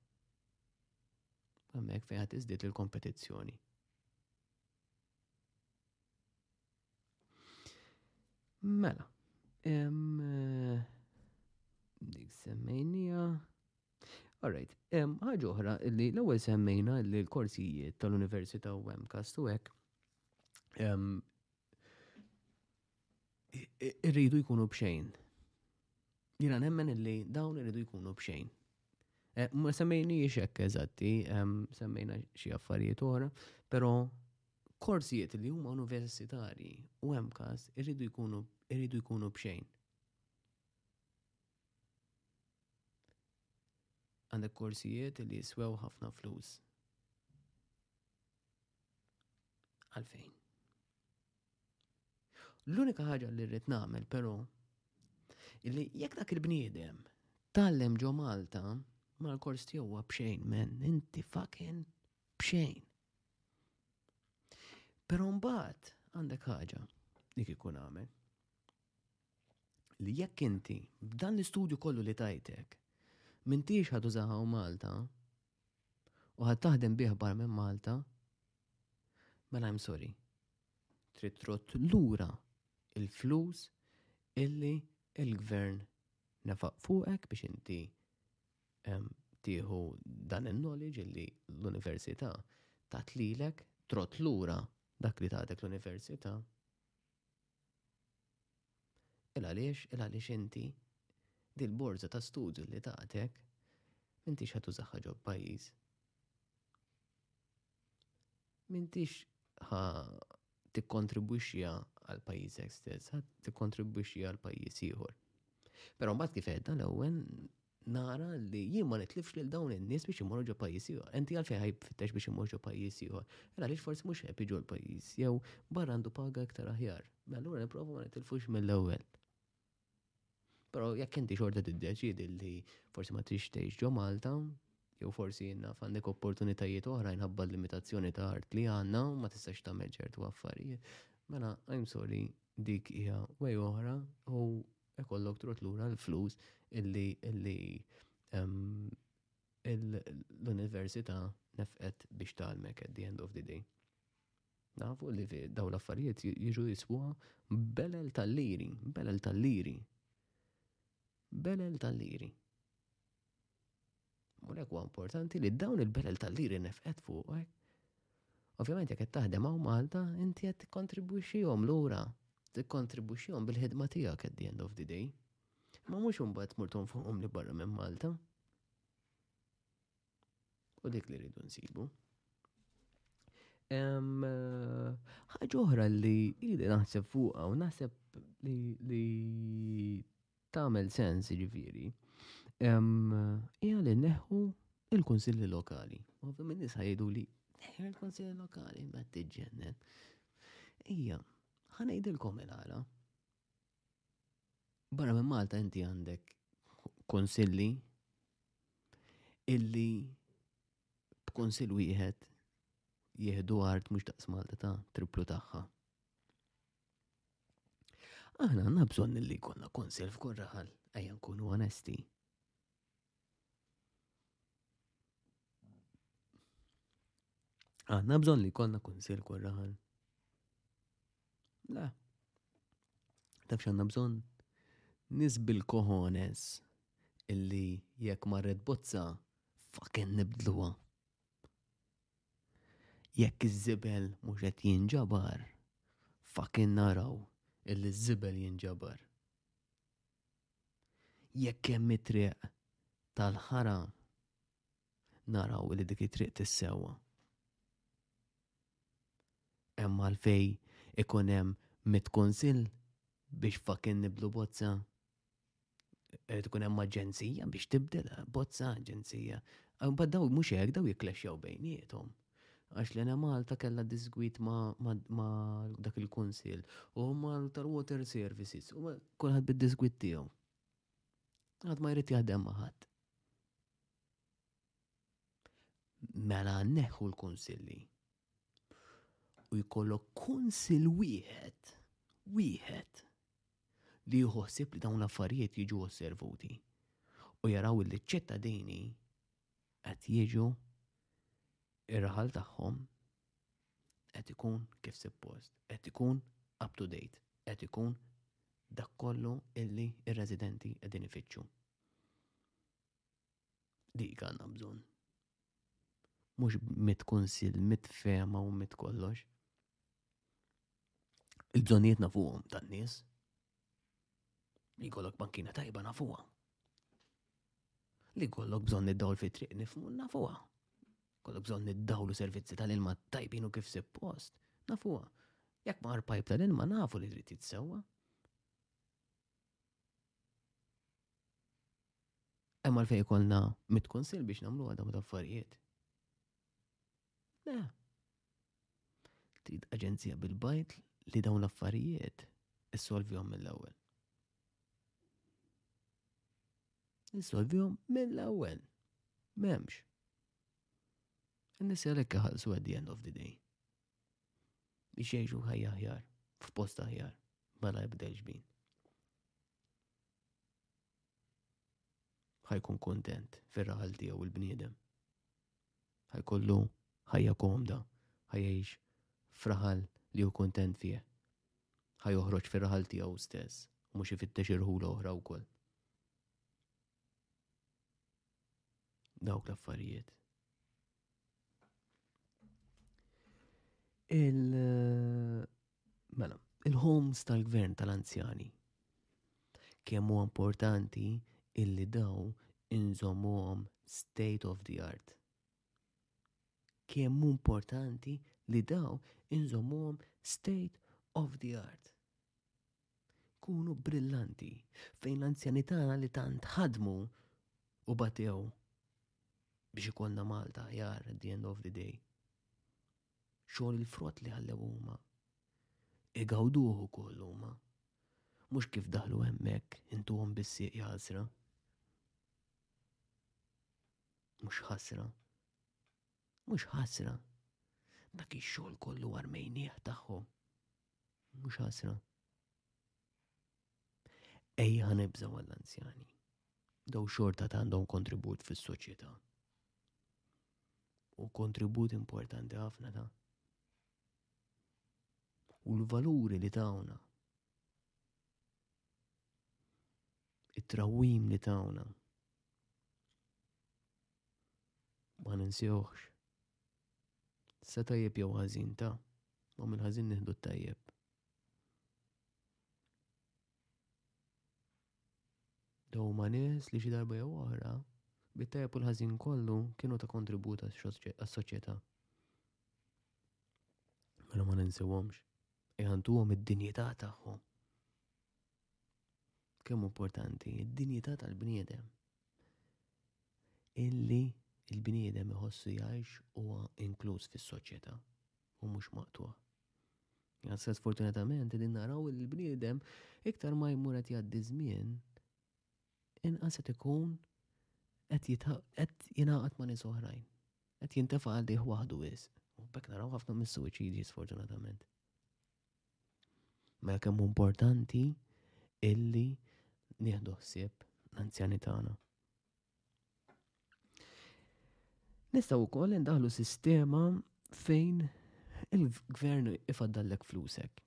Hemmhekk fejn ħadd iżdied il-kompetizzjoni. Mela, eh, dik semmejnija. All right. Ħaġa oħra li l-ewwel semmejna li l-korsijiet tal-Università u MCAST u hekk irridu jkunu bxejn. Jina nemmen li dawn irridu jkunu bxejn. Eh, ma semmejni jiexek eżatti, semmejna xie affarijiet oħra, pero korsijiet li huma universitari u hemm kas irridu jkunu irridu jkunu bxejn. Għandek korsijiet li jiswew ħafna flus. Għalfejn? L-unika ħaġa li rrid nagħmel però illi jekk dak il-bniedem tallem ġo Malta ma l-kors tiegħu b'xejn men inti fucking b'xejn. Però mbagħad għandek ħaġa li kikun għamel. li jekk inti b'dan l-istudju kollu li tajtek mintiex ħad użaha u Malta u ħad taħdem bih bar minn Malta, mela I'm sorry. Trid trott lura il-flus illi il-gvern nefaq fuqek biex inti tieħu dan il-knowledge illi l-università tatlilek trott lura dak li taħdek l-università Il għaliex, il għaliex inti dil borza ta' studju li tagħtek m'intix ħa tużaħħa ġo pajjiż. M'intix ħa tikkontribwixxiha għal pajjiżek stess, ħa tikkontribwixxi għal pajjiż ieħor. Però mbagħad kif għedna l-ewwel nara li jien ma nitlifx lil dawn in-nies biex imorru ġo pajjiż ieħor. Enti għalfejn ħaj fittex biex imur ġo pajjiż ieħor. Ela għaliex forsi mhux ħepi ġo l-pajjiż jew barra għandu paga iktar aħjar. Mela allura nipprova ma nitilfux mill-ewwel. Però jekk inti xorta tiddeċidi li forsi ma trix tgħix ġo Malta, jew forsi jenna għandek opportunitajiet oħra jnħabba l-limitazzjoni ta' art li għandna u ma tistax tagħmel ċertu affarijiet. Mela, I'm sorry, dik hija way oħra u ikollok trot lura l-flus illi l-università nefqet biex talmek at the end of the day. Nafu li daw l-affarijiet jiġu jiswa belel tal-liri, belel tal-liri. Belel tal-liri. Mulek huwa importanti li dawn il-belel tal-liri nefqet fuq hekk. Ovvjament jekk qed taħdem hawn Malta, inti qed tikkontribwixxihom lura, tikkontribwixxihom bil-ħidma tiegħek at the end of the day. Ma mhux imbagħad murtom fuqhom li barra minn Malta. U dik li rridu nsibu. ħaġa oħra li ili naħseb fuqha u naħseb li tagħmel sens jiġifieri hija li neħu il-kunsilli lokali. U minn nies ħajdu li neħu il-kunsilli lokali ma tiġġennen. Ija, ħanejdilkom il-għala. Barra minn Malta inti għandek konsilli illi b'konsil wieħed jieħdu art mhux daqs Malta ta' triplu tagħha. Aħna għandna bżonn li jkollna konsil f'kull raħal, ejja nkunu onesti. Għanna bżon li konna kunsil kurraħan. La. Tafx għanna bżon nisbil kohones illi jekk marret bozza fakken nibdluwa. Jekk iż-żibel mhux qed jinġabar, fucking naraw illi ż-żibel jinġabar. Jekk hemm it-triq tal-ħara, naraw illi dik it-triq tissewwa. Hemm għalfej ikun hemm mit-kunsill biex fucking niblu bozza? Irid ikun hemm aġenzija biex tibdel bozza aġenzija. Imbagħad daw mhux hekk daw jikklexxew bejniethom. Għax l Malta kellha disgwit ma' dak il-kunsil u ma' tal-water services u kulħadd bid-disgwit tiegħu. Ħadd ma jrid jaħdem ma' ħadd. Mela neħu l-kunsilli. U jkollok kunsill wieħed, wieħed, li jħossib li dawn l-affarijiet jiġu osservuti u jaraw li ċ-ċittadini qed jiġu ir-raħal tagħhom qed ikun kif suppost, qed ikun up to date, qed ikun dak kollu illi ir-residenti qegħdin ifittxu. Dik għandna bżonn. Mhux mit kunsill, mit fema u mit kollox. Il-bżonnijiet nafuhom tan-nies. Li jkollok bankina tajba nafuha. Li jkollok bżonn id-dawl fi triq nifmu nafuha. Kollok bżonn id-dawl u servizzi tal-ilma tajbin u kif post, nafuha. Jekk ma' pajp tal-ilma nafu li trid titsewa. Hemm għalfejn ikollna mit-kunsil biex nagħmlu għadha ma' affarijiet. Le. Trid aġenzija bil-bajt li dawn l-affarijiet issolvihom mill-ewwel. Issolvihom mill-ewwel. M'hemmx. Nisselek ħalsu at the end of the day. biex jgħixu ħajja aħjar, f'post aħjar, ma najbda ġbin. ħajkun kontent fir-raħal tiegħu l-bniedem. Ħajkollu ħajja komda, ħajjiex fraħal li hu kontent fih. Ħajoħroġ fir-raħal tiegħu stess, mhux ifittex irħula oħra wkoll. Dawk l-affarijiet Il- eh, mela, il-homes tal-gvern tal-anzjani. Kemm huwa importanti illi daw inżommuhom state of the art. Kemm importanti li daw inżommuhom state of the art. Kunu brillanti fejn l-anzjani tagħna li tant ħadmu u batew biex ikollna Malta ħjar at the end of the day. Xogħol il-frott li ħallew huma. Igawduh ukoll huma. Mhux kif daħlu hemmhekk intuhom bis-sieq ħasra. Mhux ħasra. Mhux ħasra. Dak ix-xogħol kollu armejnieh tagħhom. Mhux ħasra. Ejja ħanibżaw għall-anzjani. Daw xorta ta' għandhom kontribut fis-soċjetà. U kontribut importanti ħafna ta' u l-valuri li tawna. It-trawwim li tawna. Ma ninsewhx. Sa tajjeb jew ħażin ta, ma minn ħażin nieħdu t-tajjeb. Daw ma nies li xi darba jew oħra, bit-tajjeb u l-ħażin kollu kienu ta' kontribut għas-soċjetà. Mela ma ninsewhomx. Iħantuhom id-dinjità tagħhom. kemm importanti id-dinjità tal-bniedem. Illi il-bniedem iħossu jgħix huwa inkluż fis-soċjetà u mhux maqtuħ. Għal sfortunatament din naraw li l-bniedem iktar ma jmur qed jgħaddi żmien inqas qed ikun qed jingħaqad ma' nies oħrajn. Qed jintefa' għaddejh waħdu wis. U bekk naraw ħafna mis-suwiċidji sfortunatament. Mela kemm hu importanti illi nieħdu ħsieb l-anzjani tagħna. Nistgħu wkoll indaħlu sistema fejn il-gvern ifaddallek flusek.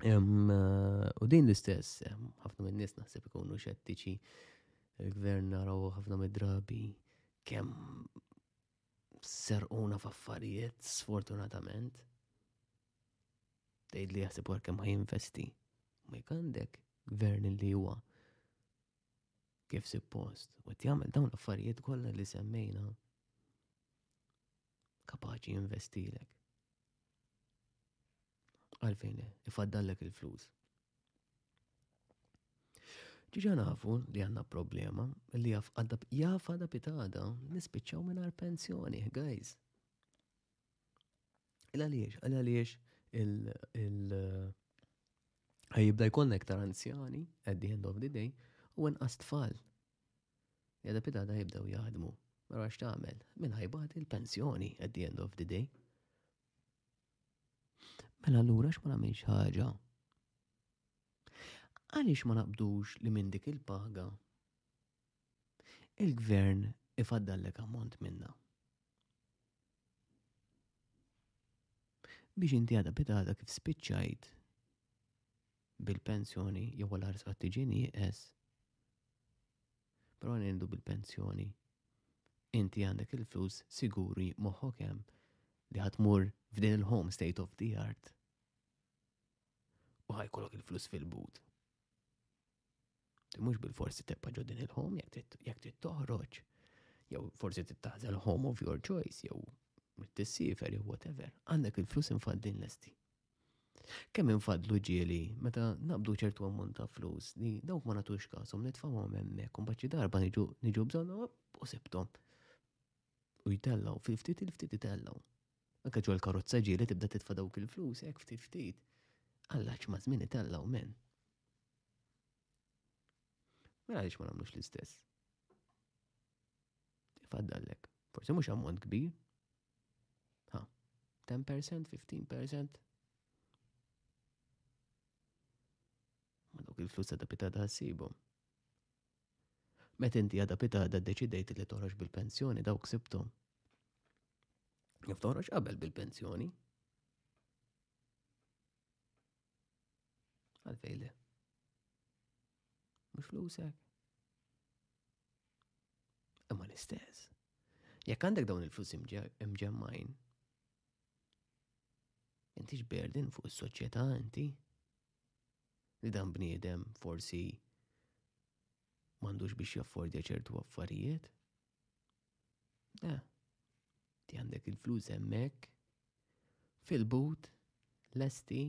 Eh, u din l-istess, ħafna minn nies naħseb ikunu xettiċi, il-gvern naraw ħafna mid-drabi kemm serquna f'affarijiet sfortunatament. Tgħid li jaħseb wara kemm ħajinvesti. Ma jekk għandek gvern li huwa kif suppost u jagħmel dawn l-affarijiet kollha li semmejna kapaċi jinvestilek. Għalfejn le, ifaddallek il-flus. Ġiġa nafu li għanna problema li jaf għadda pitada nispiċċaw minn pensjoni, guys. Il għaliex, il għaliex il- ħajibda jkollna iktar anzjani, at the end of the day, u nqas tfal. Jada pita da jibdew jaħdmu. Mara x'tagħmel, minn ħajbat il-pensjoni at the end of the day. Mela allura x'ma nagħmilx ħaġa. Għaliex ma naqbdux li minn dik il-paga Il-gvern ifaddallek ammont minnha. Biex inti għada bidada kif spiċċajt bil-pensjoni jew għal arsqat tiġi nieqes, però ngħidu bil-pensjoni inti għandek il-flus siguri moħħok hemm li ħatmur f'din il-home state of the art. U ħajkolok il-flus fil-but. Mhux bil-forsi tibqa' ġo din il-home jekk trid toħroġ, jew forsi trid taħżel home of your choice, jew trid tissifer jew whatever. Għandek il-flus infaddin lesti. Kemm infadlu ġieli meta nabdu ċertu ammont ta' flus li dawk ma nagħtux kasom nitfahom hemmhekk u mbagħad darba niġu niġu bżonn u sibtom. U jtellaw fil-ftit il-ftit jtellaw. Anke ġol karozza ġieli tibda titfa' dawk il-flus hekk ftit ftit. Allaċ ma' żmien itellaw men. Mela għaliex ma nagħmlux l-istess? Ifaddallek, forsi mhux ammont kbir. Ha, 10%, 15%. Ma dawk il-flus ta' pitada ħassibhom. Meta inti għada pitada deċidejt li toħroġ bil-pensjoni dawk sibtom. Jaf toħroġ qabel bil-pensjoni. Għalfej le. Mux flusek. Imma l-istess. Jekk għandek dawn il-flus imġemmajn, inti xberdin fuq is-soċjetà inti li dan bniedem forsi m'għandux biex jaffordja ċertu affarijiet, Ah, ti għandek il-flus hemmhekk fil-but lesti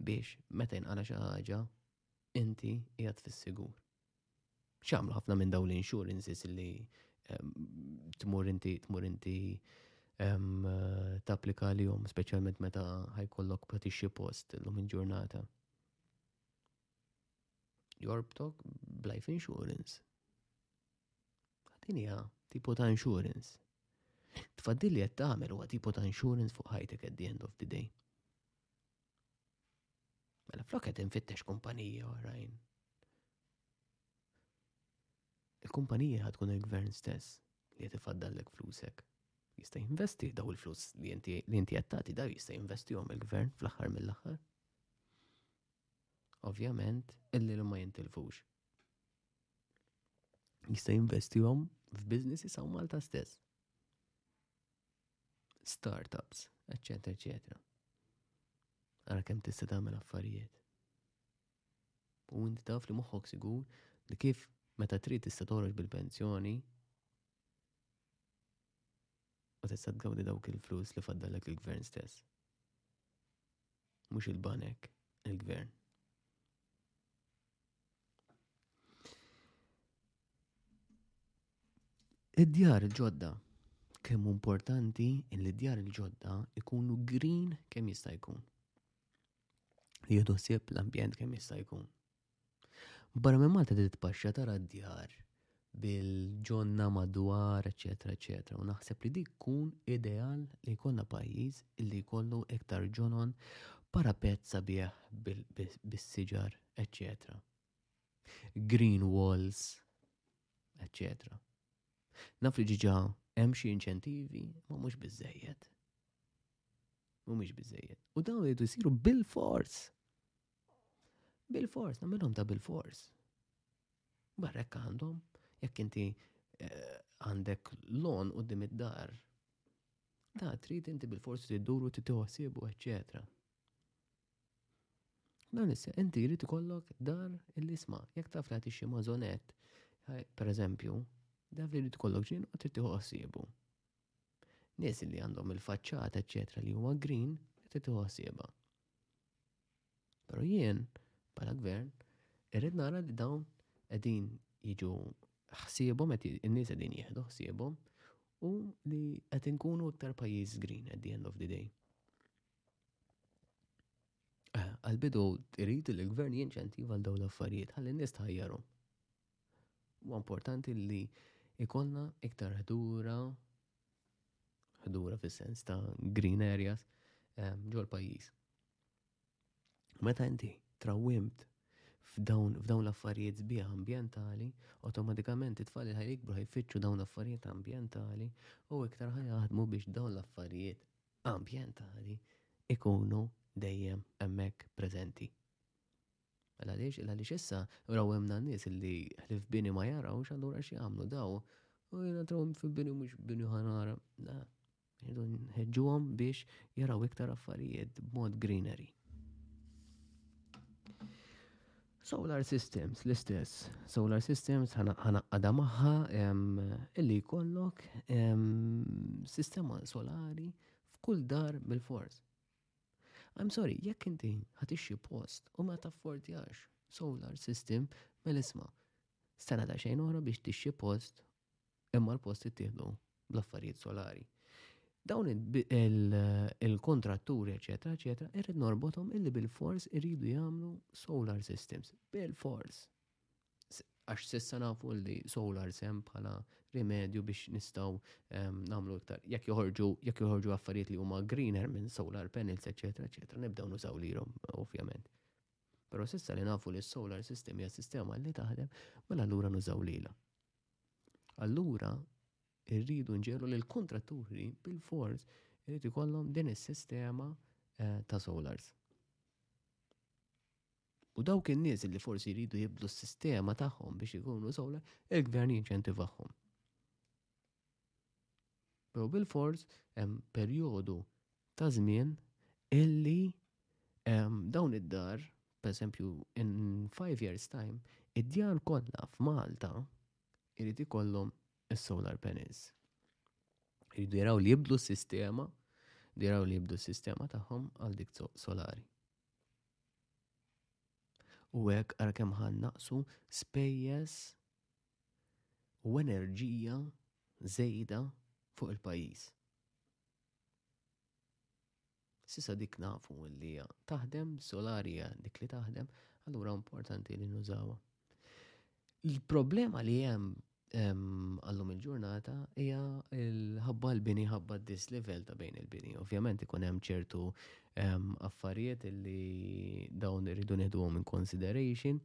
biex meta jinqala xi ħaġa inti qiegħed fis-sigur. X'għamlu ħafna minn dawn l-insurances li ehm, tmur inti tmur inti ehm, tapplika li jom, speċjalment meta ħajkollok patixxi post l-lum il-ġurnata. jorbtok b'life insurance. Għadinija tipo ta' insurance. Tfaddil li qed tagħmel huwa tipo ta' insurance fuq ħajtek at the end of the day. Mela flok qed infittex kumpanija oħrajn. Il-kumpanija ħad tkun il-gvern stess li qed ifaddallek flusek. Jista' jinvesti daw il-flus li inti qed tagħti daw jista' jinvestihom il-gvern fl-aħħar mill-aħħar. ovvjament, illi ma jintilfux. Jista' jinvestihom f'business jisaw Malta stess. Startups, eccetera, eccetera. Għara kem tista tagħmel affarijiet. U inti taf li moħħok sigur li kif meta trid tista' toħroġ bil-pensjoni u tista' tgawdi dawk il-flus li faddallek il-gvern stess. Mhux il-banek, il-gvern. Id-djar il-ġodda, kemm importanti in li djar il-ġodda ikunu green kemm jista' jkun. Li jieħdu ħsieb l-ambjent kemm jista' jkun. Barra minn Malta trid titpaxxa tara d-djar bil-ġonna madwar, eċetera, eċetera. U naħseb li dik kun ideal li jkollna pajjiż li jkollu iktar ġonon para pezz sabiħ bis-siġar, eċetera. Green walls, eċetera. Naf li ġiġa hemm xi inċentivi ma mhux biżejjed. Mhumiex biżejjed. U dawn jridu jsiru bil-fors. Bil-fors, nagħmilhom ta' bil-fors. Barrek għandhom, jekk inti eh, għandek lon u dim id-dar, da trid inti bil-fors tidduru titħossibu, eccetera. Dan issa, inti jrid ikollok dar il-isma, jekk taf li xi mażonet, eh, per eżempju, daf li jrid ikollok ġin u trid tiħossibu. Nies li għandhom il-faċċata, eccetera, li huwa green, trid tiħossiba. Pero jien, bħala gvern, irrid nara li dawn qegħdin jiġu ħsiebhom qed in-nies qegħdin jieħdu ħsiebhom u li qed inkunu iktar pajjiż green at the end of the day. Eh, għal-bidu irrid li l-gvern jinċentiva għal dawn l-affarijiet ħalli n-nies tħajjarhom. Huwa importanti li ikollna iktar ħdura, ħdura fis-sens ta' green areas, eh, ġol pajjiż. Meta inti trawimt f'dawn l-affarijiet sbieħ ambjentali, automatikament it-tfal li ħajikbru ħajfittxu dawn l-affarijiet ambjentali u iktar ħajaħdmu biex dawn l-affarijiet ambjentali ikunu dejjem hemmhekk preżenti. Mela għaliex, illa għaliex issa raw hemm nies li ħlif bini ma jarawx allura xi jagħmlu daw. U jiena trawhom fi bini mhux bini ħanara. La, jridu nħeġġuhom biex jaraw iktar affarijiet b'mod greenery. Solar systems l-istess. Solar systems ħanaqqada magħha illi jkollok sistema solari f'kull dar bil-fors. I'm sorry, jekk inti ħatixxi post u ma taffordjax solar system, mela isma, stana ta' xejn oħra biex tixxi post imma l-post ittieħdu bl-affarijiet solari. Dawn il-kontratturi, eċetera, eċetera, irrid norbothom illi bil-fors iridu jagħmlu solar systems. Bil-fors. għax sissa nafu li solar sem bħala rimedju biex nistaw ehm, namlu iktar. Jekk joħorġu, jekk joħorġu affarijiet li huma greener minn solar panels, eċetera, eċetera, nibdew nużaw lilhom, ovvjament. Però sissa li nafu li solar system hija sistema li taħdem, mela allura nużaw lilha. Allura irridu nġelu lil kontratturi bil-fors irid ikollhom din is-sistema eh, ta' solars. U dawk in-nies li forsi jridu jibdlu s-sistema tagħhom biex ikunu solar, il-gvern jinċentivahom. Pero bil-fors hemm perjodu ta' żmien illi dawn id-dar, per esempio, in five years time, id-djar kollha f'Malta irid ikollhom is-solar panels. Iridu jaraw li jibdlu s-sistema, jaraw li jibdlu s-sistema tagħhom għal dik solari. U hekk ara kemm ħannaqsu spejjeż u enerġija żejda fuq il-pajjiż. Sisa dik nafu li taħdem, solari dik li taħdem, allura importanti li nużawha. Il-problema li hemm għallum il-ġurnata hija l-ħabba l-bini ħabba dis level ta' bejn il-bini. Ovvjament ikun hemm ċertu affarijiet li dawn irridu nieħduhom in consideration.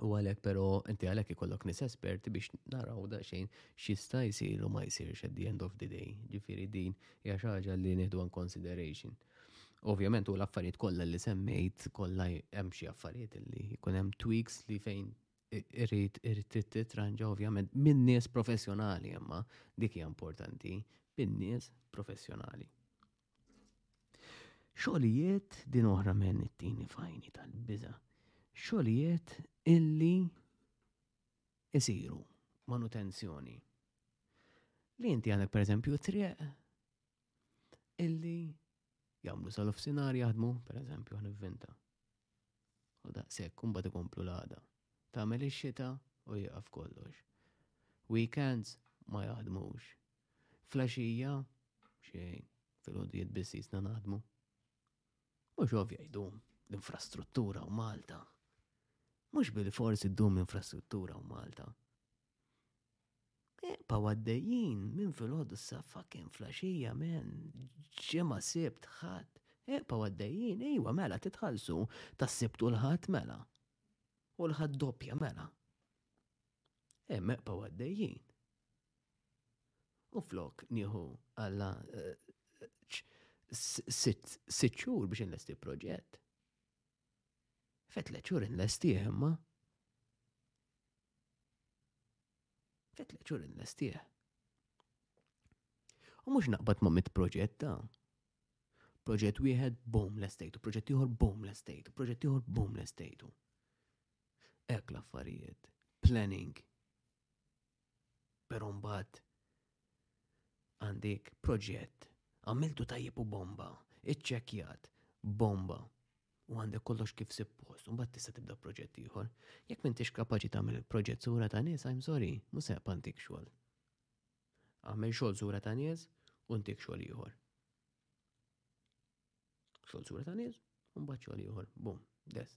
U għalhekk però inti għalhekk ikollok nis esperti biex naraw da xejn xista' jsir u ma jsirx at the end of the day. Ġifieri din hija xi ħaġa li nieħdu in consideration. Ovvjament u l-affarijiet kollha li semmejt kollha hemm xi affarijiet li jkun hemm tweaks li fejn irrid irrid titranġa ovvjament minn nies professjonali imma dik hija importanti minn nies professjonali. Xogħlijiet din oħra minn it-tini fajni tal-biża. Xogħlijiet illi isiru manutenzjoni. Li inti għandek pereżempju triq illi jagħmlu sal-ofsinhar jaħdmu, pereżempju ħa nivvinta. U daqshekk imbagħad ikomplu l-għada. Tagħmel ix-xita u jieqaf kollox. Weekends ma jaħdmux. Flaxija xejn fil-ħodijiet biss jisna naħdmu. Mhux ovvja jdum l-infrastruttura u Malta. Mhux bil-forsi ddum l-infrastruttura u Malta. Epa għaddejjin minn filgħodu s-saffa kien flaxija men ġimgħa sibt ħadd. Epa għaddejjin, ejwa mela titħallsu tas-sibt u l-ħadd mela. U l-ħadd doppja mela. E meqpa għaddejjin. U flok nieħu għalla eh, sitt xhur biex inlesti proġett. Fet tliet xhur inlestih imma. Fet tliet xhur inlestih. U mhux naqbad ma' mit proġett ta' proġett wieħed boom l-estejtu, proġett ieħor boom l-estejtu, proġett ieħor boom l-estejtu. Ek l-affarijiet, planning, Pero mbagħad għandik proġett, għamiltu tajjeb u bomba, iċċekjat, bomba, u għandek kollox kif suppost, un bat tista tibda proġett ieħor. Jekk m'intix kapaċi tagħmel proġett sura ta' nies, I'm sorry, mhux se għandik xogħol. Għamel xogħol sura ta' nies u ntik xogħol ieħor. Xogħol sura ta' nies, un bat xogħol ieħor, bum, des.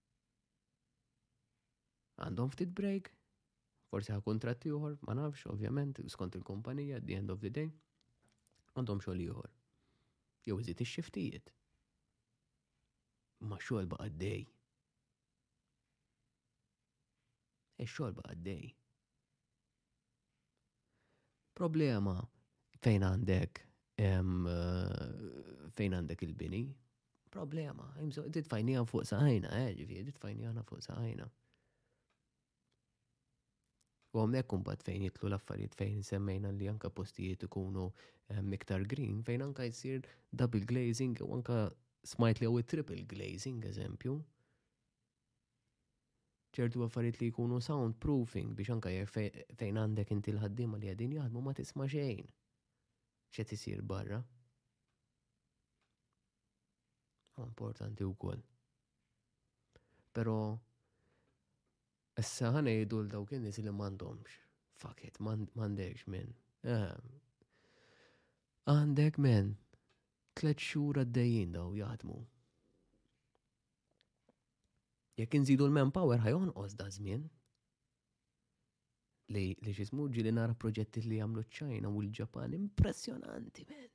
Għandhom ftit break, forsi ħa kontratti uħor, ma nafx, ovvjament, skont il-kumpanija, the end of the day, għandhom xogħol ieħor. Jew iżid ix-xiftijiet. Ma xogħol baqa' dej. Ix-xogħol baqa' dej. Problema fejn għandek fejn għandek il-bini. Problema, jimżu, titfajni għan fuq saħajna, eh, ġifiri, titfajni għan fuq saħajna. U għamnek kumbat fejn jitlu l-affarijiet fejn semmejna li anka postijiet ikunu miktar green, fejn anka jisir double glazing u anka smajt li għu triple glazing, eżempju. ċertu affarijiet li jkunu soundproofing biex anka fejn għandek inti l-ħaddiema li qegħdin jaħdmu ma tisma' xejn x'qed isir barra. Importanti wkoll. Però issa ħanejdu l dawk in-nies li m'għandhomx. Fuck it, m'għandekx minn. Eh. Għandek minn tliet xhur għaddejjin daw jaħdmu. Jekk inżidu l-manpower ħajonqos da żmien li li xismu ġili nara proġetti li jagħmlu ċ-Ċajna u l-Ġapan impressjonanti men.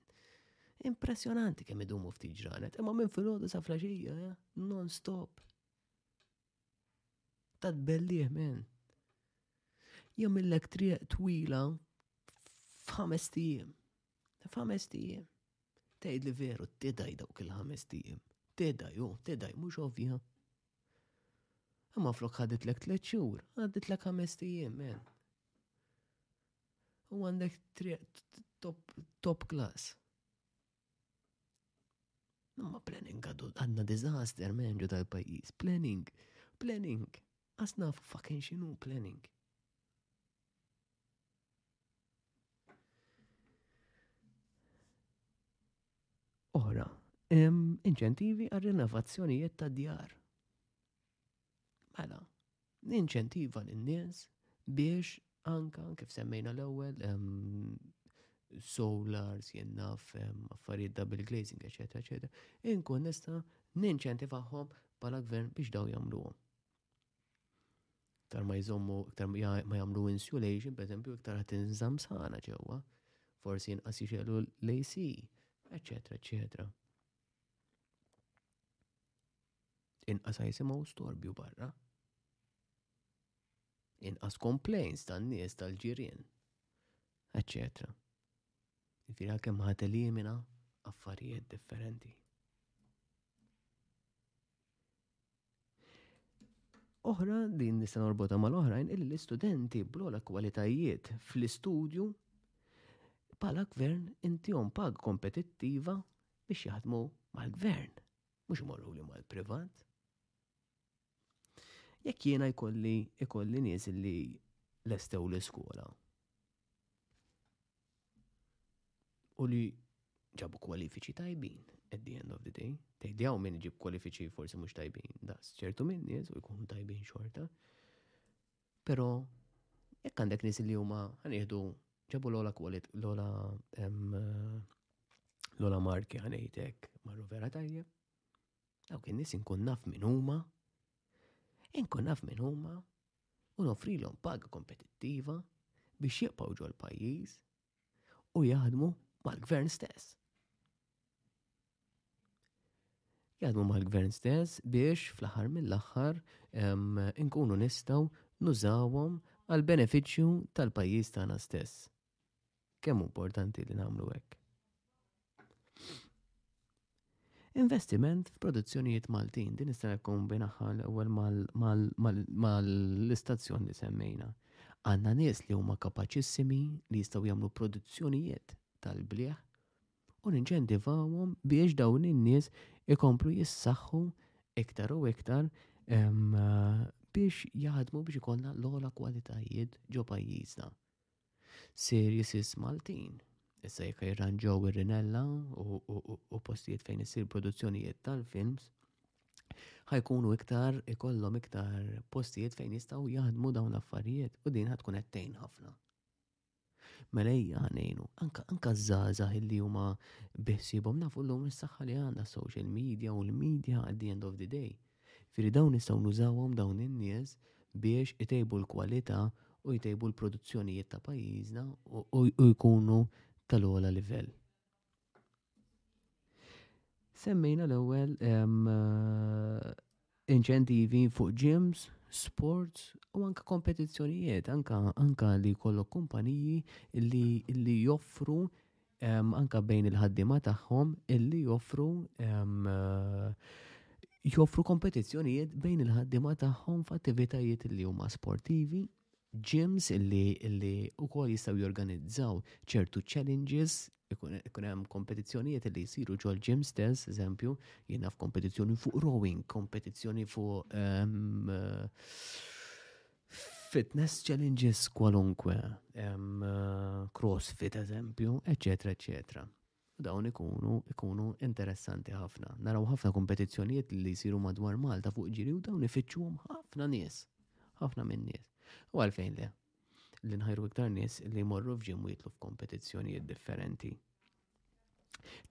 Impressjonanti kemm idumu ftit ġranet, imma minn filgħodu sa flaxija, eh, non stop. Tad bellih men. Jagħmillek triq twila f'ħames tijiem. F'ħames tijiem. Tgħid li veru tedaj dawk il-ħames tiem. Tedaj, oh, tedaj, mhux ovvja. Imma flok ħaditlek tliet xhur, ħaditlek ħames tiem, men. U għandek top class. Imma planning għadu għadna disaster men ġu tal-pajjiż. Planning, planning. Asna fucking xinu planning. Oħra, inċentivi għal rinnovazzjonijiet ta' djar. Mela, ninċentiva lin-nies biex anka kif semmejna l-ewwel solars jennaf affarijiet double glazing, eċetera, eċetera, inkun nista' ninċentivahom bħala gvern biex daw jagħmluhom. Iktar ma jżommu, iktar ma jagħmlu insulation, per eżempju, iktar ħadd inżamm sana ġewwa, forsi inqas jixelu l-AC, eċetera, eċetera. Inqas jisimgħu storbju barra. Inqas complaints tan-nies tal-ġirien, eċetera. Jifieri kemm ħadd elimina affarijiet differenti. Oħra din nista' norbota mal-oħrajn illi l-istudenti bl-ogħla kwalitajiet fl-istudju bħala gvern intihom pag kompetittiva biex jaħdmu mal-gvern, mhux imorru li mal-privat. Jekk jiena jkolli ikolli nies li lestew l-iskola. u li ġabu kwalifiċi tajbin at the end of the day. Tgħid hawn min iġib kwalifiċi forsi mhux tajbin, das ċertu minn nies u jkunu tajbin xorta. Però jekk għandek nies li huma ħanieħdu ġabu l-ola kwalit l-ola l-ola marki ħanejtek marru vera tajjeb. Dawk in-nies inkun naf minn huma, inkun naf minn huma u noffrilhom paga kompetittiva biex jibqgħu ġol-pajjiż u jaħdmu mal-Gvern stess. Jaħdmu mal-Gvern stess biex fl-aħħar mill-aħħar inkunu nistgħu nużawhom għal benefiċċju tal-pajjiż tagħna stess. Kemm importanti li nagħmlu hekk. Investiment f'produzzjonijiet Maltin, din nista' nikkombinaħħa l-ewwel mal-istazzjon li semmejna. Għandna nies li huma kapaċissimi li jistgħu jagħmlu produzzjonijiet tal-bliħ u ninċentivawhom biex dawn in-nies ikomplu jissaħħu iktar u iktar biex jaħdmu biex ikollna l-ogħla kwalitajiet ġo pajjiżna. Seriousness Maltin. Issa jekk jirranġaw ir-rinella u postijiet fejn isir produzzjonijiet tal-films, ħajkunu iktar ikollhom iktar postijiet fejn jistgħu jaħdmu dawn l-affarijiet u din ħad tkun qed tgħin ħafna. Mela hija għanejnu, anka anka żgħażagħ illi huma biħsibhom nafu llum is-saħħa li għandna social media u l-media at the end of the day. Jiġifieri dawn nistgħu nużawhom dawn in-nies biex itejbu l-kwalità u jtejbu l-produzzjonijiet ta' pajjiżna u jkunu tal-ogħla livell. Semmejna l-ewwel inċentivi fuq gyms, sports u anka kompetizzjonijiet, anka, anka li kollok kumpaniji li, li joffru anka bejn il-ħaddiema tagħhom illi joffru joffru kompetizzjonijiet bejn il-ħaddiema tagħhom f'attivitajiet li huma sportivi, gyms illi illi wkoll jistgħu jorganizzaw ċertu challenges, ikun hemm kompetizzjonijiet illi jsiru ġol gym stess, eżempju, jiena f'kompetizzjoni fuq rowing, kompetizzjoni fuq ehm, Fitness challenges kwalunkwe, crossfit eżempju, eccetera, eccetera. Dawn ikunu, ikunu interessanti ħafna. Naraw ħafna kompetizzjonijiet li jisiru madwar Malta fuq ġiri u dawn ifittxuhom ħafna nies. Ħafna minn nies. U għalfejn le? Li nħajru iktar nies li morru f'ġim jitlu f'kompetizzjonijiet differenti.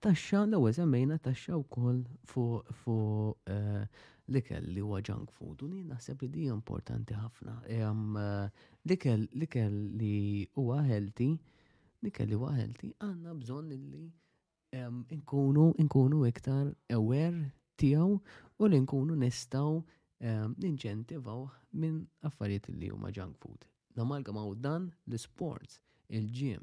Taxxa, l-ewwel semmejna taxxa wkoll fuq fu, eh, l-ikel li huwa junk food u jien naħseb li hija importanti ħafna. L-ikel l-ikel li huwa healthy, l-ikel li huwa healthy għandna bżonn illi nkunu nkunu iktar aware tiegħu u li nkunu nistgħu ehm, ninċentivaw minn affarijiet li huma junk food. Namalgamaw dan l-sports, il-ġim,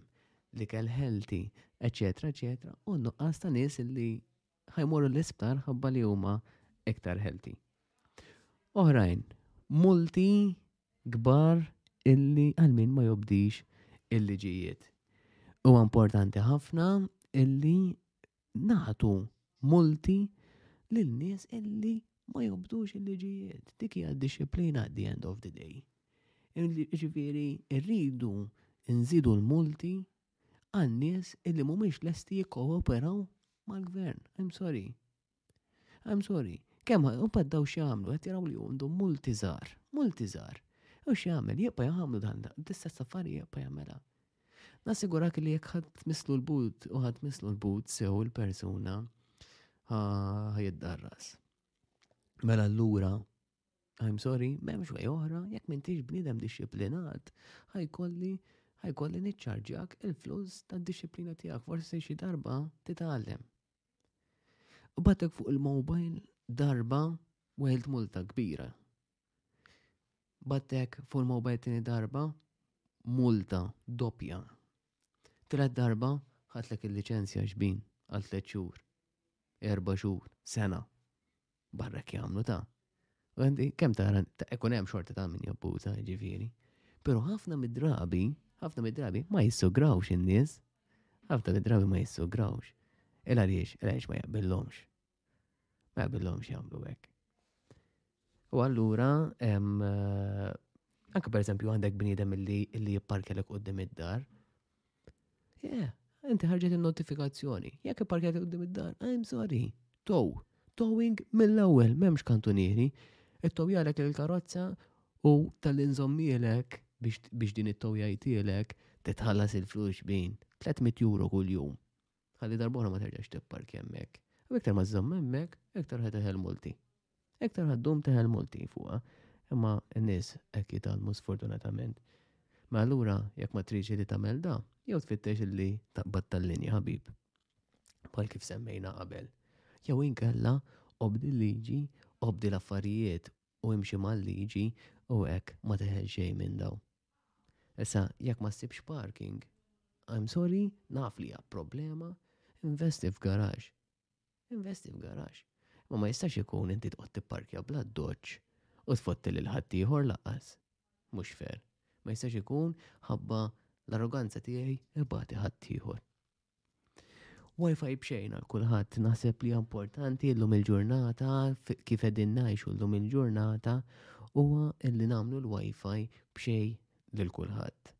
li kell healthy, eċetera, eċetera, u nuqqas ta' nies li ħajmorru l-isptar ħabba li huma iktar healthy. Oħrajn, multi gbar illi għalmin ma jobdix il-liġijiet. U importanti ħafna illi nagħtu multi lil nies illi ma jobdux il-liġijiet. Dik hija disciplina at the end of the day. Ġifieri rridu nżidu l-multi għal nies illi mhumiex lesti jikkooperaw mal-gvern. I'm sorry. I'm sorry. Kemm u paddaw x'jagħmlu qed jaraw li għandhom multi żgħar, multi żgħar. U x'jagħmel jibqa' jagħmlu dan l-istess affarijiet jibqa' jagħmelha. Nassigurak li jekk ħadd mislu l-but u ħadd mislu l-but sew il-persuna ħajiddarras. Mela allura I'm sorry, memx way oħra, jekk mintix bnidem disciplinat, ħajkolli ħajkolli niċċarġjak il-flus tad disciplina tiegħek forsi xi darba titgħallem. U batek fuq il-mobile darba weħilt multa kbira. Battek fuq il-mobile tini darba, multa doppja. Tret darba ħatlek il-liċenzja xbin għal tliet xhur, erba' xhur, sena. Barrek jagħmlu ta' Għandi, kem tara, ekun hemm xorta ta' min jabbuza, ġifiri. Pero ħafna mid-drabi, ħafna mid-drabi ma jissugrawx in-nies, ħafna mid-drabi ma jissugrawx. Il għaliex, il għaliex ma jaqbillomx. Ma jaqbillhom jagħmlu hekk. U allura eh, anke pereżempju għandek bniedem illi illi jipparkelek qudiem id-dar. Yeah, inti ħarġet il-notifikazzjoni. Jekk ipparkelek qudiem id-dar, I'm sorry. Tow. Towing mill-ewwel m'hemmx kantunieri. It-tow jarek il-karozza u tal-inżommielek biex din it-tow jajtielek titħallas il-flux bin 300 euro kull jum. Ħalli darbohra ma terġax tipparkja hemmhekk. U iktar ma żżomm hemmhekk, iktar ħed teħel multi. Iktar ħaddum teħel multi fuqha. Imma n-nies hekk jitalmu sfortunatament. Ma allura jekk ma tridx li tagħmel da, jew tfittex li taqbad tal-linja ħabib. Bħal kif semmejna qabel. Jew inkella obdi l-liġi, obdi l-affarijiet u imxi mal-liġi u hekk ma teħel xejn minn daw. Issa, jekk ma ssibx parking, I'm sorry, naf li hija problema, investi f'garax. Investi f'garax. Ma ma jistax ikun inti tqgħod tipparkja bla doċ u tfotti lil ħaddieħor laqqas. Mhux fair. Ma jistax ikun ħabba l-arroganza tiegħi ibati ħaddieħor. Wi-Fi bxejn għal kulħadd naħseb li importanti llum il-ġurnata kif qegħdin ngħixu llum il-ġurnata huwa li nagħmlu l-Wi-Fi bxejn lil kulħadd.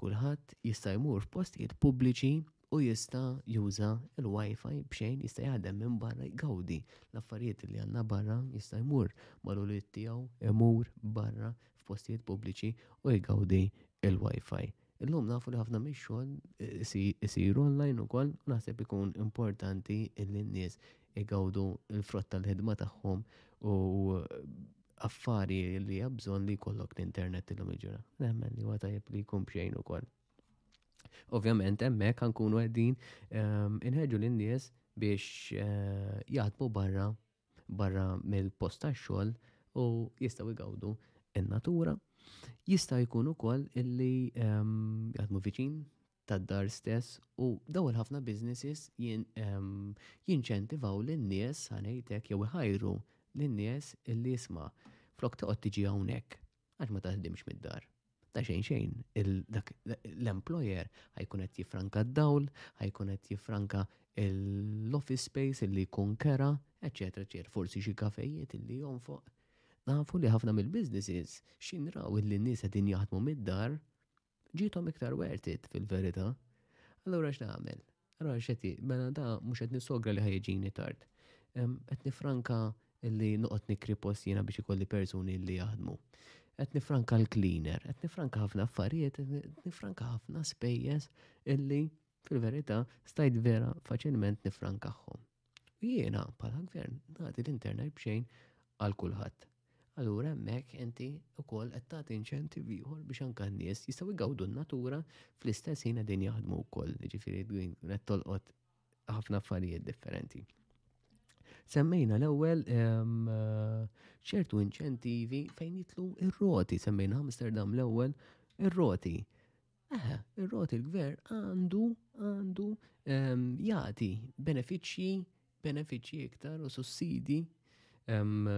Kulħadd jista' jmur f'postijiet pubbliċi u jista' juża l-Wi-Fi bxejn jista' jaħdem minn barra jgawdi l-affarijiet li għandna barra jista' jmur mal-ulied tiegħu imur barra f'postijiet pubbliċi u jgawdi l-Wi-Fi. Illum nafu li ħafna mix-xogħol isir online ukoll u naħseb ikun importanti illi n-nies igawdu l-frott tal-ħidma tagħhom u affari li jabżon li kollok l-internet illum il-ġura. Nemmen li huwa tajjeb li jkun bxejn ukoll. Ovvjament hemmhekk nkunu qegħdin ehm, inħeġġu lin-nies biex eh, jaħdmu barra barra mill-post tax-xogħol u jistgħu jgawdu in-natura. Jista' jkun ukoll illi ehm, jaħdmu viċin tad-dar stess u daw il-ħafna businesses ehm, jinċentivaw lin-nies ħanejtek jew iħajru lin-nies illi jisma' flok toqgħod tiġi hawnhekk għax ma taħdimx mid-dar. Ta' xejn xejn, l-employer ħajkun qed jifranka d-dawl, ħajkun qed jifranka l-office space illi jkun kera, eċetera, eċetera. Forsi xi kafejiet illi jonfoq. Nafu li ħafna mill-businesses xinraw illi n-nies qegħdin jaħdmu mid-dar Ġiethom iktar wertit fil-verità. Allura x'nagħmel? Allura x'qed mela da mhux qed nisogra li ħajġini tard. Qed nifranka li noqgħod nikri post jiena biex ikolli persuni li jaħdmu. Qed nifranka l-cleaner, qed nifranka ħafna affarijiet, qed nifranka ħafna spejjeż illi Fil-verità, stajt vera faċilment nifrankahom. U jiena bħala gvern nagħti l-internet bxejn għal kulħadd. Allura hemmhekk inti wkoll qed tagħti inċentiv ieħor biex anke n-nies jistgħu jgawdu n-natura fl-istess ħin qegħdin jaħdmu wkoll, jiġifieri qed tolqot ħafna affarijiet differenti. Semmejna l-ewwel ehm, ċertu inċentivi fejn jitlu ir-roti, semmejna Amsterdam l-ewwel ir-roti. Eħe, ir-roti l-gvern għandu għandu ehm, jagħti benefiċċji benefiċċji iktar u sussidi ehm,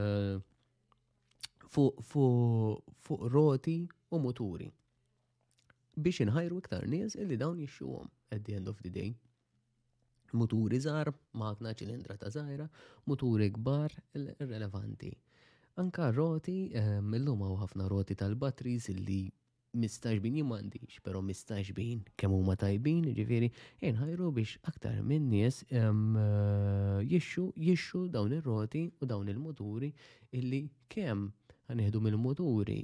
fuq roti u muturi biex inħajru iktar nies illi dawn jixxuhom at the end of the day. Muturi żgħar, magna ċilindra ta' żgħira, muturi kbar relevanti. Anka roti, ehm, illum hawn ħafna roti tal-batteries illi mistax bin jien m'għandix, però mistax bin kemm huma tajbin, ġifieri inħajru biex aktar minn nies ehm, jixxu jixxu dawn ir-roti u dawn il-moturi illi kemm ħanieħdu mill-moturi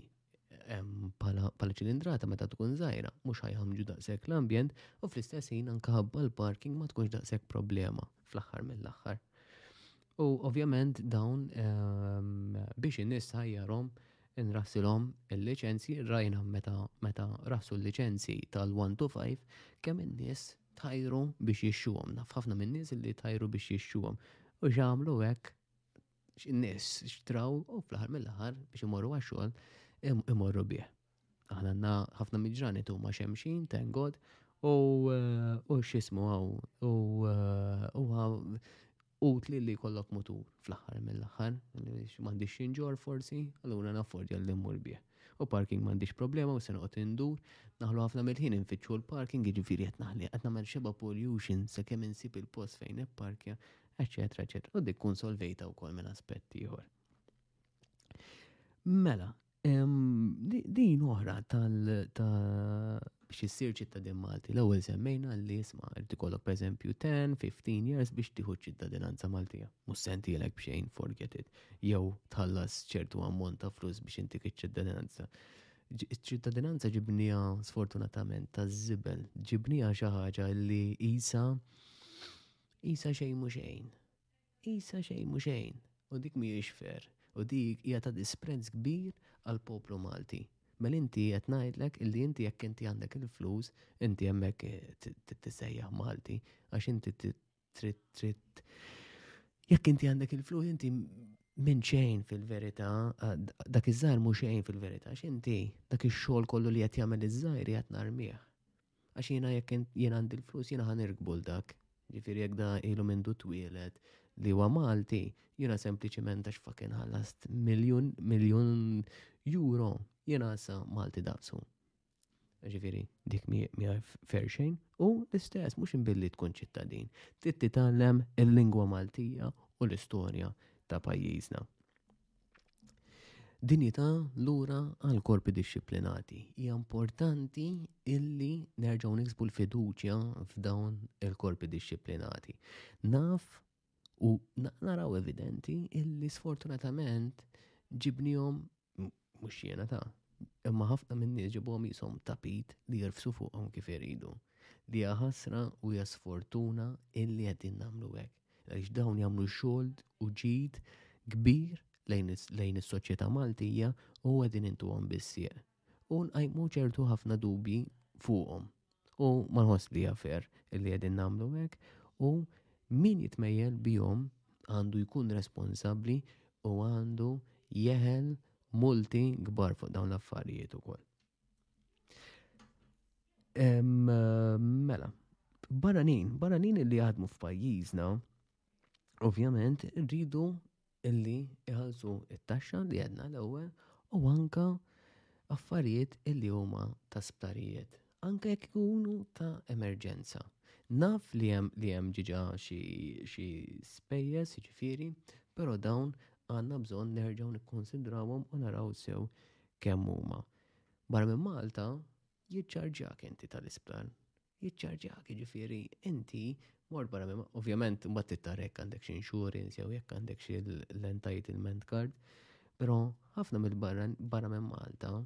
pala ehm, ċilindrata meta tkun zaħira, mux ħajħamġu daqsek l-ambjent u fl-istess ħin anka ħabba l-parking ma tkunx daqsek problema fl-axħar mill-axħar. U ovvjament dawn biex in-nies tħajjarhom inrassilhom il-liċenzji, rajna meta meta rassu l-liċenzji tal-1 to 5 kemm in-nies tajru biex jixxuhom. Naf ħafna minn nies li tajru biex jixxuhom. U x'għamlu hekk in-nies xtraw u fl-aħħar mill-aħħar biex imorru għax-xogħol imorru bih. Aħna għandna ħafna miġrani tu ma xemxin, thank God, u eh, xismu għaw, u eh, utli li kollok mutur fl-axħar mill-axħar, mandiċ xinġor forsi, allura naffordja li mmur bieħ. U parking mandiċ problema u sena indur, naħlu ħafna mill-ħin infittxu l-parking iġifiri għet naħli, għet namel xeba pollution, se kem insib il-post fejn parkja, eccetera, eccetera. U dik kun solvejta u kol minn aspetti jħor. Mela, Din oħra tal ta' biex issir ċittadin Malti. L-ewwel semmejna li jisma' irid ikollok pereżempju 10, 15 years biex tieħu ċittadinanza Maltija. Mhux sentilek b'xejn forget it. Jew tħallas ċertu ammont ta' flus biex intik iċ-ċittadinanza. Iċ-ċittadinanza ġibnija sfortunatament ta' żibel, ġibnija xi ħaġa li isa isa xejn mhux xejn. Qisha xejn mhu xejn, u dik mhijiex fair, u dik hija ta' disprezz kbir għall-poplu Malti. Mela inti qed ngħidlek illi inti jekk inti għandek il-flus, inti hemmhekk tissejjaħ Malti għax inti trid trid jekk inti għandek il-flus inti minn xejn fil-verità, dak iż-żgħar mhu xejn fil-verità, x'inti dak ix-xogħol kollu li qed jagħmel iż-żgħir qiegħed narmih. Għax jiena jekk jien għandi l-flus jiena ħan irkbu l-dak. Ġifieri jekk da ilu minn du twieled li huwa Malti, jiena sempliċiment għax fakin ħallast miljun miljun euro jiena sa Malti daqsu. Ġifieri dik mi fair xejn u l-istess mhux imbilli tkun ċittadin. Trid titgħallem il-lingwa Maltija u l-istorja ta' pajjiżna. Dinjità lura għal korpi dixxiplinati. Hija importanti illi nerġgħu niksbu l-fiduċja f'dawn il-korpi dixxiplinati. Naf u naraw evidenti illi sfortunatament ġibnihom mhux jiena ta' imma ħafna minn nies ġibhom jisom tapit li jirfsu fuqhom kif iridu. Li ħasra u hija sfortuna illi qegħdin nagħmlu hekk. għaliex dawn jagħmlu xogħol u ġid kbir lejn is-soċjetà Maltija u qegħdin intuhom bissieq. U nqajmu ċertu ħafna dubji fuqhom. U ma nħoss li jafer li qegħdin nagħmlu hekk u min jitmejjel bihom għandu jkun responsabbli u għandu jeħel multi kbar fuq dawn l-affarijiet ukoll. Mela, bananin, bananin li għadmu f'pajjiżna, ovvjament rridu illi iħalsu it-taxxa li għedna l-ewwel u anka affarijiet illi huma ta' sptarijiet, anka jekk ikunu ta' emerġenza. Naf li hemm li hemm ġiġa xi spejjeż jiġifieri, però dawn għandna bżonn nerġgħu nikkonsidrawhom u naraw sew kemm huma. Barra minn Malta, jiċċarġjak inti tal-isptar. Jiċċarġjak, jiġifieri inti mort barra minn ovvjament mbagħad tittar jekk għandek xi insurance jew jekk għandek xi l-entitlement card, però ħafna mill-barra barra minn Malta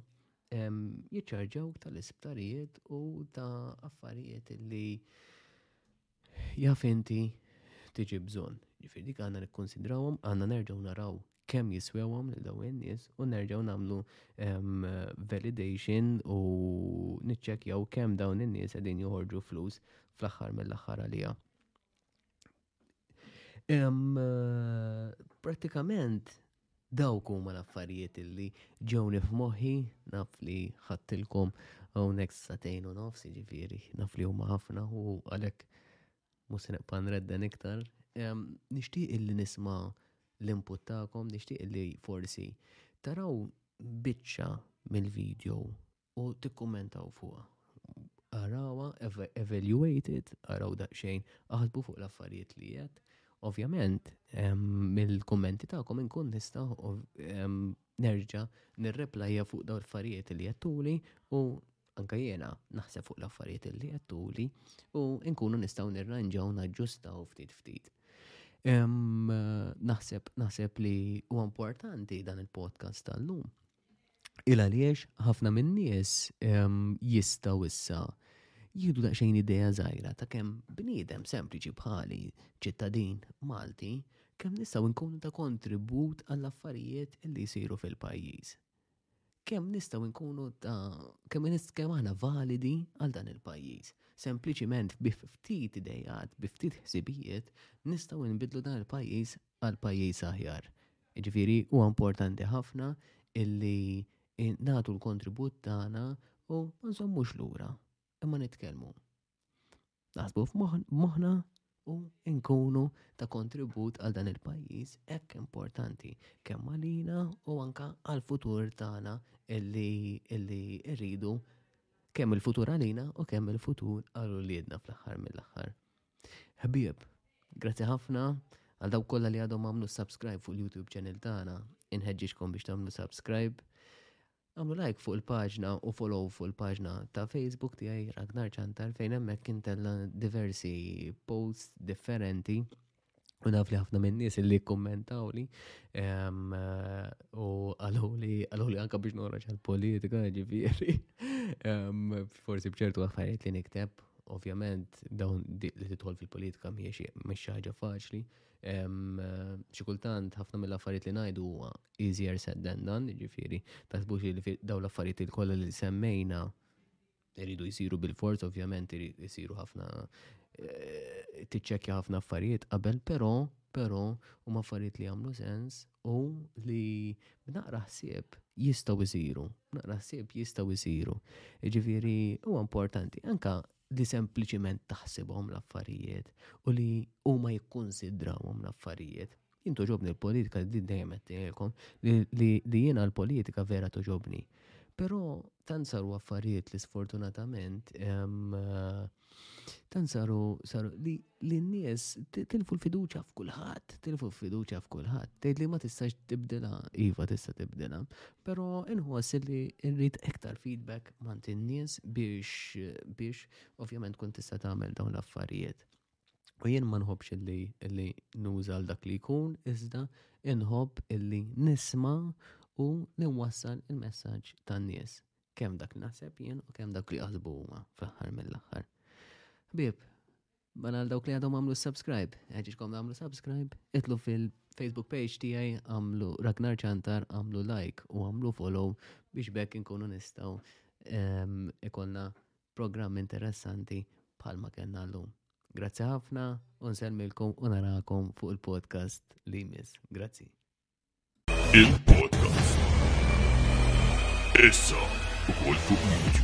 jiċċarġaw tal-isptarijiet u ta' affarijiet li jaf inti tiġi bżonn. Ġifieri dik għandna nikkonsidrawhom, għandna nerġgħu naraw kemm jiswewhom lil dawn in-nies u nerġgħu nagħmlu validation u niċċekkjaw kemm dawn in-nies qegħdin joħorġu flus fl-aħħar mill-aħħar għalija. Pratikament dawk huma l-affarijiet illi ġewni f'moħħi naf li ħadtilkom hawnhekk satejn u nofs jiġifieri naf li huma ħafna u għalhekk Mhux se nibqa' nredden iktar. Nixtieq illi nisma' l-input tagħkom, nixtieq illi forsi taraw biċċa mill-video u tikkummentaw fuqha. Arawa, evaluate it, araw daqsxejn, aħsbu fuq l-affarijiet li qed. Ovvjament, mill-kummenti tagħkom inkun nista' nerġa' nirreplajja fuq dawn l-affarijiet li qed tuli u anka jiena naħseb fuq l-affarijiet li għattuli u nkunu nistaw nirranġaw naġġustaw ftit ftit. Naħseb, naħseb li u importanti dan il-podcast tal-lum. Il għaliex ħafna minn nies jistaw issa jihdu daqxejn ideja zaħira ta' kem bniedem sempliċi bħali ċittadin Malti kem nistaw nkunu ta' kontribut għall-affarijiet li jisiru fil-pajjiż. kemm nistgħu nkunu ta' kemm kemm aħna validi għal dan il-pajjiż. Sempliċiment bi ftit idejat, bi ftit ħsibijiet, nistgħu nbidlu dan il-pajjiż għal pajjiż aħjar. Ġifieri huwa importanti ħafna illi nagħtu l-kontribut tagħna u ma nżommux lura imma nitkellmu. naħsbu f'moħħna u nkunu ta' kontribut għal dan il-pajjiż hekk importanti kemm għalina u anka għal futur tagħna illi rridu kemm il-futur għalina u kemm il-futur għal uliedna fl-aħħar mill-aħħar. Ħbieb, grazzi ħafna għal daw kollha li għadhom għamlu subscribe fuq il-YouTube channel tagħna. Inħeġġixkom biex tagħmlu subscribe. Agħmlu like fuq il-paġna u follow fuq il-paġna ta' Facebook tiegħi Ragnar Ċantar fejn hemmhekk intella diversi posts differenti U naf li ħafna minn nies li kommentaw li ehm, u għallu li għallu li anka biex norra ċal politika ġifiri. Ehm, forsi bċertu għaffariet li nikteb, ovvjament dawn li titħol fil-politika miex ħaġa faċli, Xi kultant ħafna mill-affarijiet li ngħidu huwa easier said than done, jiġifieri taħsbux li daw l-affarijiet il kollha li semmejna iridu jsiru bil-forz, ovvjament jsiru ħafna eh, tiċċekkja ħafna affarijiet qabel, però però huma affarijiet li jagħmlu sens u li b'naqra ħsieb jistgħu jsiru, b'naqra ħsieb jistgħu jsiru. Jiġifieri huwa importanti anka li sempliċiment taħsibhom l-affarijiet u li huma jikkunsidrawhom l-affarijiet. Jien toġobni l-politika li dejjem għettilkom li jiena l-politika vera toġobni. Però tan saru affarijiet li sfortunatament tan saru saru li n-nies tilfu l-fiduċa f'kulħadd, tilfu l-fiduċa f'kulħadd. Tgħid li ma tistax tibdilha, iva tista' tibdilha, Pero inħoss li rrid iktar feedback mant in-nies biex biex ovvjament kun tista' tagħmel dawn l-affarijiet. U jien ma nħobbx illi illi nuża dak li jkun, iżda inħobb illi nisma u li wassal il-messaġġ tan-nies. Kemm dak li naħseb jien u kemm dak li jaħsbu huma fl-aħħar mill-aħħar. Bib, Man għal dawk li għadhom għamlu subscribe, għagġiġkom għamlu subscribe, itlu fil-Facebook page tijaj għamlu Ragnar ċantar għamlu like u għamlu follow biex bekk inkunu nistaw ehm, ikolna program interessanti bħalma kena l-lum. Grazzi ħafna, unselmilkom u narakom fuq il-podcast li jmiss. Grazzi. Il-podcast. Issa, u kol fuq